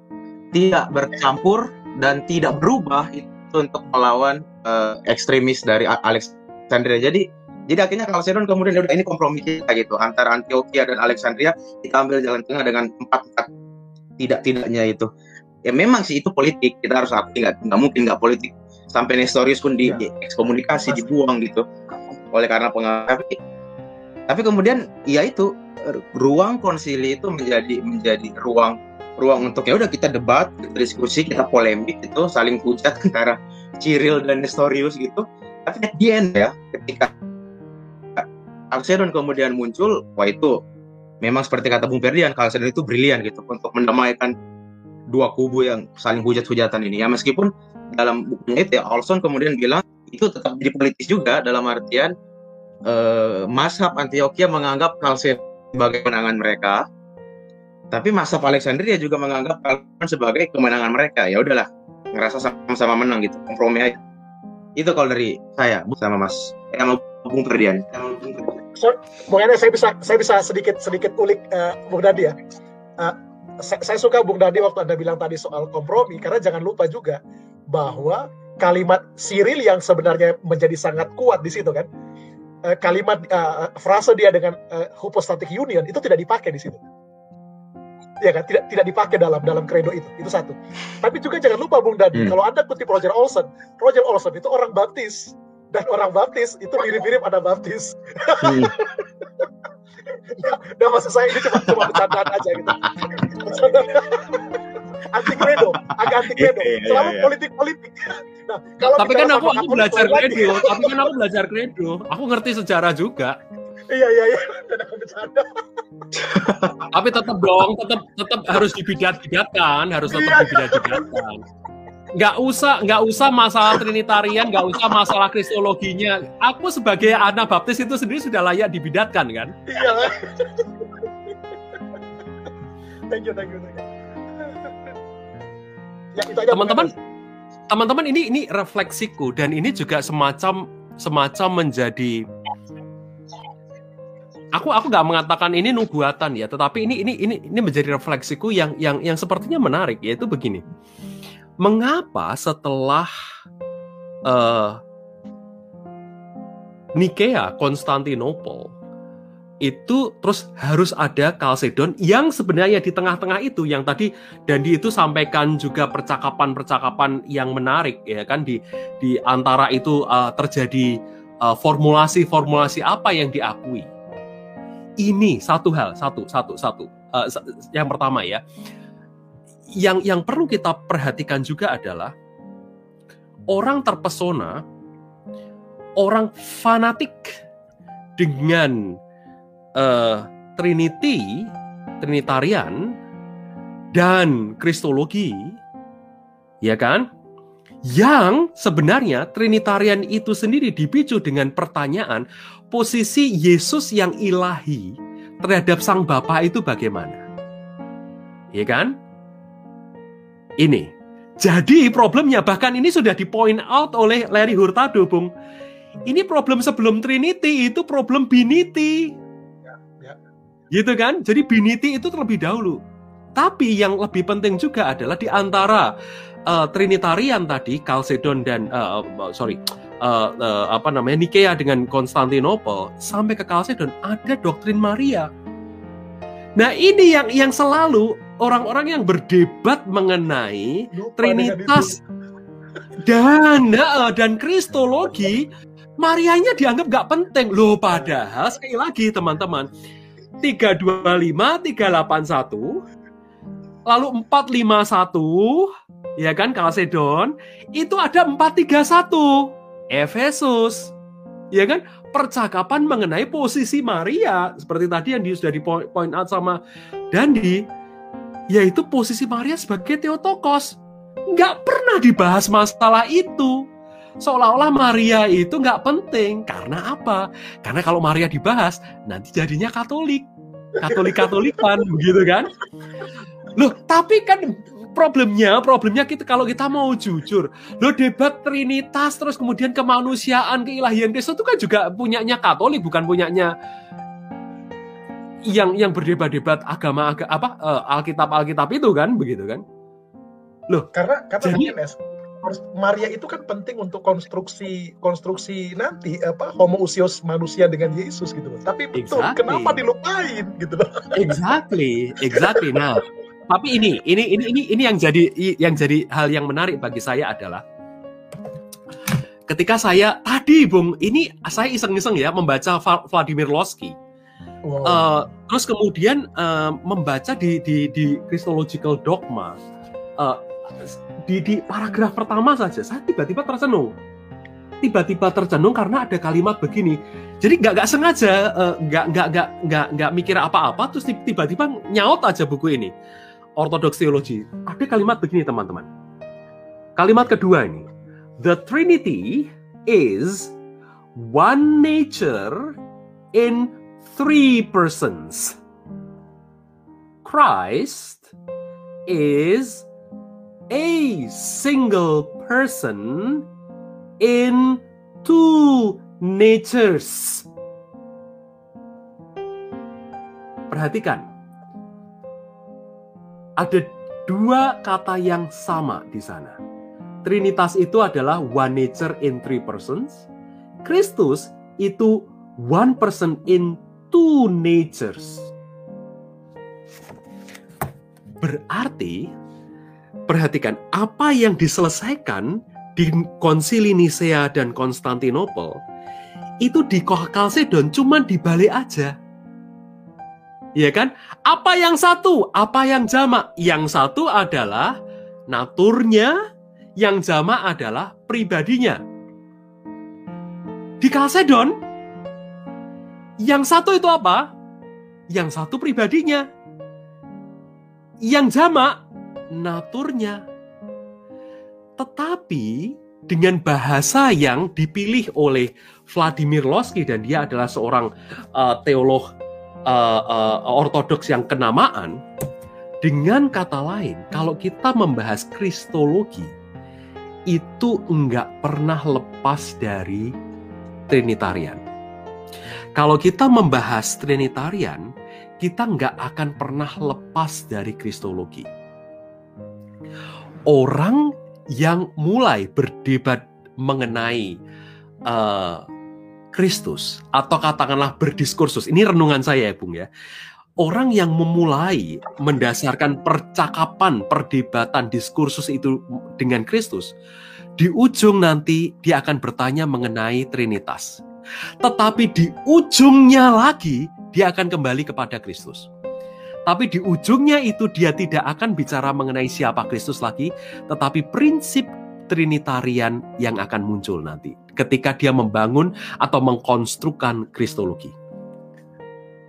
tidak bercampur dan tidak berubah itu untuk melawan uh, ekstremis dari Alexandria. Jadi jadi akhirnya Kalsedon kemudian udah ini kompromi kita gitu antara Antioquia dan Alexandria kita ambil jalan tengah dengan empat empat tidak tidaknya itu. Ya memang sih itu politik. Kita harus akui nggak nggak mungkin nggak politik. Sampai Nestorius pun di, ya. ekskomunikasi dibuang gitu. Oleh karena pengaruh. Tapi, tapi kemudian ya itu ruang konsili itu menjadi menjadi ruang ruang untuk ya udah kita debat kita diskusi kita polemik itu saling hujat antara Cyril dan Nestorius gitu. Tapi at the end ya ketika Kalsedon kemudian muncul wah itu memang seperti kata Bung Ferdian Kalsedon itu brilian gitu untuk mendamaikan dua kubu yang saling hujat-hujatan ini. Ya meskipun dalam bukunya itu ya Olson kemudian bilang itu tetap jadi politis juga dalam artian eh, Mashab Antioquia menganggap Kalsen sebagai kemenangan mereka tapi Mashab Alexandria juga menganggap Kalsen sebagai kemenangan mereka. Ya udahlah ngerasa sama-sama menang gitu kompromi aja. Itu kalau dari saya sama Mas. Yang Bung Ferdian. So, Bung saya bisa saya bisa sedikit sedikit ulik uh, Bung Dadi ya. Uh, saya, saya suka Bung Dadi waktu Anda bilang tadi soal kompromi karena jangan lupa juga bahwa kalimat Cyril yang sebenarnya menjadi sangat kuat di situ kan uh, kalimat uh, frase dia dengan uh, hypostatic union itu tidak dipakai di situ. Ya kan? Tidak tidak dipakai dalam dalam kredo itu. Itu satu. Tapi juga jangan lupa Bung Dadi hmm. kalau anda kutip Roger Olson Roger Olson itu orang baptis. Dan orang baptis itu mirip-mirip ada baptis. Hmm. nah maksud saya ini cuma cuma bercandaan aja gitu anti kredo, agak anti kredo. Iya, iya, Selalu iya. politik politik. Nah, kalau tapi kan aku, aku belajar kredo, tapi kan aku belajar kredo. Aku ngerti sejarah juga. Iya iya iya, dan aku bercanda. tapi tetap dong, tetap tetap harus dibidat-bidatkan, harus tetap dibidat-bidatkan. Nggak usah, nggak usah masalah trinitarian, nggak usah masalah kristologinya. Aku sebagai anak baptis itu sendiri sudah layak dibidatkan kan? Iya. thank you, thank you, thank you. Ya, teman-teman teman-teman ini ini refleksiku dan ini juga semacam semacam menjadi aku aku nggak mengatakan ini nubuatan ya tetapi ini ini ini ini menjadi refleksiku yang yang yang sepertinya menarik yaitu begini mengapa setelah uh, Nikea Konstantinopel itu terus harus ada Kalsedon yang sebenarnya di tengah-tengah itu yang tadi dan di itu sampaikan juga percakapan-percakapan yang menarik ya kan di di antara itu uh, terjadi uh, formulasi-formulasi apa yang diakui. Ini satu hal, satu satu satu. Uh, yang pertama ya. Yang yang perlu kita perhatikan juga adalah orang terpesona, orang fanatik dengan uh, Trinity, Trinitarian, dan Kristologi, ya kan? Yang sebenarnya Trinitarian itu sendiri dipicu dengan pertanyaan posisi Yesus yang ilahi terhadap Sang Bapa itu bagaimana? Ya kan? Ini. Jadi problemnya bahkan ini sudah di point out oleh Larry Hurtado, Bung. Ini problem sebelum Trinity itu problem Binity. Gitu kan? Jadi biniti itu terlebih dahulu. Tapi yang lebih penting juga adalah di antara uh, Trinitarian tadi, Chalcedon dan uh, sorry, uh, uh, apa namanya Nikea dengan Konstantinopel sampai ke Chalcedon ada doktrin Maria. Nah ini yang yang selalu orang-orang yang berdebat mengenai Lupa Trinitas dan dan Kristologi, Marianya dianggap gak penting loh. Padahal sekali lagi teman-teman 325, 381, lalu 451, ya kan Kalsedon, itu ada 431, Efesus. Ya kan? Percakapan mengenai posisi Maria seperti tadi yang sudah di point out sama Dandi, yaitu posisi Maria sebagai Theotokos. Nggak pernah dibahas masalah itu seolah-olah Maria itu nggak penting. Karena apa? Karena kalau Maria dibahas, nanti jadinya Katolik. Katolik-Katolikan, begitu kan? Loh, tapi kan problemnya, problemnya kita kalau kita mau jujur, lo debat Trinitas terus kemudian kemanusiaan, keilahian Kristus itu kan juga punyanya Katolik, bukan punyanya yang yang berdebat-debat agama aga, apa uh, Alkitab Alkitab itu kan begitu kan? Loh, karena karena jadi, Maria itu kan penting untuk konstruksi konstruksi nanti apa homoousios manusia dengan Yesus gitu loh. Tapi betul exactly. kenapa dilupain gitu loh. Exactly, exactly. Nah, tapi ini ini ini ini ini yang jadi yang jadi hal yang menarik bagi saya adalah ketika saya tadi Bung, ini saya iseng-iseng ya membaca Vladimir Lossky. Wow. Uh, terus kemudian uh, membaca di di di Christological Dogma. Uh, di, di paragraf pertama saja saya tiba-tiba tercenung tiba-tiba tercenung karena ada kalimat begini jadi nggak nggak sengaja uh, nggak nggak nggak nggak nggak mikir apa-apa terus tiba-tiba nyaut aja buku ini Orthodox Theology ada kalimat begini teman-teman. Kalimat kedua ini. The Trinity is one nature in three persons. Christ is a single person in two natures. Perhatikan, ada dua kata yang sama di sana. Trinitas itu adalah one nature in three persons. Kristus itu one person in two natures. Berarti perhatikan apa yang diselesaikan di konsili Nisea dan Konstantinopel itu di Kalsedon cuma dibalik aja. Ya kan? Apa yang satu? Apa yang jamak? Yang satu adalah naturnya, yang jamak adalah pribadinya. Di Kalsedon, yang satu itu apa? Yang satu pribadinya. Yang jamak naturnya. Tetapi dengan bahasa yang dipilih oleh Vladimir Lossky dan dia adalah seorang uh, teolog uh, uh, ortodoks yang kenamaan, dengan kata lain, kalau kita membahas kristologi, itu enggak pernah lepas dari Trinitarian. Kalau kita membahas Trinitarian, kita enggak akan pernah lepas dari kristologi orang yang mulai berdebat mengenai uh, Kristus atau katakanlah berdiskursus. Ini renungan saya ya, Bung ya. Orang yang memulai mendasarkan percakapan, perdebatan, diskursus itu dengan Kristus, di ujung nanti dia akan bertanya mengenai Trinitas. Tetapi di ujungnya lagi dia akan kembali kepada Kristus. Tapi di ujungnya itu dia tidak akan bicara mengenai siapa Kristus lagi, tetapi prinsip Trinitarian yang akan muncul nanti ketika dia membangun atau mengkonstrukan kristologi.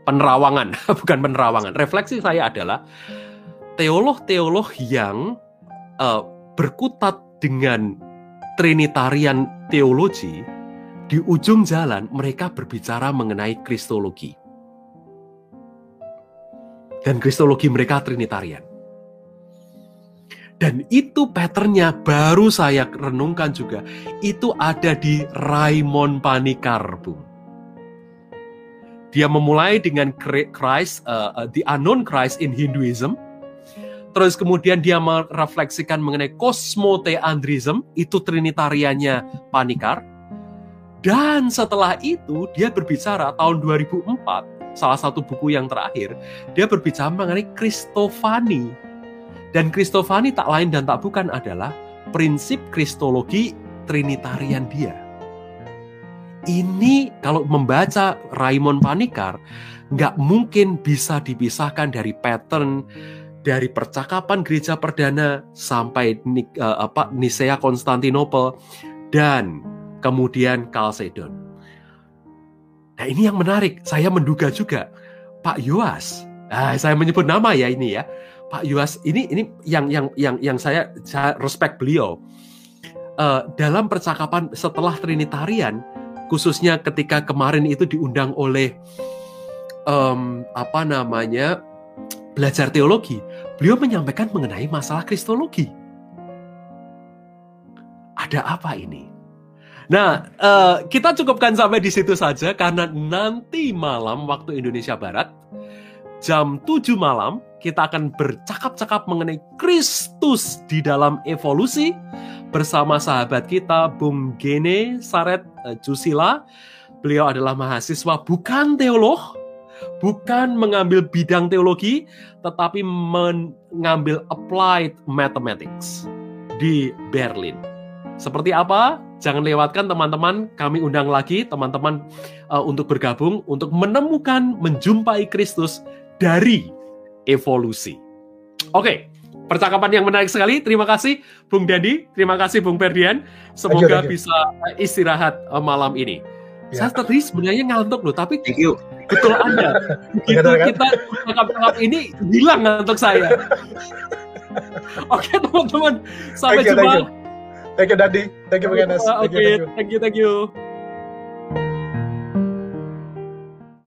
Penerawangan, bukan penerawangan. Refleksi saya adalah teolog-teolog yang uh, berkutat dengan Trinitarian teologi di ujung jalan mereka berbicara mengenai kristologi dan kristologi mereka trinitarian. Dan itu patternnya baru saya renungkan juga. Itu ada di Raymond Panikar, Bung. Dia memulai dengan Christ, uh, the unknown Christ in Hinduism. Terus kemudian dia merefleksikan mengenai kosmoteandrism, itu trinitariannya Panikar. Dan setelah itu dia berbicara tahun 2004 salah satu buku yang terakhir, dia berbicara mengenai Kristofani. Dan Kristofani tak lain dan tak bukan adalah prinsip kristologi trinitarian dia. Ini kalau membaca Raymond Panikar, nggak mungkin bisa dipisahkan dari pattern dari percakapan gereja perdana sampai uh, apa Nisea Konstantinopel dan kemudian Chalcedon. Nah ini yang menarik, saya menduga juga Pak Yuas, nah, saya menyebut nama ya ini ya, Pak Yuas ini ini yang yang yang yang saya, saya respect beliau uh, dalam percakapan setelah Trinitarian, khususnya ketika kemarin itu diundang oleh um, apa namanya belajar teologi, beliau menyampaikan mengenai masalah kristologi. Ada apa ini? Nah, uh, kita cukupkan sampai di situ saja karena nanti malam waktu Indonesia Barat jam 7 malam kita akan bercakap-cakap mengenai Kristus di dalam evolusi bersama sahabat kita Bung Gene Saret uh, Jusila. Beliau adalah mahasiswa bukan teolog, bukan mengambil bidang teologi, tetapi mengambil applied mathematics di Berlin. Seperti apa? Jangan lewatkan teman-teman, kami undang lagi teman-teman uh, untuk bergabung untuk menemukan menjumpai Kristus dari evolusi. Oke, percakapan yang menarik sekali. Terima kasih Bung Dedi, terima kasih Bung Ferdian. Semoga thank you, thank you. bisa istirahat uh, malam ini. Ya. Saya tadi sebenarnya ngantuk loh, tapi thank you. betul Anda. Begitu kan? kita cakap-cakap ini hilang ngantuk saya. Oke teman-teman, sampai thank you, jumpa. Thank you. Thank you, Dadi. Thank you, Bang Oke, okay, thank you, thank you.